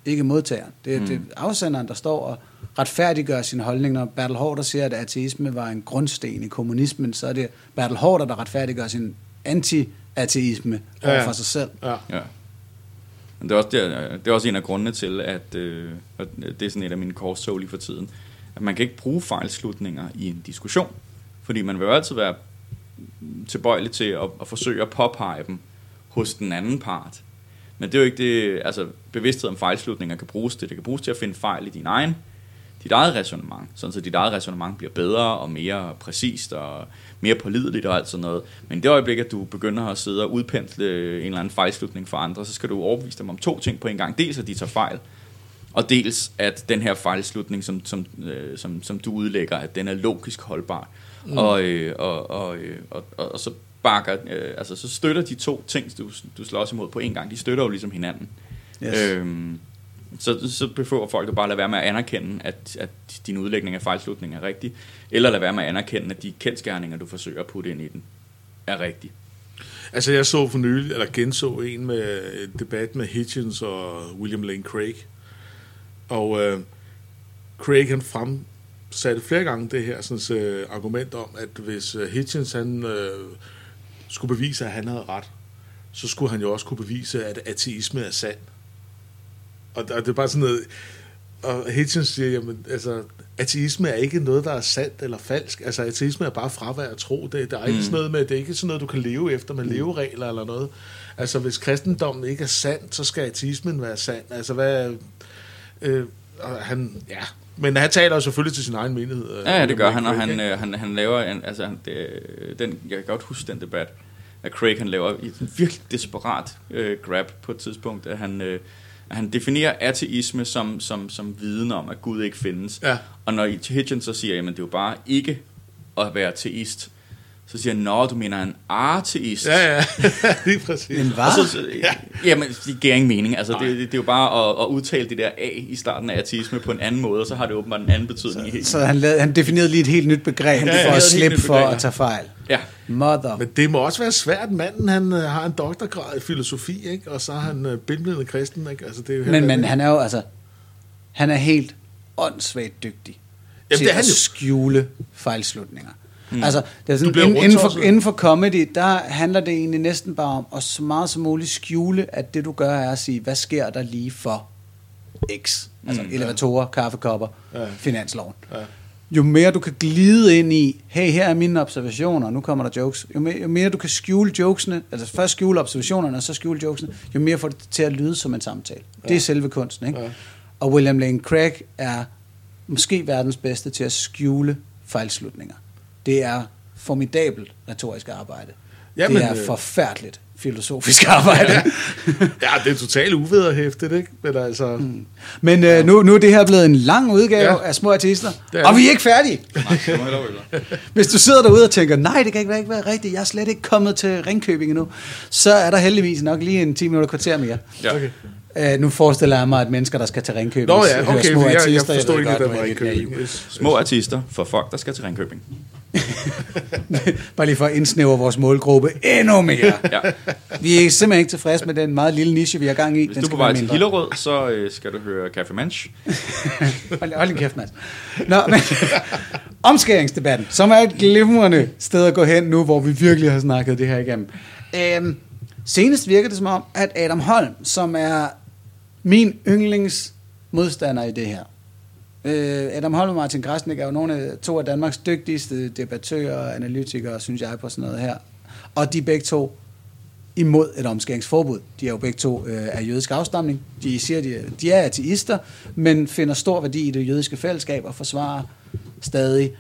ikke modtageren. Det er, mm. det er afsenderen, der står og retfærdiggør sin holdning. Når Bertel Hårder siger, at ateisme var en grundsten i kommunismen, så er det Bertel Hårder, der retfærdiggør sin anti-ateisme Ja, over ja. for sig selv. Ja. Ja. Men det er, også, det, er, det er også en af grundene til, at øh, det er sådan et af mine korstog lige for tiden, at man kan ikke bruge fejlslutninger i en diskussion, fordi man vil jo altid være tilbøjelig til at, at forsøge at påpege dem hos den anden part. Men det er jo ikke det, altså bevidsthed om fejlslutninger kan bruges til. Det kan bruges til at finde fejl i din egen, dit eget resonemang, sådan så dit eget resonemang bliver bedre og mere præcist og mere pålideligt og alt sådan noget. Men i det øjeblik, at du begynder at sidde og udpensle en eller anden fejlslutning for andre, så skal du overbevise dem om to ting på en gang. Dels at de tager fejl, og dels at den her fejlslutning, som, som, øh, som, som du udlægger, at den er logisk holdbar. Mm. Og, øh, og, og, øh, og, og, og så bakker, øh, altså så støtter de to ting, du, du slås imod på en gang, de støtter jo ligesom hinanden. Yes. Øhm, så, så behøver folk at bare lade være med at anerkende, at, at din udlægning af fejlslutning er rigtig, eller lade være med at anerkende, at de kendskærninger, du forsøger at putte ind i den, er rigtige. Altså, jeg så for nylig, eller genså en med en debat med Hitchens og William Lane Craig. Og øh, Craig, han fremsatte flere gange det her sådan, øh, argument om, at hvis øh, Hitchens, han øh, skulle bevise, at han havde ret, så skulle han jo også kunne bevise, at ateisme er sand. Og, og det er bare sådan noget... og Hitchens siger, jamen, altså, ateisme er ikke noget, der er sandt eller falsk. Altså, ateisme er bare fravær af tro. Det, der er ikke Mm. sådan noget med, det er ikke sådan noget, du kan leve efter med leveregler eller noget. Altså, hvis kristendommen ikke er sand, så skal ateismen være sand. Altså, hvad... Øh, og han, ja. Men han taler jo selvfølgelig til sin egen menighed. øh, Ja, ja, det gør han, og han, øh, han, han laver en, altså han, det, den, jeg kan godt huske den debat, at Craig han laver et virkelig desperat øh, grab på et tidspunkt, at han, øh, at han definerer ateisme som, som, som viden om, at Gud ikke findes. Ja. Og når Hitchens så siger, jamen det er jo bare ikke at være ateist, så siger han, nå, du mener en ateist. Ja, ja, lige præcis. En Og hvad? så, så, jamen, det giver ingen mening. Altså, det, det, det, er jo bare at, at udtale det der A i starten af ateisme på en anden måde, og så har det åbenbart en anden betydning. i Så han, lavede, han definerede lige et helt nyt begreb Han for at slippe for begreb, at tage fejl. Ja, Mother. Men det må også være svært. Manden, han øh, har en doktorgrad i filosofi, ikke? Og så er han øh, billedende kristen, ikke? Altså, det er jo Men, men han er jo altså, han er helt åndssvagt dygtig Jamen, til det er han at jo. skjule fejlslutninger. Mm. Altså, det er sådan, inden, inden, for, inden for comedy, der handler det egentlig næsten bare om at så meget som muligt skjule, at det du gør er at sige, hvad sker der lige for X? Altså mm, elevatorer, kaffekopper, Ja. finansloven. Ja. Jo mere du kan glide ind i, hey, her er mine observationer, nu kommer der jokes. Jo mere, jo mere du kan skjule jokesene, altså først skjule observationerne, og så skjule jokesene, jo mere får det til at lyde som en samtale. Det er selve kunsten, ikke? Ja. Og William Lane Craig er måske verdens bedste til at skjule fejlslutninger. Det er formidabelt retorisk arbejde. Jamen, det er øh, forfærdeligt filosofisk arbejde. Ja, det er totalt uvederhæftet, ikke? Men altså... Mm. Men øh, nu, nu er det her blevet en lang udgave Ja. af Små Artister, er og det. vi er ikke færdige. Nej, jeg. Hvis du sidder derude og tænker, nej, det kan ikke være, ikke være rigtigt, jeg er slet ikke kommet til Ringkøbing endnu, så er der heldigvis nok lige en 10 minutter kvarter mere. Ja. Okay. Uh, nu forestiller jeg mig, at mennesker, der skal til Ringkøbing, Nå ja, hører okay, små jeg, jeg artister, forstod ved ikke godt, det der er med Ringkøbing. Små artister for folk, der skal til Ringkøbing. Bare lige for at indsnævre vores målgruppe endnu mere. Ja. Vi er simpelthen ikke tilfredse med den meget lille niche, vi har gang i. Hvis Den du er skal på vej til. Hillerød, så øh, skal du høre Café Manch. Hold, hold kæft, Mads. Nå, men omskæringsdebatten, som er et glimrende sted at gå hen nu, hvor vi virkelig har snakket det her igennem. Øhm, senest virker det som om, at Adam Holm, som er min yndlingsmodstander i det her, øh, Adam Holm og Martin Græsnik er jo nogle af to af Danmarks dygtigste debattører og analytikere, synes jeg, på sådan noget her. Og de er begge to imod et omskæringsforbud. De er jo begge to øh, af jødisk afstamning. De siger, de, de er ateister, men finder stor værdi i det jødiske fællesskab og forsvarer stadig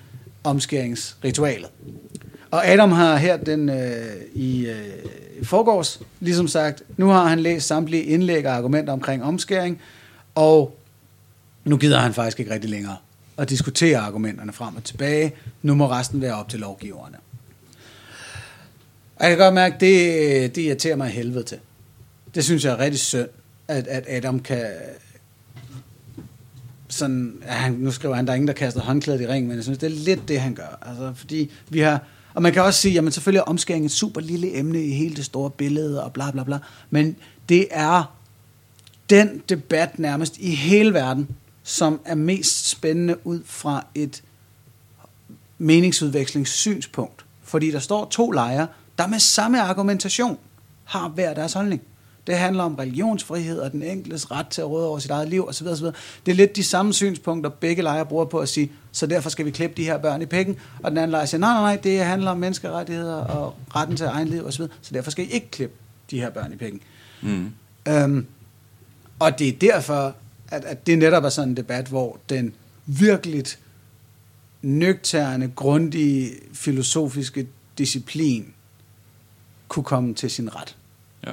omskæringsritualet. Og Adam har her den øh, i øh, i forgårs ligesom sagt, nu har han læst samtlige indlæg og argumenter omkring omskæring, og nu gider han faktisk ikke rigtig længere at diskutere argumenterne frem og tilbage. Nu må resten være op til lovgiverne. Og jeg kan godt mærke, det, det irriterer mig helvede til. Det synes jeg er rigtig synd, at, at Adam kan... Sådan, ja, han, nu skriver han, der er ingen, der kaster håndklædet i ring, men jeg synes, det er lidt det, han gør. Altså, fordi vi har... Og man kan også sige, jamen selvfølgelig er omskæring et super lille emne i hele det store billede, og bla bla bla. Men det er den debat nærmest i hele verden, som er mest spændende ud fra et meningsudvekslingssynspunkt. Fordi der står to lejre, der med samme argumentation har hver deres holdning. Det handler om religionsfrihed og den enkeltes ret til at råde over sit eget liv osv. osv. Det er lidt de samme synspunkter, begge lejre bruger på at sige, så derfor skal vi klippe de her børn i pikken. Og den anden lejr siger, nej, nej, nej, det handler om menneskerettigheder og retten til egen liv osv. Så derfor skal I ikke klippe de her børn i pikken. Mm. Øhm, og det er derfor, at, at det netop er sådan en debat, hvor den virkelig nøgterne, grundige, filosofiske disciplin kunne komme til sin ret. Ja.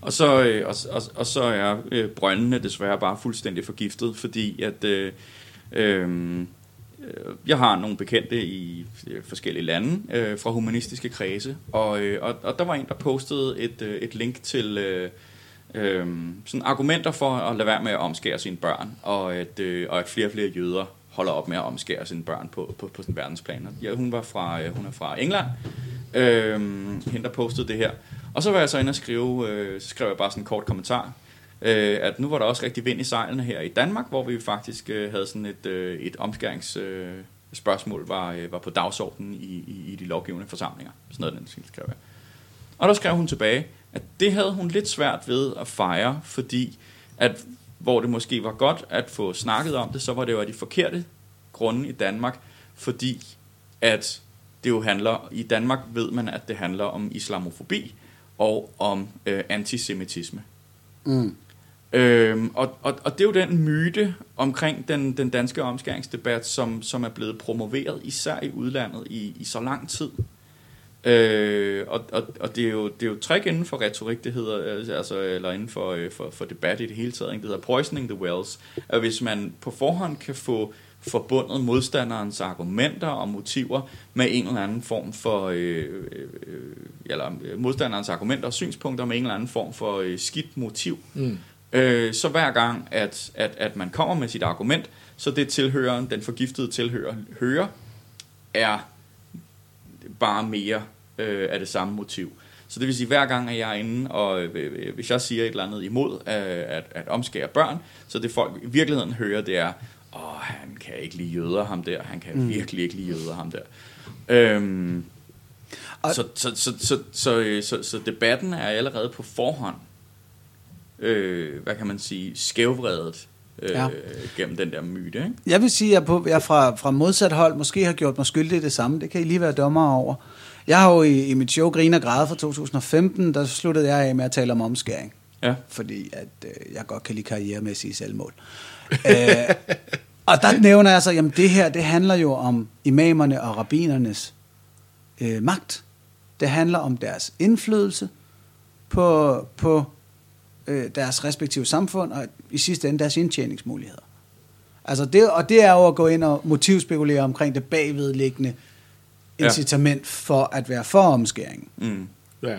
Og så, øh, og, og, og så er øh, brøndene desværre bare fuldstændig forgiftet, fordi at øh, øhm, øh, jeg har nogle bekendte i øh, forskellige lande øh, fra humanistiske kredse, og, øh, og, og der var en, der postede et, øh, et link til øh, øh, sådan argumenter for at lade være med at omskære sine børn, og at, øh, og at flere og flere jøder holder op med at omskære sine børn på, på, på sådan verdensplan. Ja, hun, var fra, øh, hun er fra England, øh, hende der postede det her. Og så var jeg så inde og skrive, øh, så skrev jeg bare sådan en kort kommentar, øh, at nu var der også rigtig vind i sejlene her i Danmark, hvor vi faktisk øh, havde sådan et, øh, et omskæringsspørgsmål, øh, spørgsmål var, øh, var på dagsordenen i, i, i de lovgivende forsamlinger. Sådan noget, den skrev jeg. Og der skrev hun tilbage, at det havde hun lidt svært ved at fejre, fordi at hvor det måske var godt at få snakket om det, så var det jo af de forkerte grunde i Danmark, fordi at det jo handler, i Danmark ved man, at det handler om islamofobi og om øh, antisemitisme. Mm. Øhm, og, og, og det er jo den myte omkring den, den danske omskæringsdebat, som, som er blevet promoveret især i udlandet i, i så lang tid. Øh, og og, og det, er jo, det er jo trick inden for retorik, det hedder, øh, altså, eller inden for, øh, for, for debat i det hele taget, ikke? det hedder poisoning the wells. At hvis man på forhånd kan få forbundet modstanderens argumenter og motiver med en eller anden form for, øh, øh, eller modstanderens argumenter og synspunkter med en eller anden form for øh, skidt motiv, Mm. øh, så hver gang, at, at, at man kommer med sit argument, så det tilhøren, den forgiftede tilhører, hører, er bare mere øh, af det samme motiv. Så det vil sige, hver gang at jeg er inde, og øh, øh, hvis jeg siger et eller andet imod øh, at, at omskære børn, så det folk i virkeligheden hører, det er, åh, han kan ikke lide jøder, ham der. Han kan mm. virkelig ikke lide jøder, ham der. Øhm, Og- så, så, så, så, så, øh, så, så debatten er allerede på forhånd, øh, hvad kan man sige, skævvredet øh, Ja. gennem den der myte. Ikke? Jeg vil sige, at jeg, på, jeg fra, fra modsat hold måske har gjort mig skyldig i det samme. Det kan I lige være dommer over. Jeg har jo i, i mit show Griner Græde fra 2015, der sluttede jeg af med at tale om omskæring. Ja. Fordi at øh, jeg godt kan lide karrieremæssige selvmål. øh, og der nævner jeg så, jamen det her, det handler jo om imamerne og rabbinernes øh, magt. Det handler om deres indflydelse på, på øh, deres respektive samfund, og i sidste ende deres indtjeningsmuligheder. Altså det, og det er jo at gå ind og motivspekulere omkring det bagvedliggende Ja. incitament for at være for omskæringen. Mm. Ja,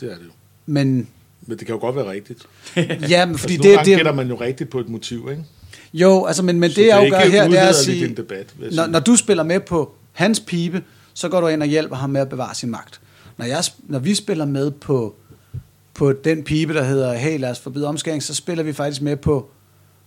det er det jo. Men Men det kan jo godt være rigtigt. ja, men fordi altså, det, gange det, gætter man jo rigtigt på et motiv, ikke? Jo, altså, men, men det, det er jeg jo gør her, det er at sige, en debat, når, når du spiller med på hans pibe, så går du ind og hjælper ham med at bevare sin magt. Når, jeg, når vi spiller med på, på den pibe, der hedder, hey, lad os forbyde omskæring, så spiller vi faktisk med på,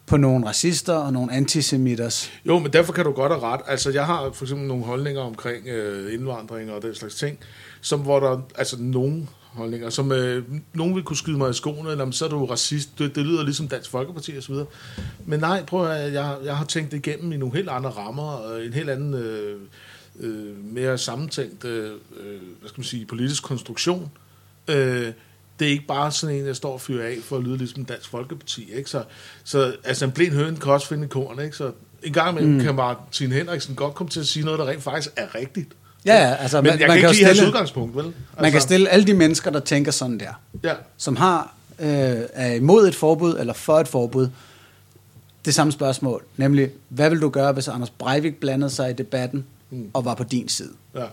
på nogle racister og nogle antisemitters. Jo, men derfor kan du godt have ret. Altså, jeg har for eksempel nogle holdninger omkring øh, indvandring og den slags ting, som hvor der, altså nogle holdninger, som øh, nogen vil kunne skyde mig i skoene, eller så er du racist, det, det lyder ligesom Dansk Folkeparti og så videre. Men nej, prøv at jeg, jeg har tænkt det igennem i nogle helt andre rammer, og en helt anden, øh, øh, mere sammentænkt, øh, øh hvad skal man sige, politisk konstruktion. Øh, det er ikke bare sådan en, jeg står og fyrer af for at lyde ligesom Dansk Folkeparti. Ikke? Så, så altså en blind høne kan også finde korn. Ikke? Så en gang imellem mm. kan Martin Henriksen godt komme til at sige noget, der rent faktisk er rigtigt. Ja, ja, altså, Men man, jeg man kan kan ikke lide stille, udgangspunkt, vel? Altså, man kan stille alle de mennesker, der tænker sådan der, Ja, som har øh, er imod et forbud eller for et forbud, det samme spørgsmål, nemlig, hvad vil du gøre, hvis Anders Breivik blandede sig i debatten Mm. og var på din side? ja,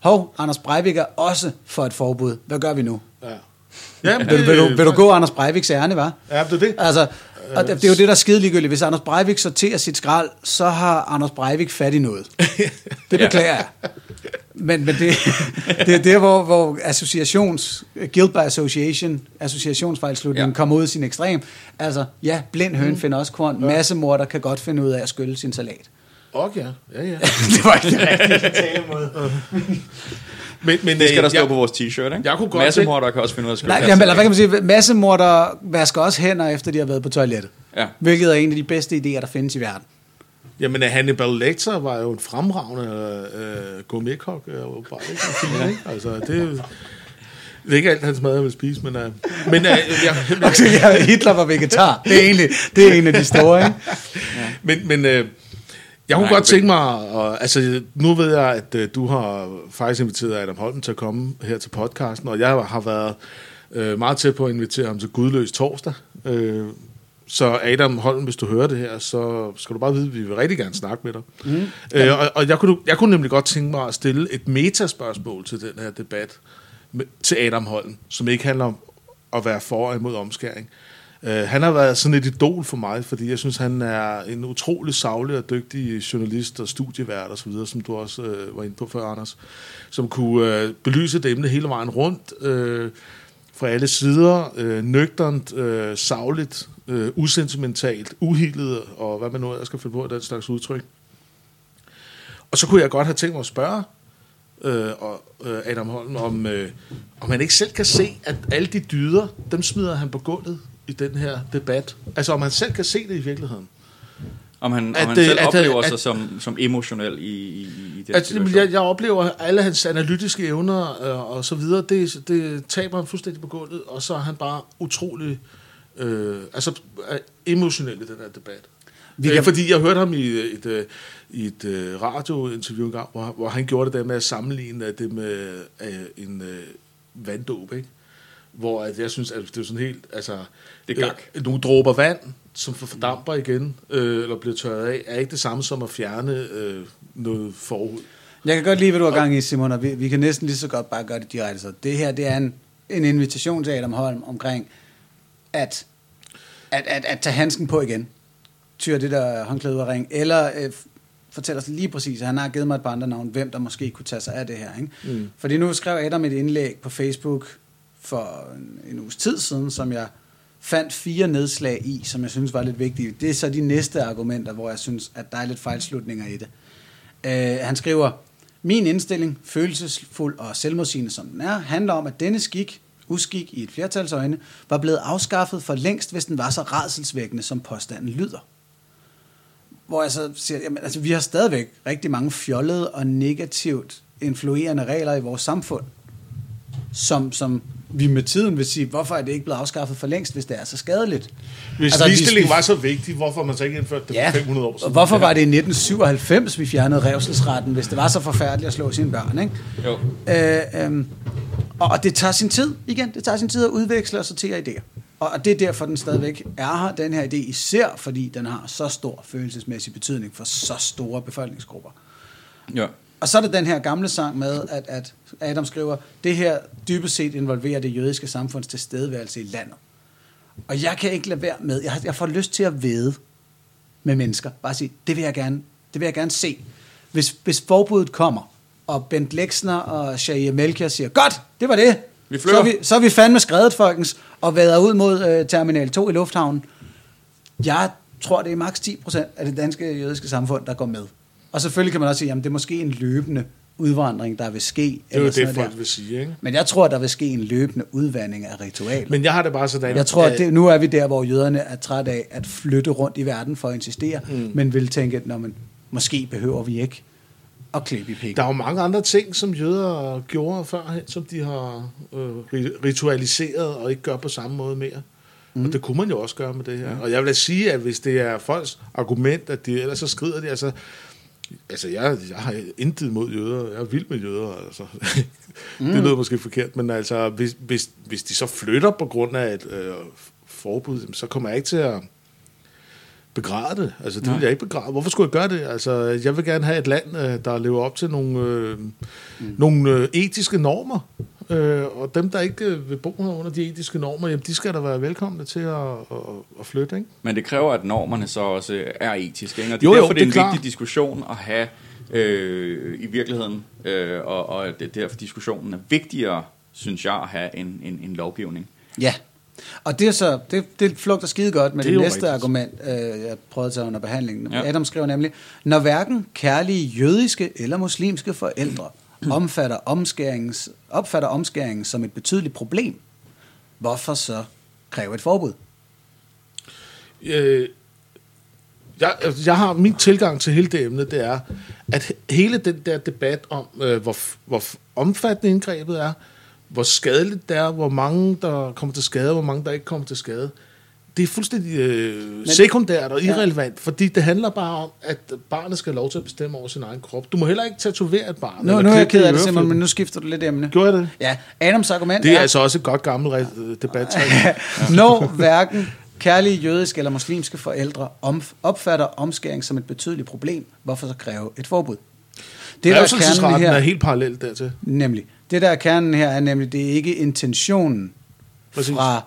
Hov, Anders Breivik er også for et forbud. Hvad gør vi nu? Ja. ja men Vil, vil, du, vil du gå Anders Breiviks ærne, hva'? Ja, det er det. Altså, og det, det er jo det, der er skide ligegyldigt. Hvis Anders Breivik sorterer sit skrald, så har Anders Breivik fat i noget. Det beklager jeg. Men, men det, det er der, hvor, hvor associations, guilt by association, associationsfejlslutningen Ja. kommer ud i sin ekstrem. Altså, ja, blind høn finder også korn. Massemorder kan godt finde ud af at skylle sin salat. Okay, ja, ja. ja. det var ikke det rigtige talemåde. Men, men, Det skal øh, der stå jeg, på vores t-shirt, ikke? jeg kunne godt Massemordere kan også finde ud af at skrive Nej, jamen, eller hvad kan man sige? Massemorder vasker også hænder, efter de har været på toilettet. Ja. Hvilket er en af de bedste idéer, der findes i verden. Jamen, øh, Hannibal Lecter var jo en fremragende øh, gourmetkok. Øh, åbenbart, ikke? Ikke? Altså, det, er det er ikke alt, hans mad, jeg vil spise, men... Øh, men øh, jeg, ja, Hitler var vegetar. Det er egentlig det er en af de store, ikke? Men, men øh, jeg kunne Nej, godt tænke mig, og, altså nu ved jeg, at øh, du har faktisk inviteret Adam Holm til at komme her til podcasten, og jeg har været øh, meget tæt på at invitere ham til Gudløs torsdag. Øh, så Adam Holm, hvis du hører det her, så skal du bare vide, at vi vil rigtig gerne snakke med dig. Mm. Øh, og og jeg, kunne, jeg kunne nemlig godt tænke mig at stille et metaspørgsmål til den her debat med, til Adam Holm, som ikke handler om at være for og imod omskæring. Øh, han har været sådan et idol for mig, fordi jeg synes, han er en utrolig savlig og dygtig journalist og studievært og så videre, som du også øh, var inde på før, Anders, som kunne øh, belyse det emne hele vejen rundt, øh, fra alle sider, øh, nøgternt, øh, savligt, øh, usentimentalt, uhildet og hvad man nu ellers skal finde på af den slags udtryk. Og så kunne jeg godt have tænkt mig at spørge øh, og, øh, Adam Holm, om, øh, om han ikke selv kan se, at alle de dyder, dem smider han på gulvet i den her debat. Altså om han selv kan se det i virkeligheden. Om han, At om han selv at- oplever at- sig som, som emotionel i, i, i den Altså, situation. jeg, jeg oplever alle hans analytiske evner øh, og så videre, det, det taber han fuldstændig på gulvet, og så er han bare utrolig øh, altså, øh, emotionel i den her debat. Vi kan- kan... Fordi jeg hørte ham i et, øh, i et øh, radiointerview engang, hvor, hvor han gjorde det der med at sammenligne det med øh, en øh, vanddåb, ikke? Hvor at jeg synes, at det er sådan helt, altså... Det er gak. Øh, nogle dråber vand, som fordamper igen, øh, eller bliver tørret af, er ikke det samme som at fjerne øh, noget forhud. Jeg kan godt lide, hvad du har gang i, Simon, og vi, vi kan næsten lige så godt bare gøre det direkte. Så det her, det er en, en invitation til Adam Holm omkring, at, at, at, at tage handsken på igen. Tyr det der håndklæde ud af ring. Eller øh, fortæl os lige præcis, at han har givet mig et par andre navn, hvem der måske kunne tage sig af det her. Ikke? Mm. Fordi nu skrev Adam et indlæg på Facebook for en, en uges tid siden, som jeg fandt fire nedslag i, som jeg synes var lidt vigtige. Det er så de næste argumenter, hvor jeg synes, at der er lidt fejlslutninger i det. Øh, han skriver, min indstilling, følelsesfuld og selvmodsigende som den er, handler om, at denne skik, uskik i et flertals øjne, var blevet afskaffet for længst, hvis den var så redselsvækkende, som påstanden lyder. Hvor jeg så siger, jamen, altså, vi har stadigvæk rigtig mange fjollede og negativt influerende regler i vores samfund, som, som vi med tiden vil sige, hvorfor er det ikke blevet afskaffet for længst, hvis det er så skadeligt? Hvis Altså, hvis ligestilling vi- var så vigtig, hvorfor har man så ikke indført det for 500 år og siden? hvorfor var det i 1997, vi fjernede revselsretten, hvis det var så forfærdeligt at slå sine børn, ikke? Jo. Øh, øhm, og det tager sin tid, igen, det tager sin tid at udveksle og sortere idéer. Og og det er derfor, den stadigvæk er her, den her idé, især fordi den har så stor følelsesmæssig betydning for så store befolkningsgrupper. Ja. Og så er der den her gamle sang med, at, at Adam skriver, det her dybest set involverer det jødiske samfunds tilstedeværelse i landet. Og jeg kan ikke lade være med, jeg, jeg får lyst til at vede med mennesker. Bare sige, det vil jeg gerne, det vil jeg gerne se. Hvis, hvis forbuddet kommer, og Bent Lexner og Shahir Melchior siger, godt, det var det. Vi så, flyver." er vi, så er vi fandme skrevet, folkens, og vader ud mod øh, Terminal 2 i lufthavnen. Jeg tror, det er maks 10% af det danske jødiske samfund, der går med. Og selvfølgelig kan man også sige, at det er måske en løbende udvandring, der vil ske. Det er jo det, folk der. vil sige, ikke? Men jeg tror, der vil ske en løbende udvandring af ritualer. Men jeg har det bare sådan... Jeg tror, at det, nu er vi der, hvor jøderne er træt af at flytte rundt i verden for at insistere, mm. men vil tænke, at når man, måske behøver vi ikke at klippe i pikken. Der er jo mange andre ting, som jøder gjorde førhen, som de har øh, ri- ritualiseret og ikke gør på samme måde mere. Mm. Og det kunne man jo også gøre med det her. Ja. Og jeg vil da sige, at hvis det er folks argument, at de ellers så skrider de, altså... Altså, jeg, jeg har intet mod jøder. Jeg er vild med jøder, altså. Mm. det lyder måske forkert, men altså, hvis, hvis, hvis de så flytter på grund af et øh, forbud, så kommer jeg ikke til at begræde det. Altså, det vil jeg ikke begræde. Hvorfor skulle jeg gøre det? Altså, jeg vil gerne have et land, øh, der lever op til nogle, øh, mm. nogle øh, etiske normer. Øh, og dem, der ikke øh, vil bo her under de etiske normer, jamen, de skal da være velkomne til at, at, at flytte, ikke? Men det kræver, at normerne så også er etiske. Ikke? Og det er Jo, jo, derfor, det er det er en klart. vigtig diskussion at have øh, i virkeligheden. Øh, og, og det er derfor, diskussionen er vigtigere, synes jeg, at have en, en, en lovgivning. Ja, og det er så, det, det flugter skide godt med Det det, næste rigtigt. argument, øh, jeg prøvede at tage under behandlingen. Ja. Adam skriver nemlig, når hverken kærlige jødiske eller muslimske forældre omfatter omskærings, opfatter omskæringen som et betydeligt problem, hvorfor så kræve et forbud? øh, jeg, altså, jeg har min tilgang til hele det emne, det er, at hele den der debat om, øh, hvor, hvor omfattende indgrebet er, hvor skadeligt det er, hvor mange der kommer til skade, hvor mange der ikke kommer til skade, det er fuldstændig øh, sekundært og irrelevant, ja. fordi det handler bare om, at barnet skal have lov til at bestemme over sin egen krop. Du må heller ikke tatovere et barn. Nu, nu er jeg ked af det, øreflippen. men nu skifter du lidt emne. Gjorde jeg det? Ja, Adams argument Det er er, altså også et godt gammelt debat. når hverken kærlige jødiske eller muslimske forældre opfatter omskæring som et betydeligt problem, hvorfor så kræve et forbud? Det, der er kernen Revselsesretten er her, helt parallelt dertil. nemlig, det der er kernen her, er nemlig, det er ikke intentionen Præcis. fra,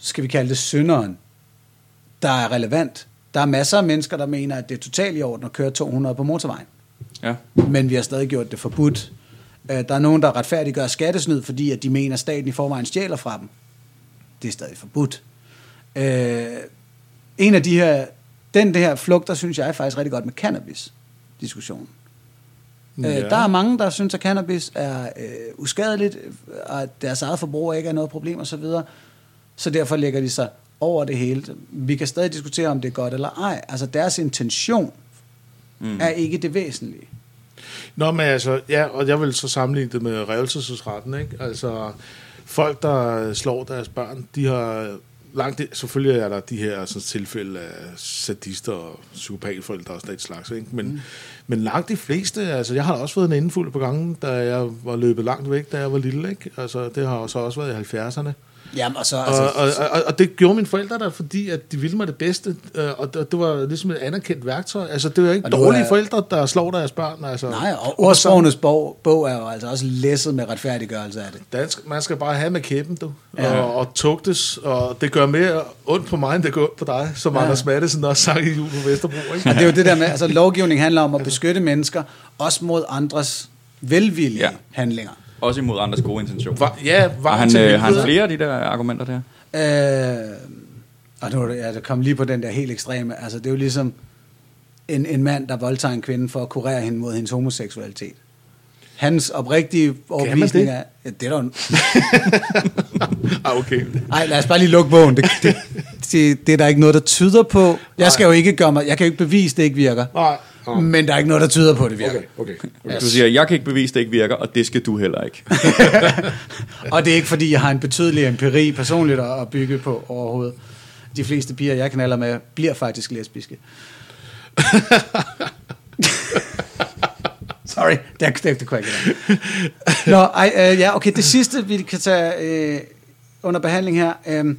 skal vi kalde det synderen, der er relevant. Der er masser af mennesker, der mener, at det er totalt i orden at køre 200 på motorvejen. Ja. Men vi har stadig gjort det forbudt. Øh, Der er nogen, der retfærdiggør skattesnyd, fordi at de mener, at staten i forvejen stjæler fra dem. Det er stadig forbudt. Øh, en af de her, den det her flugter, synes jeg er faktisk rigtig godt med cannabis-diskussionen. Ja. Ja. Øh, der er mange, der synes, at cannabis er øh, uskadeligt, og at deres eget forbrug ikke er noget problem osv. Så, videre. så derfor lægger de sig over det hele. Vi kan stadig diskutere, om det er godt eller ej. Altså deres intention mm. er ikke det væsentlige. Nå, men altså, ja, og jeg vil så sammenligne det med revelsesretten, ikke? Altså, folk, der slår deres børn, de har langt, selvfølgelig er der de her sådan, tilfælde af sadister og psykopatforældre og sådan et slags, ikke? Men, mm. men langt de fleste, altså jeg har også fået en indfuld på gangen, da jeg var løbet langt væk, da jeg var lille, ikke? Altså det har så også været i 70'erne. Jamen, og, så, altså, og, og, og, og det gjorde mine forældre der, fordi at de ville mig det bedste, øh, og det, det var ligesom et anerkendt værktøj. Altså, det var ikke dårlige er, forældre, der slår deres børn. Altså. Nej, og ordsprogenes bog, bog er jo altså også læsset med retfærdiggørelse af det. Dansk, man skal bare have med kæben, du, ja. og, og tugtes, og det gør mere ondt på mig, end det gør ondt på dig, som ja. Anders Mattesen også sagde i jul på Vesterbro. Ikke? Ja, det er jo det der med, altså lovgivning handler om at beskytte mennesker, også mod andres velvillige ja. handlinger. Også imod andres gode intentioner. Var, ja, var har han, øh, han flere af de der argumenter der? Øh, og nu ja, der kom lige på den der helt ekstreme. Altså, det er jo ligesom en, en mand, der voldtager en kvinde for at kurere hende mod hendes homoseksualitet. Hans oprigtige overbevisning er... Ja, det er der ah, okay. Ej, lad os bare lige lukke bogen. Det, det, det, det er der ikke noget, der tyder på. Jeg skal jo ikke gøre mig... Jeg kan jo ikke bevise, det ikke virker. Nej. Oh. Men der er ikke noget, der tyder på, at det virker. Okay, okay. okay. Yes. Du siger, jeg kan ikke bevise, at det ikke virker, og det skal du heller ikke. og det er ikke, fordi jeg har en betydelig empiri personligt at bygge på overhovedet. De fleste piger, jeg knaller med, bliver faktisk lesbiske. Sorry, det, det, det kunne jeg ikke Nå, ej, øh, ja, okay, det sidste, vi kan tage øh, under behandling her. Øh,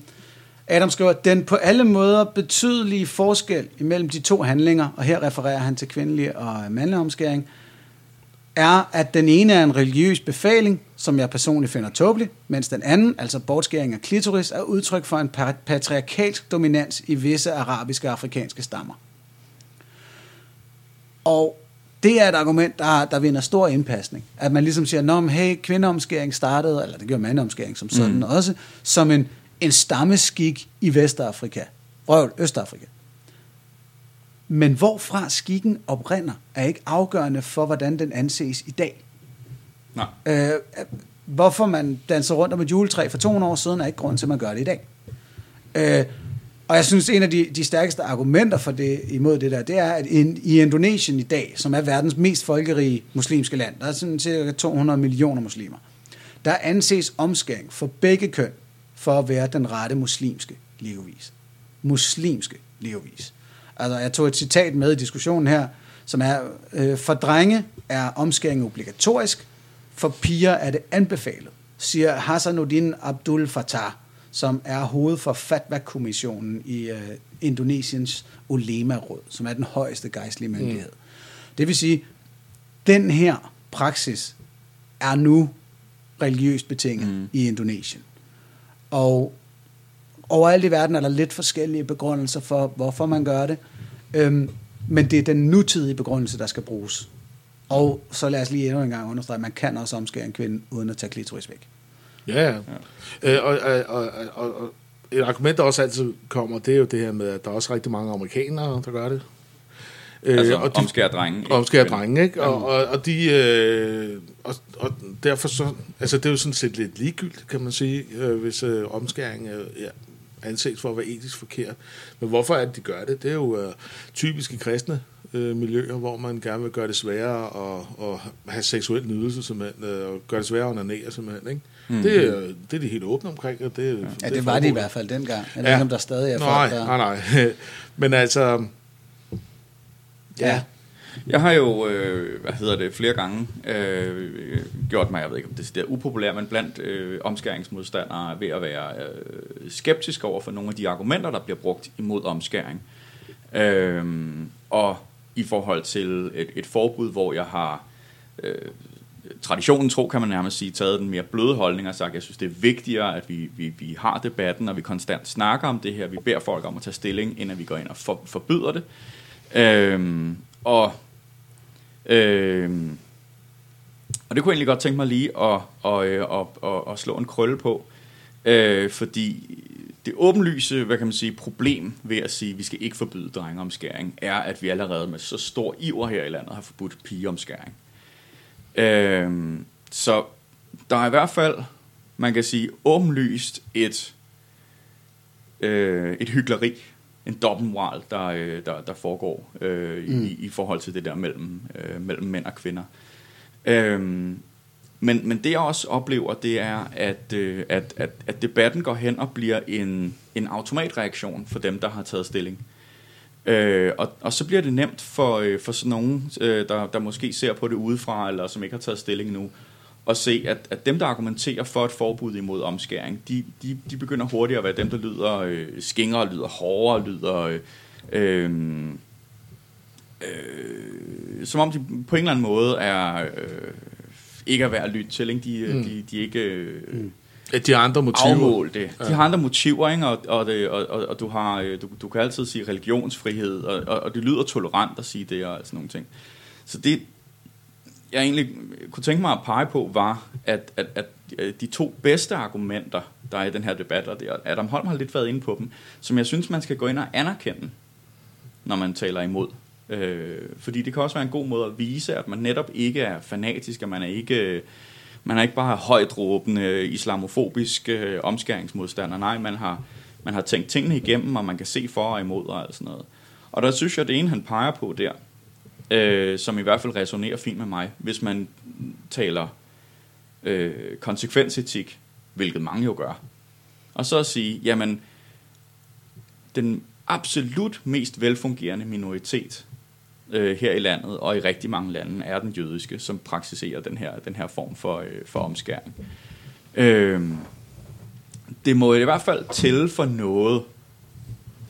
Adam skriver, den på alle måder betydelige forskel imellem de to handlinger, og her refererer han til kvindelig og mandlig omskæring, er, at den ene er en religiøs befaling, som jeg personligt finder tåbelig, mens den anden, altså bortskæring af klitoris, er udtryk for en patriarkalsk dominans i visse arabiske og afrikanske stammer. Og det er et argument, der, der vinder stor indpasning. At man ligesom siger, at hey, kvindeomskæring startede, eller det gør mandeomskæring som sådan mm. også, som en en stammeskik i Vestafrika. Røvl, Østafrika. Men hvorfra skikken oprinder, er ikke afgørende for, hvordan den anses i dag. Nej. Øh, hvorfor man danser rundt om et juletræ for 200 år siden, er ikke grund til, at man gør det i dag. Øh, og jeg synes, en af de, de stærkeste argumenter for det, imod det der, det er, at in, i Indonesien i dag, som er verdens mest folkerige muslimske land, der er sådan cirka 200 millioner muslimer, der anses omskæring for begge køn for at være den rette muslimske levevis. Muslimske levevis. Altså, jeg tog et citat med i diskussionen her, som er, øh, for drenge er omskæring obligatorisk, for piger er det anbefalet, siger Hassanuddin Abdul Fattah, som er hoved for Fatwa-kommissionen i øh, Indonesiens Ulema-råd, som er den højeste gejstlige myndighed. Mm. Det vil sige, den her praksis er nu religiøst betinget mm. i Indonesien. Og overalt i verden er der lidt forskellige begrundelser for, hvorfor man gør det. Øhm, men det er den nutidige begrundelse, der skal bruges. Og så lad os lige endnu en gang understrege, at man kan også omskære en kvinde, uden at tage klitoris væk. Ja, ja. Øh, og, og, og, og, og et argument, der også altid kommer, det er jo det her med, at der er også rigtig mange amerikanere, der gør det. Øh, altså og de, omskærer drenge. Omskærer drenge, ikke? Og, og, og, de, øh, og, og derfor så, altså det er jo sådan set lidt ligegyldigt, kan man sige, øh, hvis øh, omskæring øh, ja, anses for at være etisk forkert. Men hvorfor er det, de gør det? Det er jo øh, typisk i kristne øh, miljøer, hvor man gerne vil gøre det sværere at, at have seksuel nydelse, simpelthen, øh, og gøre det sværere at onanere, simpelthen, ikke? Mm. Det, er, det er de helt åbne omkring. Og det, ja, det, det var de i hvert fald dengang. Jeg ja. ved om der stadig er nej, folk, der... Nej, nej. Men altså, Ja. Jeg har jo, øh, hvad hedder det, flere gange øh, gjort mig, jeg ved ikke om det er upopulær, men blandt øh, omskæringsmodstandere ved at være øh, skeptisk over for nogle af de argumenter, der bliver brugt imod omskæring. Øh, og i forhold til et, et forbud, hvor jeg har øh, traditionen tro, kan man nærmest sige, taget den mere bløde holdning og sagt, jeg synes, det er vigtigere, at vi, vi, vi har debatten, og vi konstant snakker om det her. Vi beder folk om at tage stilling, inden vi går ind og for, forbyder det. Øhm, og, øhm, og det kunne jeg egentlig godt tænke mig lige at, at, øh, at, at, at slå en krølle på, øh, fordi det åbenlyse, hvad kan man sige, problem ved at sige, at vi skal ikke forbyde drengeomskæring, er, at vi allerede med så stor iver her i landet har forbudt pigeomskæring. Øhm, så der er i hvert fald, man kan sige, åbenlyst et øh, et hyggeleri, en dobbeltmoral, der, øh, der, der foregår øh, mm. i, i forhold til det der mellem, øh, mellem mænd og kvinder. Øhm, men, men det jeg også oplever, det er, at, øh, at, at, at debatten går hen og bliver en, en automatreaktion for dem, der har taget stilling. Øh, og, og så bliver det nemt for, øh, for sådan nogen, øh, der, der måske ser på det udefra, eller som ikke har taget stilling nu, at se, at, at dem, der argumenterer for et forbud imod omskæring, de, de, de begynder hurtigt at være dem, der lyder øh, skingere, lyder hårdere, lyder... Øh, øh, øh, som om de på en eller anden måde er... Øh, ikke er værd at lytte til. Ikke? De, mm. de, de ikke øh, mm. At de har andre motiver. afmål det. De har andre motiver, ikke? Og, og, det, og, og, og du, har, øh, du, du kan altid sige religionsfrihed, og, og, og det lyder tolerant at sige det og sådan nogle ting. Så det, jeg egentlig kunne tænke mig at pege på, var, at, at, at øh, de to bedste argumenter, der er i den her debat, og det er, Adam Holm har lidt været inde på dem, som jeg synes, man skal gå ind og anerkende, når man taler imod. Øh, fordi det kan også være en god måde at vise, at man netop ikke er fanatisk, at man er ikke, man er ikke bare højt råbende islamofobisk øh, omskæringsmodstander. Nej, man har, man har tænkt tingene igennem, og man kan se for og imod og alt sådan noget. Og der synes jeg, at det ene, han peger på der, øh, som i hvert fald resonerer fint med mig, hvis man taler øh, konsekvensetik, hvilket mange jo gør. Og så at sige, jamen, den absolut mest velfungerende minoritet øh, her i landet og i rigtig mange lande er den jødiske, som praktiserer den her, den her form for, øh, for omskæring. Øh, det må i hvert fald til for noget.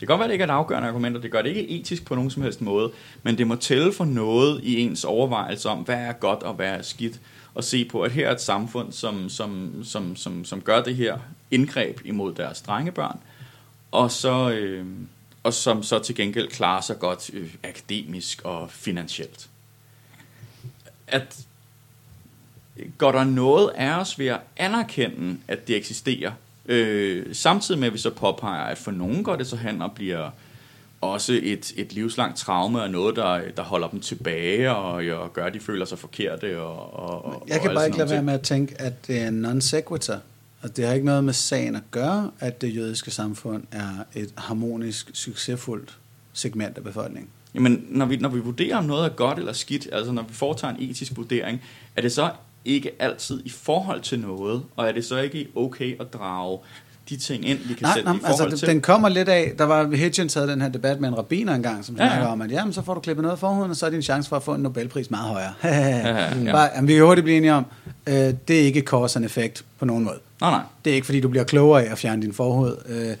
Det kan godt være, det ikke er et afgørende argument, og det gør det ikke etisk på nogen som helst måde, men det må tælle for noget i ens overvejelse om, hvad er godt og hvad er skidt, og se på, at her er et samfund, som, som, som, som, som gør det her indgreb imod deres drengebørn, og så, øh, og som så til gengæld klarer sig godt øh, akademisk og finansielt. At går der noget af os ved at anerkende, at det eksisterer, øh, samtidig med at vi så påpeger, at for nogen går det så hen og bliver også et, et livslangt traume og noget, der, der holder dem tilbage og, og gør, at de føler sig forkerte. Og, og, jeg kan og bare ikke lade være med at tænke, at det er en non sequitur. Og det har ikke noget med sagen at gøre, at det jødiske samfund er et harmonisk, succesfuldt segment af befolkningen. Jamen, når vi, når vi vurderer, om noget er godt eller skidt, altså når vi foretager en etisk vurdering, er det så ikke altid i forhold til noget, og er det så ikke okay at drage de ting ind, vi kan nej, sætte nej, i forhold altså, til? den kommer lidt af, der var Hitchens havde den her debat med en rabiner engang, som Ja, ja. snakker om, at jamen, så får du klippet noget forhuden, og så er din chance for at få en Nobelpris meget højere. ja, ja. Bare, jamen, vi kan hurtigt blive enige om, øh, det er ikke cause and effect på nogen måde. Nej, nej. Det er ikke, fordi du bliver klogere af at fjerne din forhud. Øh,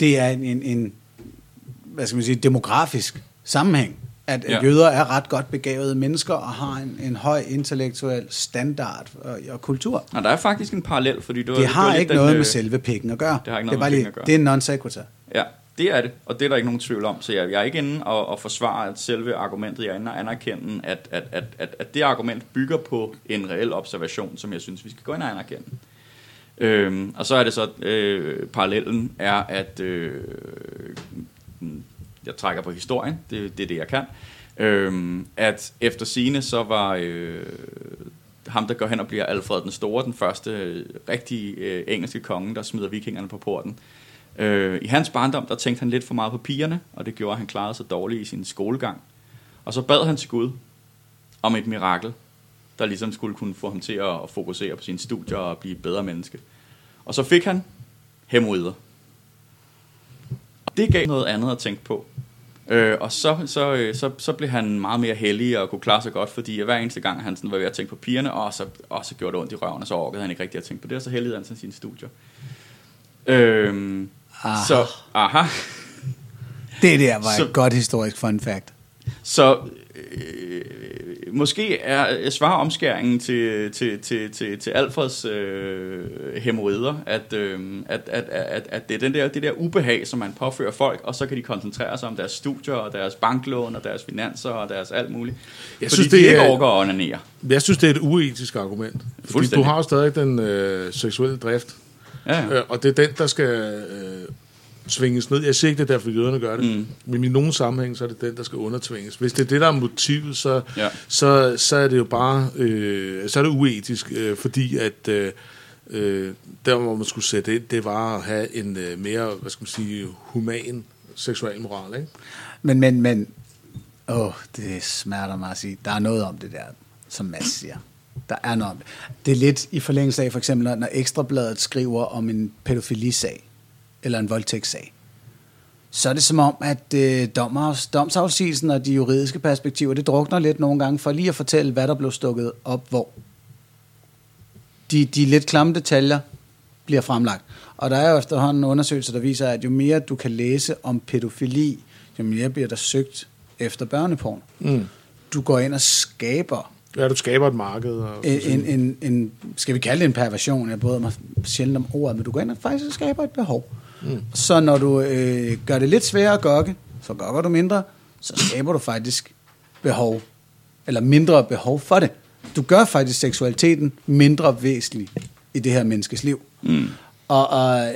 det er en, en, en hvad skal man sige, demografisk sammenhæng, at Ja. jøder er ret godt begavede mennesker og har en, en høj intellektuel standard og, og kultur. Nej, der er faktisk en parallel, fordi du Det har ikke den, noget øh, med selve pikken at gøre. det har ikke det noget er med bare at gøre. det er non sequitur. Ja, det er det, og det er der ikke nogen tvivl om. Så jeg, jeg er ikke inde og, og forsvare at selve argumentet. Jeg er inde og anerkende, at, at, at, at, at det argument bygger på en reel observation, som jeg synes, vi skal gå ind og anerkende. Øhm, og så er det så, øh, parallellen er, at øh, jeg trækker på historien, det, det er det, jeg kan, øhm, at efter sine så var øh, ham, der går hen og bliver Alfred den Store, den første øh, rigtige øh, engelske konge, der smider vikingerne på porten. Øh, I hans barndom, der tænkte han lidt for meget på pigerne, og det gjorde, at han klarede sig dårligt i sin skolegang. Og så bad han til Gud om et mirakel, der ligesom skulle kunne få ham til at fokusere på sine studier og blive et bedre menneske. Og så fik han hæmorider. Det gav noget andet at tænke på. Øh, og så, så, øh, så, så blev han meget mere heldig og kunne klare sig godt, fordi hver eneste gang han sådan var ved at tænke på pigerne, og så, og så gjorde det ondt i røven, og så orkede han ikke rigtig at tænke på det, og så heldigede han sig sine studier. Øhm, Aha. så, aha. Det der var Så- et godt historisk fun fact. Så øh, måske er svarer omskæringen til, til, til, til, til Alfreds øh, hemorrider, at, øh, at, at, at, at det er den der, det der ubehag, som man påfører folk, og så kan de koncentrere sig om deres studier, og deres banklån, og deres finanser, og deres alt muligt. Jeg fordi synes, de det ikke er- orker at onanere. Jeg synes, det er et uetisk argument. Fordi du har jo stadig den øh, seksuelle drift. Ja, ja. Øh, og det er den, der skal øh, svinges ned. Jeg siger ikke, det er derfor, jøderne gør det. Mm. Men i nogle sammenhæng, så er det den, der skal undertvinges. Hvis det er det, der er motivet, så, Ja. så, så er det jo bare øh, så er det uetisk, øh, fordi at øh, Øh, der, hvor man skulle sætte ind, det var at have en øh, mere, hvad skal man sige, human seksualmoral, ikke? Men, men, men, åh, det smerter mig at sige. Der er noget om det der, som Mads siger. Der er noget om det. Det er lidt i forlængelse af, for eksempel, når Ekstrabladet skriver om en pædofilisag, eller en voldtægtssag. Så er det som om, at øh, dommers, domsafsigelsen og de juridiske perspektiver, det drukner lidt nogle gange, for lige at fortælle, hvad der blev stukket op hvor. De, de lidt klamme detaljer bliver fremlagt. Og der er jo efterhånden undersøgelser, der viser, at jo mere du kan læse om pædofili, jo mere bliver der søgt efter børneporn. Mm. Du går ind og skaber Ja, du skaber et marked. Og, en, en, en, skal vi kalde det en perversion, jeg bryder mig sjældent om ordet, men du går ind og faktisk skaber et behov. Mm. Så når du øh, gør det lidt sværere at gokke, så gokker du mindre, så skaber du faktisk behov, eller mindre behov for det. Du gør faktisk seksualiteten mindre væsentlig i det her menneskes liv. Mm. Og, og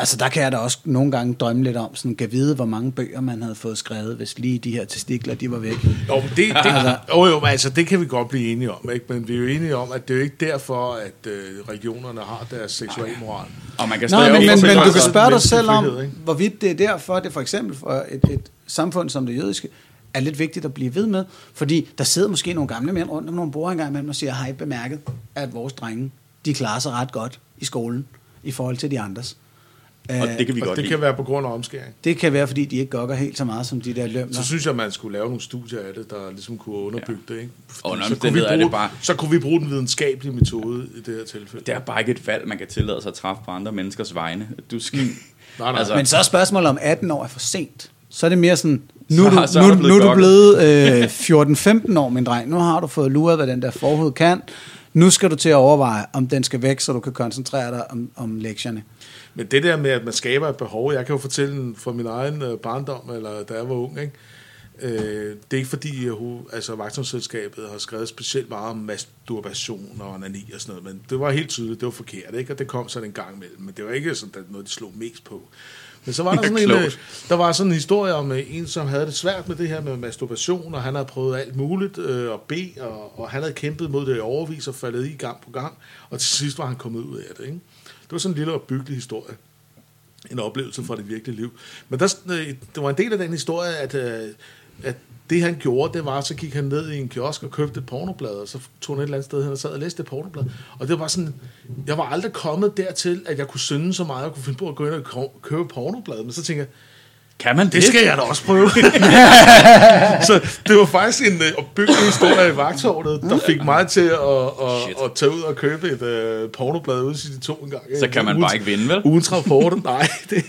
altså der kan jeg da også nogle gange drømme lidt om, sådan kan vide, hvor mange bøger man havde fået skrevet, hvis lige de her testikler, de var væk. Jo, men det, det, altså, jo, jo, men altså, det kan vi godt blive enige om, ikke? men vi er jo enige om, at det er jo ikke derfor, at øh, regionerne har deres seksualmoral. Og man kan stadig men, men, men du kan spørge dig selv om, frihed, hvorvidt det er derfor, det for eksempel for et, et samfund som det jødiske, er lidt vigtigt at blive ved med. Fordi der sidder måske nogle gamle mænd rundt om nogle bord engang imellem og siger, har I bemærket, at vores drenge, de klarer sig ret godt i skolen i forhold til de andres. Og det kan vi Og godt det lide. kan være på grund af omskæring. Det kan være, fordi de ikke gokker helt så meget som de der lømler. Så synes jeg, man skulle lave nogle studier af det, der ligesom kunne underbygge det. Ikke? Under så, kunne vi er det bruge, bare- så kunne vi bruge den videnskabelige metode i det her tilfælde. Det er bare ikke et valg, man kan tillade sig at træffe på andre menneskers vegne. Du skal... Nej, nej. Altså- Men så er spørgsmålet om 18 år er for sent. Så er det mere sådan, nu er Så- du, så nu, du blevet nu er du blevet øh, 14-15 år, min dreng. Nu har du fået luret, hvad den der forhud kan. Nu skal du til at overveje, om den skal væk, så du kan koncentrere dig om, om lektierne. Men det der med, at man skaber et behov, jeg kan jo fortælle fra min egen øh, barndom, eller da jeg var ung, ikke? Øh, det er ikke fordi, at altså, vagtselskabet har skrevet specielt meget om masturbation og onani og sådan noget, men det var helt tydeligt, det var forkert, ikke? og det kom sådan en gang imellem, men det var ikke sådan, noget, de slog mest på. Men så var der sådan en, øh, der var sådan en historie om øh, en, som havde det svært med det her med masturbation, og han havde prøvet alt muligt øh, og bede, og, og han havde kæmpet mod det i overvis og faldet i gang på gang, og til sidst var han kommet ud af det. Ikke? Det var sådan en lille opbyggelig historie en oplevelse fra det virkelige liv. Men der, øh, det var en del af den historie, at, øh, at det han gjorde, det var, så gik han ned i en kiosk og købte et pornoblad, og så tog han et eller andet sted hen og sad og læste et pornoblad. Og det var sådan, jeg var aldrig kommet dertil, at jeg kunne synde så meget, at jeg kunne finde på at gå ind og købe pornoblad. Men så tænker jeg, kan man det? det skal jeg da også prøve. så det var faktisk en øh, opbyggelig historie i vagtårnet, der fik mig til at, at, at tage ud og købe et øh, pornoblad ude i de to en gang. Så kan man bare ikke vinde, vel? Ugens rapport, nej. Det,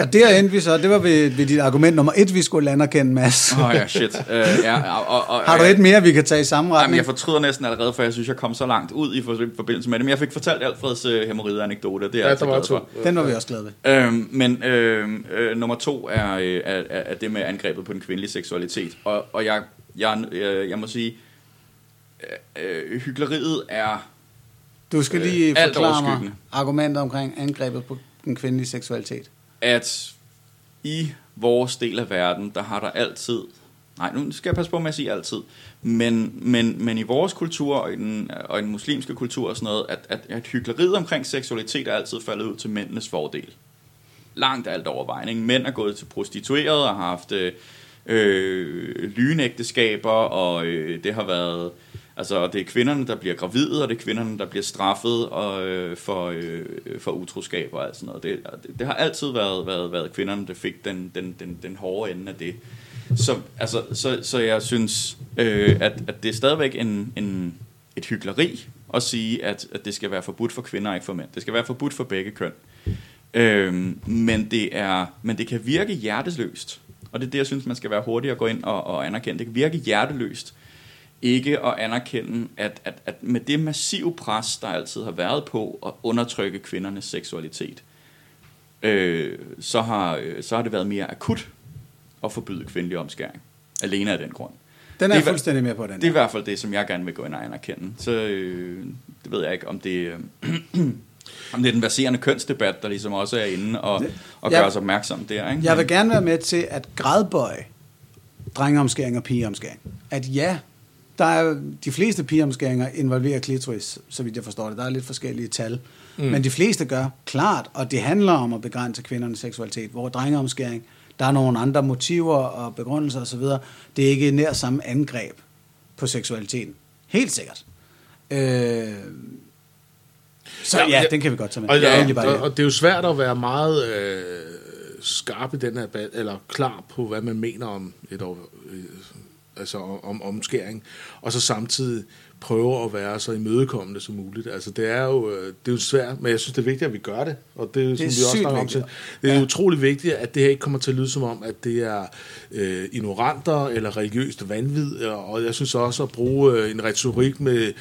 Og der endte vi så, det var ved, ved dit argument nummer et, vi skulle anerkende, Mads. Åh oh, ja, shit. Uh, ja, og, og, Har du et mere, vi kan tage i samme Jamen, retning? jeg fortryder næsten allerede, for jeg synes, jeg kom så langt ud i for- forbindelse med det. Men jeg fik fortalt Alfreds uh, hemorrhide-anekdote. Det er jeg Ja, altid der var glad for. Den var vi også glade ved. Øhm, men øhm, øh, nummer to er, øh, er, er, er det med angrebet på den kvindelige seksualitet. Og, og jeg, jeg, jeg, jeg må sige, øh, øh, hyggeleriet er... Du skal Øh, lige alt forklare mig argumentet omkring angrebet på den kvindelige seksualitet. at i vores del af verden, der har der altid, nej, nu skal jeg passe på med at sige altid, men, men, men i vores kultur og i den, og i den muslimske kultur og sådan noget, at, at, at hyggeleriet omkring seksualitet er altid faldet ud til mændenes fordel. Langt alt overvejende. ikke? Mænd er gået til prostituerede og har haft øh, øh, lynægteskaber, og øh, det har været... Altså, det er kvinderne, der bliver gravide, og det er kvinderne, der bliver straffet og, øh, for, øh, for utroskab og alt sådan noget. Det, det, det har altid været, været, været kvinderne, der fik den, den, den, den hårde ende af det. Så, altså, så, så jeg synes, øh, at, at det er stadigvæk en, en, et hyggeleri at sige, at, at det skal være forbudt for kvinder og ikke for mænd. Det skal være forbudt for begge køn. Øhm, men, det er, men det kan virke hjerteløst. Og det er det, jeg synes, man skal være hurtig at gå ind og, og anerkende. Det kan virke hjerteløst ikke at anerkende, at, at, at med det massive pres, der altid har været på at undertrykke kvindernes seksualitet, øh, så, har, øh, så har det været mere akut at forbyde kvindelig omskæring. Alene af den grund. Den er Det er- fuldstændig med på, den Det er i hvert fald det, som jeg gerne vil gå ind og anerkende. Så øh, det ved jeg ikke, om det, øh, om det er den baserende kønsdebat, der ligesom også er inde og, og gør os opmærksom der. Ikke? Jeg vil gerne være med til at gradbøje drengeomskæring og pigeomskæring. At ja, der er de fleste pigeomskæringer involverer klitoris, så vidt jeg forstår det. Der er lidt forskellige tal. Mm. Men de fleste gør klart, og det handler om at begrænse kvindernes seksualitet. Hvor drengeomskæring, der er nogle andre motiver og begrundelser osv. Det er ikke nær samme angreb på seksualiteten. Helt sikkert. Øh, så ja, Ja, ja, ja. den kan vi godt tage med. Og, Det er ja, egentlig bare det. og det er jo svært at være meget øh, skarp i den her debat, eller klar på, hvad man mener om et år, øh, altså om omskæring, og så samtidig prøve at være så imødekommende som muligt. Altså det er jo, øh, det er jo svært, men jeg synes, det er vigtigt, at vi gør det. Og det, det som er vi også snakker om til. Det er ja. utrolig vigtigt, at det her ikke kommer til at lyde som om, at det er øh, ignoranter eller religiøst vanvid. Og jeg synes også at bruge øh, en retorik med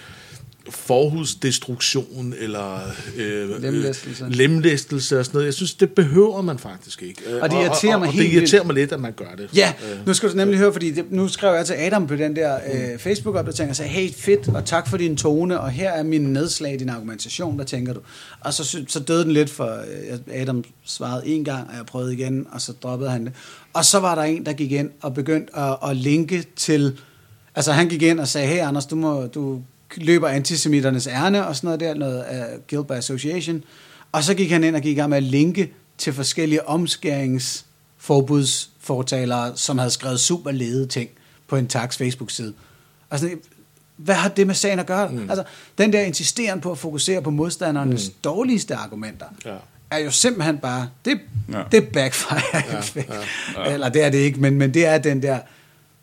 forhudsdestruktion eller øh, Lemlæstelse. øh, lemlæstelse og sådan noget. Jeg synes, det behøver man faktisk ikke. Og det irriterer og, mig og, helt og det irriterer mig lidt, at man gør det. Ja, Øh, nu skal du nemlig høre, fordi det, nu skrev jeg til Adam på den der øh, Facebook-opdatering og sagde, hey, fedt, og tak for din tone, og her er min nedslag i din argumentation, hvad tænker du? Og så, så døde den lidt, for øh, Adam svarede en gang, og jeg prøvede igen, og så droppede han det. Og så var der en, der gik ind og begyndte at, at linke til, altså han gik ind og sagde, hey Anders, du, må, du løber antisemiternes ærne, og sådan noget der, noget af Guild by Association. Og så gik han ind og gik i gang med at linke til forskellige omskæringsforbudsfortalere, som havde skrevet super lede ting på en tax Facebook-side. Og sådan, hvad har det med sagen at gøre? Mm. Altså, den der insisteren på at fokusere på modstandernes mm. dårligste argumenter, Ja. er jo simpelthen bare, det, Ja. ja. det backfire ja, ja, ja. Eller det er det ikke, men, men det er den der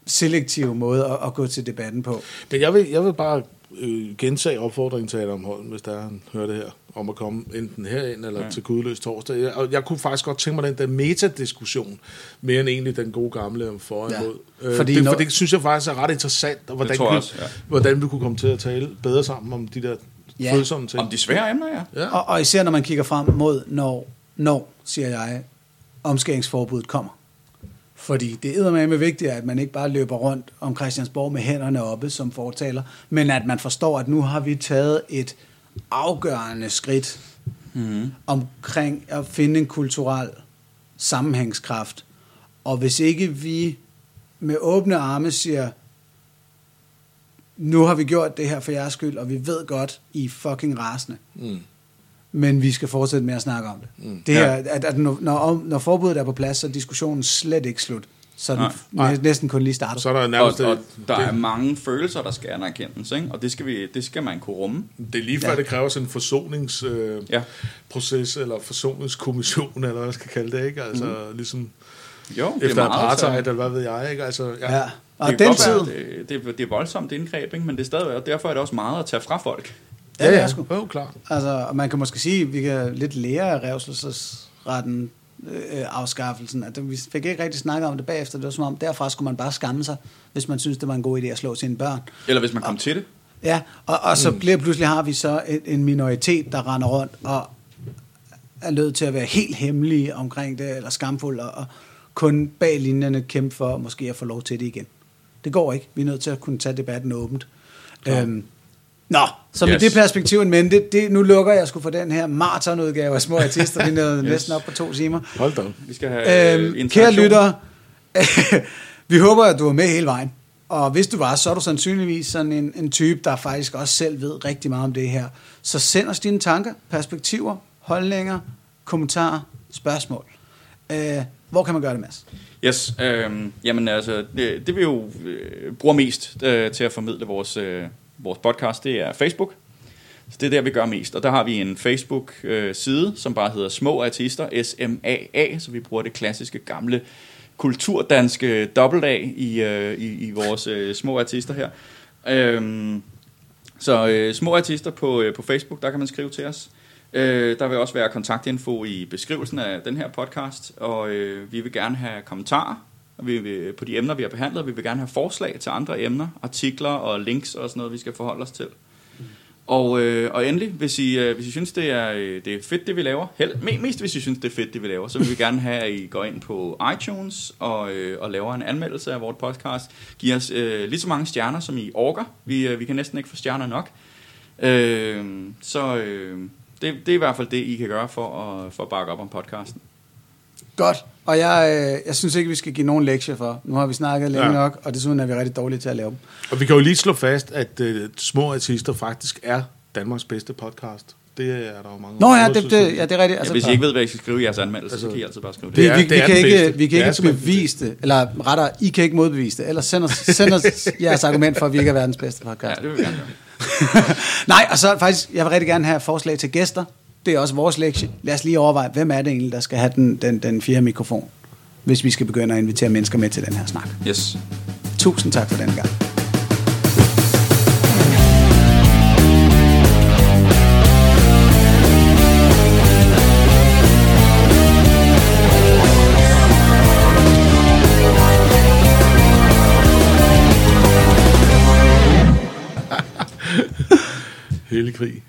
selektive måde at, at gå til debatten på. Men jeg vil, jeg vil bare øh, gentage opfordringen til Adam Holm, hvis der han hører det her, om at komme enten herind eller Ja. til Gudløs torsdag. Jeg, og jeg kunne faktisk godt tænke mig den der metadiskussion, mere end egentlig den gode gamle om for og Ja. imod. Øh, Fordi det, når- for det synes jeg faktisk er ret interessant, og hvordan, også, ja. hvordan vi kunne komme til at tale bedre sammen om de der ja. følsomme ting. Om de svære emner, ja. Ja. Og, og især når man kigger frem mod, når, når siger jeg, omskæringsforbuddet kommer. Fordi det er med vigtigt, at man ikke bare løber rundt om Christiansborg med hænderne oppe som fortaler, men at man forstår, at nu har vi taget et afgørende skridt mm. omkring at finde en kulturel sammenhængskraft. Og hvis ikke vi med åbne arme siger, nu har vi gjort det her for jeres skyld, og vi ved godt, I er fucking rasende. Mm. Men vi skal fortsætte med at snakke om det. Mm. Det her, at, at når, når, når forbuddet er på plads, så er diskussionen slet ikke slut. Så er den Nej. næ- næsten kun lige startet. Så er der Og, nærmest... og det, der er det, mange følelser, der skal anerkendes, ikke? og det skal, vi, det skal man kunne rumme. det er lige før, Ja. ja. det kræver sådan en forsonings... Øh, Ja. proces eller forsoningskommission, eller hvad jeg skal kalde det, ikke? Altså, mm. ligesom Jo, efter apartheid, så- eller hvad ved jeg, ikke? Altså, ja. Ja. Og det, den tid... være, det, det, det er voldsomt indgreb, ikke? men det er stadigvæk, og derfor er det også meget at tage fra folk. Ja, det er sgu. Jo, klart. Altså, og man kan måske sige, at vi kan lidt lære af revselsesretten øh, afskaffelsen. At vi fik ikke rigtig snakket om det bagefter. Det var som om, derfra skulle man bare skamme sig, hvis man synes, det var en god idé at slå sine børn. Eller hvis man kom til det. Ja, og, og så bliver pludselig har vi så en, en minoritet, der render rundt og er nødt til at være helt hemmelige omkring det, eller skamfuld, og, og kun bag linjerne kæmpe for måske at få lov til det igen. Det går ikke. Vi er nødt til at kunne tage debatten åbent. Øhm, nå, så med Yes. det perspektiv en mente, det, nu lukker jeg sgu for den her maratonudgave af små artister. Vi nåede yes. næsten op på to timer. Hold da. Vi skal have øh, Øhm, kære interaktion. lyttere, vi håber, at du var med hele vejen. Og hvis du var, så er du sandsynligvis sådan en, en type, der faktisk også selv ved rigtig meget om det her. Så send os dine tanker, perspektiver, holdninger, kommentarer, spørgsmål. Øh, hvor kan man gøre det, Mads? Yes, øh, jamen altså, det, det vi jo øh, bruger mest øh, til at formidle vores, øh, vores podcast, det er Facebook. Så det er der, vi gør mest. Og der har vi en Facebook-side, øh, som bare hedder Små Artister, S-M-A-A, så vi bruger det klassiske gamle kulturdanske dobbelt A i, øh, i, i vores øh, små artister her. Øhm, så øh, små artister på, øh, på Facebook, der kan man skrive til os. Øh, der vil også være kontaktinfo i beskrivelsen af den her podcast, og øh, vi vil gerne have kommentarer vi vil, på de emner, vi har behandlet. Vi vil gerne have forslag til andre emner, artikler og links og sådan noget, vi skal forholde os til. Og, øh, og endelig, hvis I, øh, hvis I synes, det er, øh, det er fedt, det vi laver, held, me- mest hvis I synes, det er fedt, det vi laver, så vil vi gerne have, at I går ind på iTunes og, øh, og laver en anmeldelse af vores podcast. Giv os øh, lige så mange stjerner, som I orker. Vi, øh, vi kan næsten ikke få stjerner nok. Øh, så øh, det, det er i hvert fald det, I kan gøre for at, for at bakke op om podcasten. Godt. Og jeg, øh, jeg synes ikke, vi skal give nogen lektier for. Nu har vi snakket længe Ja. ja. nok, og desuden er vi rigtig dårlige til at lave dem. Og vi kan jo lige slå fast, at øh, Små Artister faktisk er Danmarks bedste podcast. Det er der jo mange Nå ja, det, det, ja, det er rigtigt. Altså, hvis I ikke ved, hvad I skal skrive i jeres anmeldelse, altså, så kan I altid bare skrive Vi, det. er- vi, det vi er kan ikke, vi kan Det er ikke bevise det, eller rettere, I kan ikke modbevise det, eller send os, send os jeres argument for, at vi ikke er verdens bedste Ja, podcast. det vil vi gerne gøre. Nej, og så faktisk, jeg vil rigtig gerne have forslag til gæster. Det er også vores lektie. Lad os lige overveje, hvem er det egentlig, der skal have den, den, den fjerde mikrofon, hvis vi skal begynde at invitere mennesker med til den her snak. Yes. Tusind tak for den gang. Hele krig.